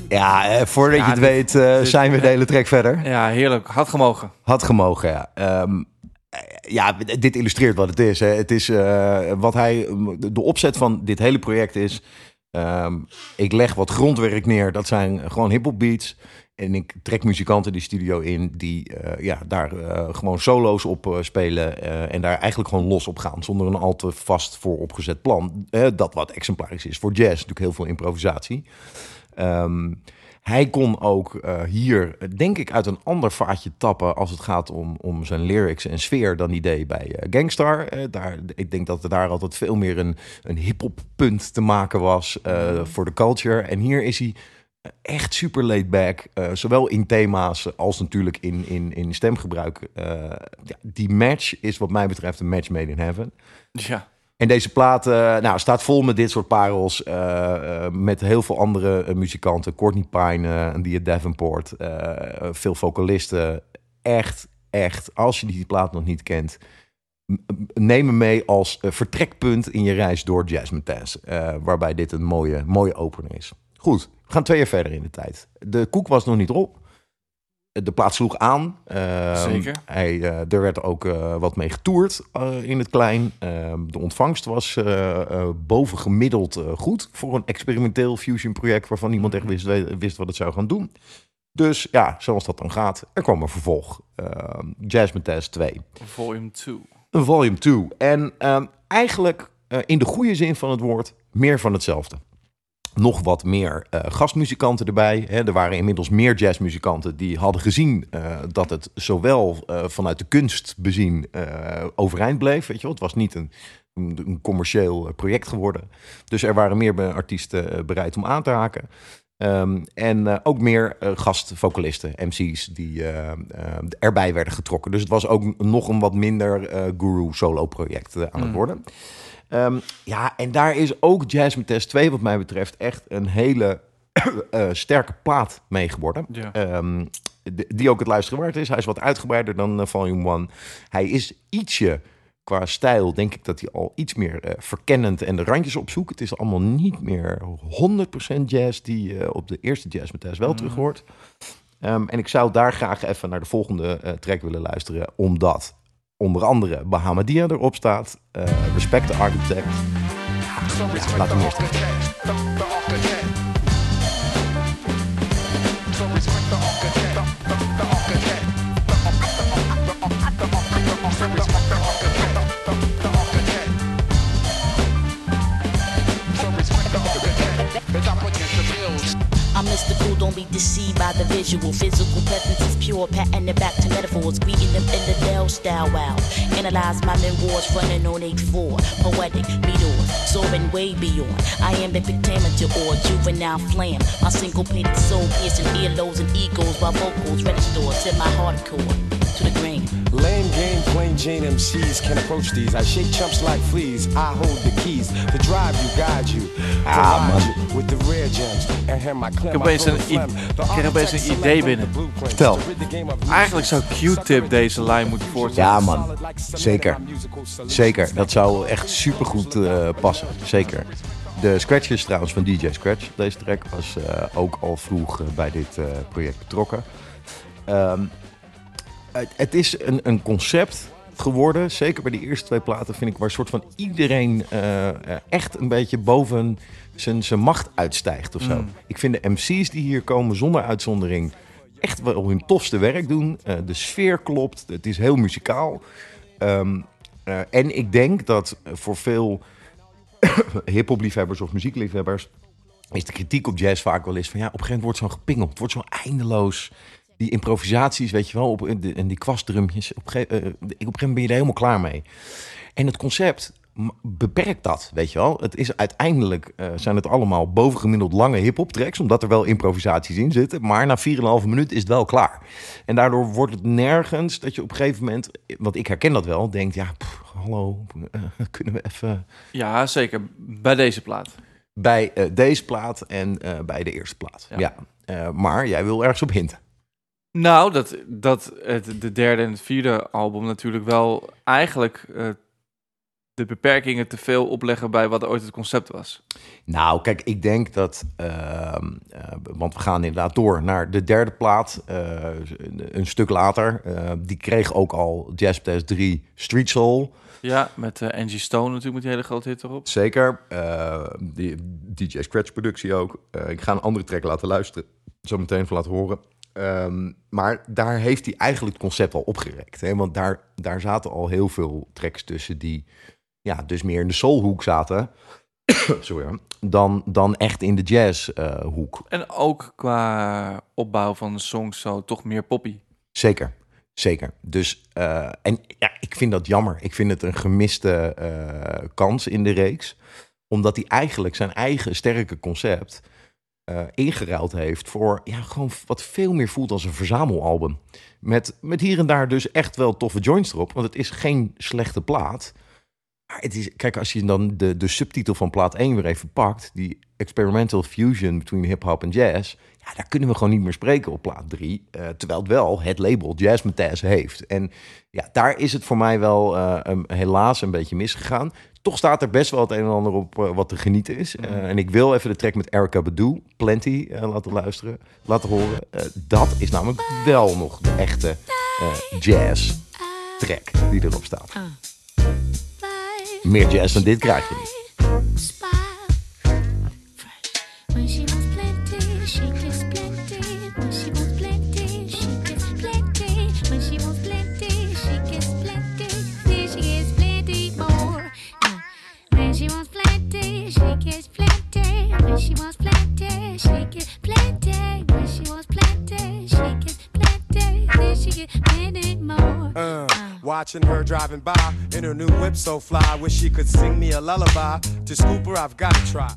Ja, eh, voordat Ja, je het dit- weet eh, dit- zijn we de hele track verder. Ja, heerlijk. Had gemogen. Had gemogen, ja. Ehm, eh, ja, dit illustreert wat het is. Hè. Het is wat hij. De opzet van dit hele project is. ehm, ik leg wat grondwerk neer. Dat zijn gewoon hip-hop beats. En ik trek muzikanten die studio in die ja, daar gewoon solo's op spelen. en daar eigenlijk gewoon los op gaan. Zonder een al te vast vooropgezet plan. Dat wat exemplarisch is voor jazz. Natuurlijk heel veel improvisatie. Ehm, hij kon ook eh, hier, eh, denk ik, uit een ander vaatje tappen als het gaat om, om zijn lyrics en sfeer dan die deed bij eh, Gangstar. Daar, ik denk dat er daar altijd veel meer een, een hip-hop punt te maken was eh, voor de culture. En hier is hij echt super laid back. zowel in thema's als natuurlijk in, in, in stemgebruik. Ja, die match is wat mij betreft een match made in heaven. Ja. En deze plaat eh, nou, staat vol met dit soort parels. eh, eh, met heel veel andere muzikanten. Courtney Pine, uh, Dia Davenport. eh, veel vocalisten. Echt, echt. Als je die plaat nog niet kent. Neem hem mee als vertrekpunt in je reis door Jasmine eh, waarbij dit een mooie, mooie opener is. Goed, we gaan twee jaar verder in de tijd. De koek was nog niet op. De plaat sloeg aan. Ehm, Zeker. Hij, eh, er werd ook eh, wat mee getoerd eh, in het klein. Ehm, de ontvangst was bovengemiddeld goed voor een experimenteel fusion project waarvan niemand echt wist, wist wat het zou gaan doen. Dus ja, zoals dat dan gaat, er kwam een vervolg. Ehm Jasmine Test 2. Volume 2. Een volume 2. En eigenlijk in de goede zin van het woord meer van hetzelfde. Nog wat meer eh, gastmuzikanten erbij. Hè. Er waren inmiddels meer jazzmuzikanten die hadden gezien eh, dat het zowel eh, vanuit de kunst bezien overeind bleef. Weet je wel. Het was niet een, een, een commercieel project geworden. Dus er waren meer artiesten bereid om aan te haken. Ehm, en ook meer gastvocalisten, MC's, die erbij werden getrokken. Dus het was ook nog een wat minder guru solo project eh, aan het Mm. worden. Ehm, ja, en daar is ook Jasmine Test 2 wat mij betreft echt een hele *coughs* eh, sterke plaat mee geworden. Ja. Ehm, die ook het luisteren waard is. Hij is wat uitgebreider dan eh, Volume 1. Hij is ietsje qua stijl, denk ik dat hij al iets meer eh, verkennend en de randjes opzoekt. Het is allemaal niet meer 100% jazz die op de eerste Jazz Test wel Mhm. terug hoort. Ehm, en ik zou daar graag even naar de volgende track willen luisteren, omdat onder andere Bahamadia erop staat. eh, Respect the Architect. Hem eerst by the visual. Physical presence is pure, patting it back to metaphors. Greeting them in the Dell style, wow. Analyze my memoirs running on 8-4. Poetic meteors, soaring way beyond. I am the pentameter or juvenile flame. My syncopated soul piercing earlobes and egos while vocals register to my hardcore. To the grain. Lame game, plain Jane MCs can approach these. I shake chumps like fleas. I hold the keys to drive you, guide you. Ah, man. With the rare gems. And hand my Ik clem, heb I opeens een, i- ik heb opeens een idee binnen. Vertel. Eigenlijk zou Q-Tip deze lijn moeten voortzetten. Ja, man. Zeker. Zeker. Dat zou echt supergoed eh passen. Zeker. De scratches trouwens van DJ Scratch. Deze track was eh, ook al vroeg eh, bij dit eh, project betrokken. Ehm, het, het is een, een concept geworden. Zeker bij de eerste twee platen vind ik waar soort van iedereen eh, echt een beetje boven zijn, zijn macht uitstijgt of zo. Mm. Ik vind de MC's die hier komen zonder uitzondering echt wel hun tofste werk doen. Eh, de sfeer klopt. Het is heel muzikaal. Ehm, eh, en ik denk dat voor veel *coughs* hip-hop-liefhebbers of muziekliefhebbers. is de kritiek op jazz vaak wel eens van ja, op een gegeven moment wordt zo'n gepingeld. Wordt zo eindeloos. Die improvisaties, weet je wel, op, en die kwastdrumjes. Op, een gege- eh, op een gegeven moment ben je er helemaal klaar mee. En het concept beperkt dat, weet je wel. Het is uiteindelijk eh, zijn het allemaal bovengemiddeld lange hip-hop tracks, omdat er wel improvisaties in zitten. Maar na 4,5 minuut is het wel klaar. En daardoor wordt het nergens dat je op een gegeven moment, want ik herken dat wel, denkt ja, pff, hallo, eh, kunnen we even Ja, zeker. Bij deze plaat. bij deze plaat en bij de eerste plaat. Ja. Eh, maar jij wil ergens op hinten. Nou, dat, dat het de derde en het vierde album natuurlijk wel eigenlijk eh, de beperkingen te veel opleggen bij wat ooit het concept was. Nou, kijk, ik denk dat. ehm, eh, want we gaan inderdaad door naar de derde plaat. eh, een, stuk later. Die kreeg ook al Jazz Test 3 Street Soul. Ja, met eh, Angie Stone natuurlijk met die hele grote hit erop. Zeker. die DJ Scratch productie ook. Ik ga een andere track laten luisteren. Zo meteen even laten horen. Ehm, maar daar heeft hij eigenlijk het concept al opgerekt. Hè? Want daar, daar zaten al heel veel tracks tussen die ja, dus meer in de soulhoek zaten. *coughs* Sorry, dan, dan echt in de jazzhoek. En ook qua opbouw van de songs zo toch meer poppy. Zeker, zeker. Dus, eh, en ja, ik vind dat jammer. Ik vind het een gemiste eh, kans in de reeks. Omdat hij eigenlijk zijn eigen sterke concept eh, ingeruild heeft voor ja, gewoon wat veel meer voelt als een verzamelalbum. Met, met hier en daar dus echt wel toffe joints erop. Want het is geen slechte plaat. Maar het is, kijk, als je dan de, de subtitel van plaat 1 weer even pakt, die experimental fusion between hip-hop en jazz, ja, daar kunnen we gewoon niet meer spreken op plaat 3. eh, terwijl het wel het label Jazz Mataz heeft. En ja, daar is het voor mij wel eh, helaas een beetje misgegaan. Toch staat er best wel het een en ander op eh, wat te genieten is. Eh, en ik wil even de track met Erica Badu, Plenty, eh, laten luisteren, laten horen. Dat is namelijk wel nog de echte jazz track die erop staat. Meer jazz dan dit krijg je niet. When she wants plenty, she gets plenty. When she wants watching her driving by in her new whip so fly. Wish she could sing me a lullaby. To scoop her, I've got to try.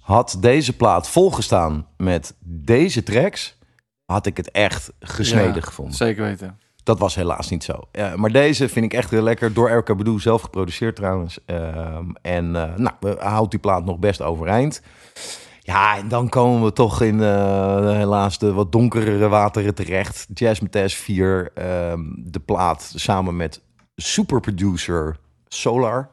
Had deze plaat volgestaan met deze tracks, had ik het echt gesneden Ja, gevonden. Zeker weten. Dat was helaas niet zo. Ja, maar deze vind ik echt heel lekker. Door Erika Badu zelf geproduceerd trouwens. Ehm, en eh, nou, houdt die plaat nog best overeind. Ja, en dan komen we toch in eh, helaas de wat donkerere wateren terecht. Jazz Mataz 4, ehm, de plaat samen met superproducer Solar.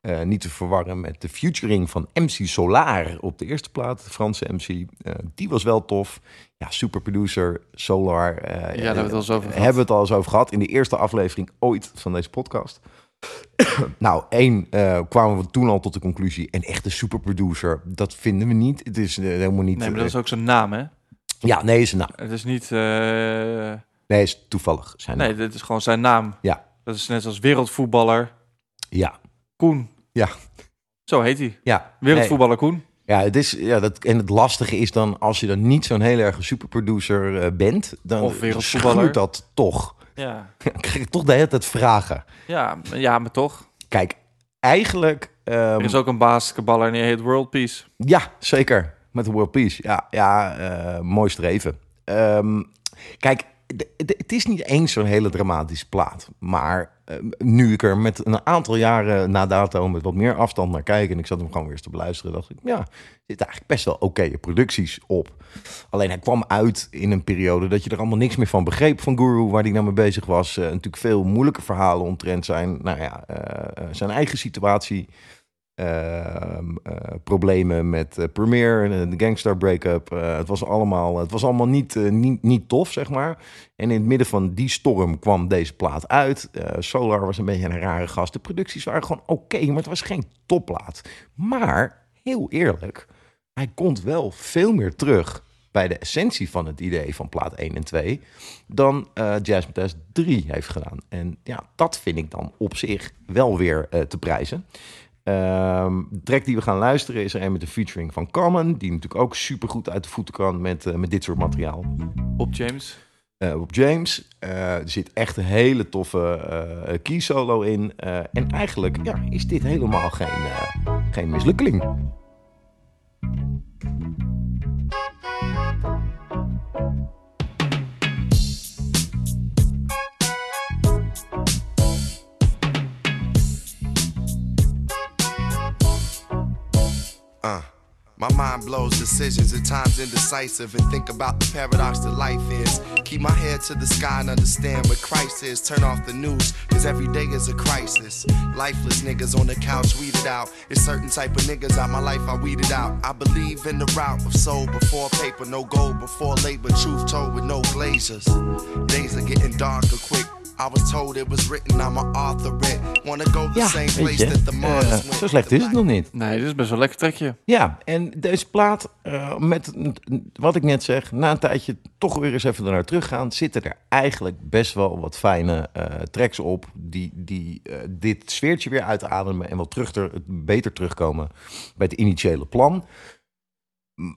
Eh, niet te verwarren met de featuring van MC Solar op de eerste plaat, de Franse MC. Eh, die was wel tof. Ja, superproducer Solar. eh, daar hebben we het al eens over gehad. Hebben we het al eens over gehad in de eerste aflevering ooit van deze podcast. *coughs* nou, één, eh, kwamen we toen al tot de conclusie. Een echte superproducer, dat vinden we niet. Het is eh, helemaal niet... Nee, maar dat is eh, ook zijn naam, hè? Ja, nee, is een naam. Het is niet... eh, Nee, is toevallig zijn Nee, naam. dit is gewoon zijn naam. Ja. Dat is net als wereldvoetballer Ja. Koen. Ja. Zo heet hij. Ja. Wereldvoetballer Koen. Ja, het is, ja dat, en het lastige is dan, als je dan niet zo'n heel erg superproducer eh, bent, dan Of schuurt dat toch. Ja. *laughs* Dan ik toch de hele tijd vragen. Ja, ja, maar toch. Kijk, eigenlijk... ehm, Er is ook een basketballer en die heet World Peace. Ja, zeker. Met World Peace. Ja, ja eh, mooi streven. Ehm, kijk, het is niet eens zo'n hele dramatische plaat. Maar eh, nu ik er met een aantal jaren na dato met wat meer afstand naar kijk... en ik zat hem gewoon weer eens te beluisteren... dacht ik, ja, er eigenlijk best wel oké producties op. Alleen hij kwam uit in een periode dat je er allemaal niks meer van begreep van Guru... waar hij nou mee bezig was. Eh, natuurlijk veel moeilijke verhalen omtrent zijn, nou ja, eh, zijn eigen situatie... Ehm, eh, problemen met eh, Premiere, eh, de Gangstar breakup. Het was allemaal, het was allemaal niet, niet, niet tof, zeg maar. En in het midden van die storm kwam deze plaat uit. Solar was een beetje een rare gast. De producties waren gewoon oké, maar het was geen topplaat. Maar, heel eerlijk, hij komt wel veel meer terug bij de essentie van het idee van plaat 1 en 2 dan eh Jazz Mataz 3 heeft gedaan. En ja, dat vind ik dan op zich wel weer te prijzen. Ehm, de track die we gaan luisteren is er een met de featuring van Common, die natuurlijk ook super goed uit de voeten kan met, eh, met dit soort materiaal. Op James. Eh, op James. Eh, er zit echt een hele toffe key solo in. En eigenlijk ja, is dit helemaal geen, geen mislukkeling. Uh, my mind blows decisions at times indecisive and think about the paradox that life is. Keep my head to the sky and understand what Christ is. Turn off the news, cause every day is a crisis. Lifeless niggas on the couch weeded out. It's certain type of niggas out my life I weeded out. I believe in the route of soul before paper, no gold before labor, truth told with no glazers. Days are getting darker quick. I was told it was written, I'm an author it. Wanna go the Ja, same weet place je, that the zo slecht is het nog niet. Nee, dit is best wel een lekker trekje. Ja, en deze plaat, eh, met wat ik net zeg, na een tijdje toch weer eens even naar terug gaan, zitten er eigenlijk best wel wat fijne eh, tracks op die, die eh, dit sfeertje weer uitademen en wat terug ter, beter terugkomen bij het initiële plan.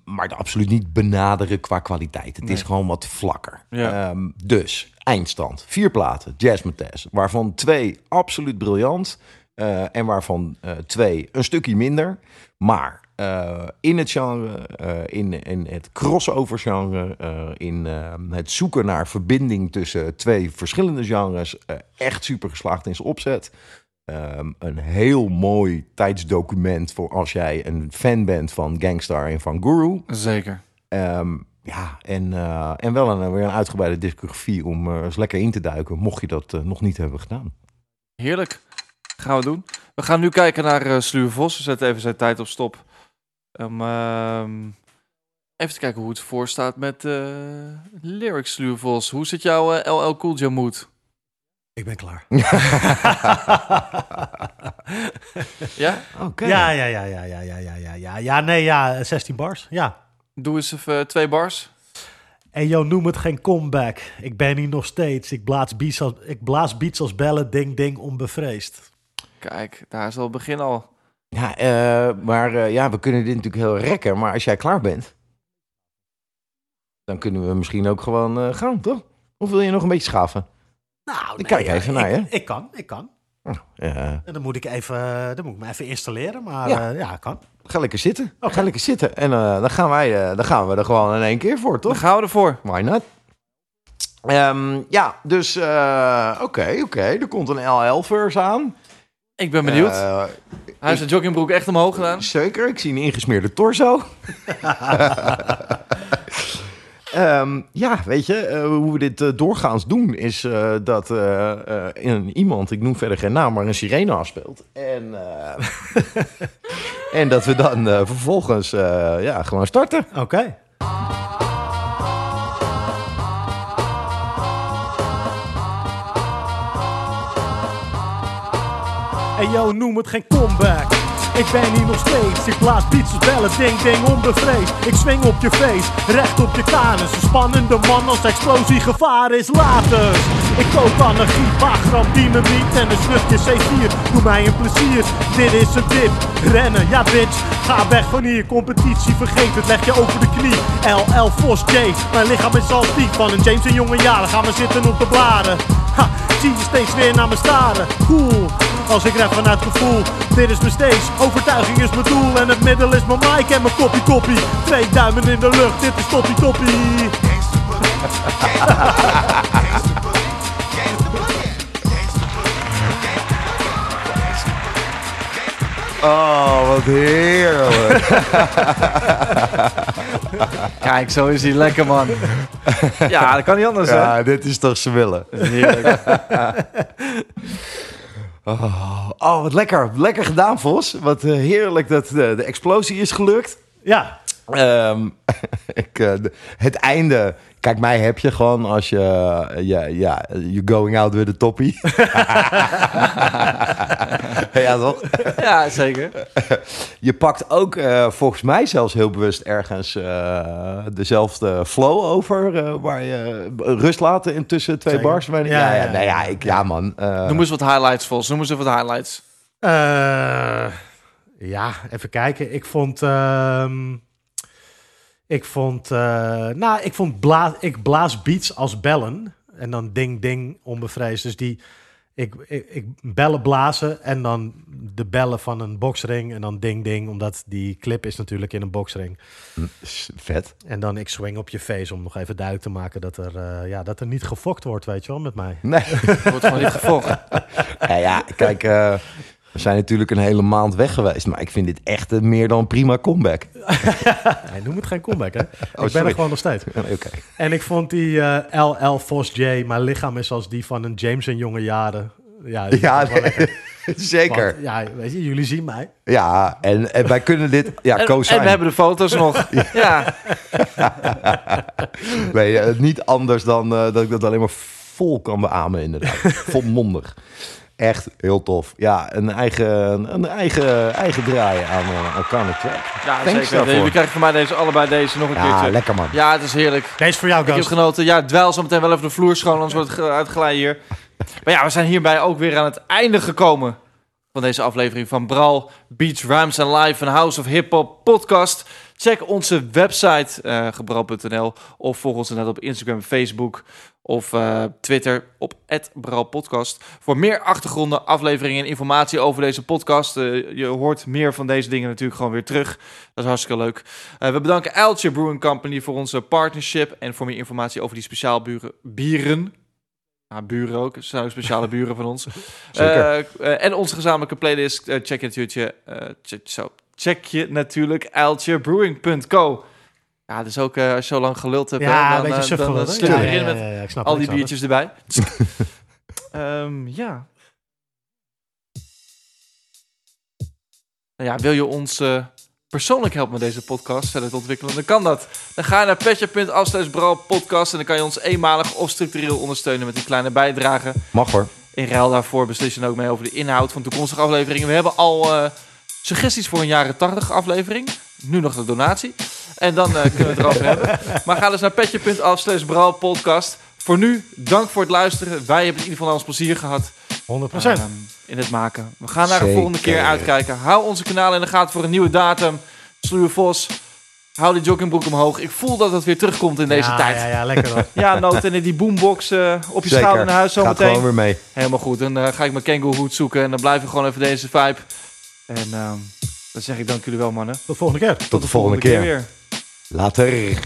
Maar absoluut niet benaderen qua kwaliteit. Het is gewoon wat vlakker. Ja. Ehm, dus, eindstand. Vier platen, Jazz Mathes. Waarvan twee absoluut briljant. eh, en waarvan eh, twee een stukje minder. Maar eh, in het genre, in, in het crossover genre, in eh, het zoeken naar verbinding tussen twee verschillende genres, echt super geslaagd in zijn opzet. Ehm, een heel mooi tijdsdocument voor als jij een fan bent van Gangstar en van Guru. Zeker. Ehm, ja, en, eh, en wel een, weer een uitgebreide discografie om er eens lekker in te duiken, mocht je dat eh, nog niet hebben gedaan. Heerlijk. Gaan we doen. We gaan nu kijken naar eh Sluwe Vos. We zetten even zijn tijd op stop. Om, ehm, even te kijken hoe het voor staat met eh lyrics Sluwe Vos. Hoe zit jouw eh, LL Cool J mood? Ik ben klaar. *laughs* Ja? Oké. Ja, ja, ja, ja, ja, ja, ja, ja, ja. Ja, nee, ja, 16 bars. Ja. Doe eens even eh, twee bars. En joh, noem het geen comeback. Ik ben hier nog steeds. Ik blaas beats als, ik blaas beats als bellen, ding, ding, onbevreesd. Kijk, daar is al het begin al. Ja, eh, maar eh, ja, we kunnen dit natuurlijk heel rekken, maar als jij klaar bent, dan kunnen we misschien ook gewoon eh, gaan, toch? Of wil je nog een beetje schaven? Nou, Ik kijk even naar ik, je. Ik kan, ik kan. Ja. En dan moet ik even, dan moet ik me even installeren, maar Ja. ja, ja kan. Ga lekker zitten. Ga lekker zitten. En eh, dan, gaan wij, eh, dan gaan we er gewoon in één keer voor, toch? Dan gaan we ervoor. Why not? Ehm, ja, dus eh, oké, oké. Er komt een LL-verse aan. Ik ben benieuwd. Eh, Hij heeft zijn joggingbroek echt omhoog gedaan. Zeker, ik zie een ingesmeerde torso. *laughs* *laughs* Ehm, ja, weet je, eh, hoe we dit eh, doorgaans doen is eh, dat een, iemand, ik noem verder geen naam, maar een sirene afspeelt. En, *laughs* en dat we dan vervolgens ja, gewoon starten. Oké. En yo, noem het geen comeback. Ik ben hier nog steeds. Ik blaas als bellen, ding ding onbevreesd. Ik swing op je face, recht op je kanus. Een spannende man als explosie gevaar is later. Ik kook anarchie, bagram, dynamiet en een stukje C4. Doe mij een plezier, dit is een tip. Rennen, ja bitch, ga weg van hier. Competitie, vergeet het, leg je over de knie. LL Vos J, mijn lichaam is al diep. Van een James en jonge jaren, gaan we zitten op de bladen. Ha, zie je steeds weer naar me staren. Cool, als ik rap vanuit gevoel. Dit is mijn stage, overtuiging is mijn doel. En het middel is mijn mic en mijn koppie koppie. Twee duimen in de lucht, dit is toppie toppie. Oh, wat heerlijk. *laughs* Kijk, zo is hij lekker, man. Ja, dat kan niet anders, hè? Ja, dit is toch ze willen. Heerlijk. *laughs* Oh, oh, wat lekker. Lekker gedaan, Vos. Wat eh, heerlijk dat de, de explosie is gelukt. Ja. Ehm, *laughs* ik, eh, de- het einde. Kijk, mij heb je gewoon als je... eh, ja, ja, you're going out with a toppie. *laughs* ja, toch? *laughs* Ja, zeker. Je pakt ook eh, volgens mij zelfs heel bewust ergens eh, dezelfde flow over... eh, waar je rust laten in tussen twee Zeker. bars. Ja, Ja, ja, ja, nee, ja, ja. ik, ja man. eh, Noem eens wat highlights, Vos. Noem eens even wat highlights. Eh, ja, even kijken. Ik vond. ehm, ik vond. eh, nou, ik vond. Bla, ik blaas beats als bellen. En dan ding, ding, onbevreesd. Dus die. Ik, ik, ik bellen blazen en dan de bellen van een boxring en dan ding ding, omdat die clip is natuurlijk in een boxring. Vet. En dan ik swing op je face om nog even duidelijk te maken dat er, eh, ja, dat er niet gefokt wordt, weet je wel, met mij. Nee. *laughs* Wordt gewoon niet gevolgd. *laughs* Ja, ja kijk, eh, we zijn natuurlijk een hele maand weg geweest. Maar ik vind dit echt een meer dan prima comeback. *laughs* Nee, noem het geen comeback, hè? ik ben sorry. er gewoon nog steeds. *laughs* Oké. En ik vond die eh, LL Vos J, mijn lichaam is als die van een James in jonge jaren. Ja, *laughs* Ja, nee, zeker. Want, ja, weet je, jullie zien mij. Ja, en, en wij kunnen dit... Ja, En, en we hebben de foto's nog. Ja. Nee, eh, niet anders dan eh, dat ik dat alleen maar vol kan beamen, inderdaad. Volmondig. Echt heel tof. Ja, een eigen, een eigen, eigen draai aan uh, Arcana Track. Ja, Thanks zeker. daarvoor. We krijgen van mij deze, allebei deze nog een Ja, keertje. lekker, man. Ja, het is heerlijk. Deze voor jou, Ik heb genoten. Ja, dweil zo meteen wel even de vloer schoon, anders wordt het ge- uitglijden hier. Maar ja, we zijn hierbij ook weer aan het einde gekomen van deze aflevering van Bral, Beats, Rhymes and Live, een House of Hip Hop podcast. Check onze website, eh gebral.nl, of volg ons net op Instagram, Facebook of eh, Twitter op @bralpodcast voor meer achtergronden, afleveringen en informatie over deze podcast. Eh, je hoort meer van deze dingen natuurlijk gewoon weer terug. Dat is hartstikke leuk. We bedanken Uiltje Brewing Company voor onze partnership en voor meer informatie over die speciaal buren, bieren. Ja, buren ook. Ze zijn ook speciale *laughs* buren van ons. Zeker. En onze gezamenlijke playlist. check je natuurlijk, eh, check, zo, check je natuurlijk uiltjebrewing.co. Ja, dus ook eh, als je zo lang geluld hebt, Ja, hè, een dan, beetje eh, suf dan, dan slip je Ja, erin ja, met ja, ja, ik snap al die biertjes erbij. *laughs* Ehm, ja. Nou ja, wil je ons eh, persoonlijk helpen met deze podcast verder te ontwikkelen, dan kan dat. Dan ga je naar podcast en dan kan je ons eenmalig of structureel ondersteunen met een kleine bijdrage. Mag hoor. In ruil daarvoor beslis je dan ook mee over de inhoud van toekomstige afleveringen. We hebben al eh, suggesties voor een jaren 80 aflevering. Nu nog de donatie. En dan eh, kunnen we het erover hebben. Maar ga dus naar petje.af slash podcast. Voor nu, dank voor het luisteren. Wij hebben in ieder geval ons plezier gehad. 100%. ehm, in het maken. We gaan naar de volgende keer uitkijken. Hou onze kanaal in de gaten voor een nieuwe datum. Sluwe Vos. Hou die joggingbroek omhoog. Ik voel dat het weer terugkomt in deze Ja, tijd. ja, ja, lekker hoor. *laughs* Ja, nood en die boombox eh, op je Zeker. schouder naar huis Gaat zometeen. gewoon weer mee. Helemaal goed. Dan eh, ga ik mijn kangaroo hoed zoeken en dan blijven we gewoon even deze vibe. En ehm, dan zeg ik dank jullie wel, mannen. Tot de volgende keer. Tot de volgende keer. weer. Later.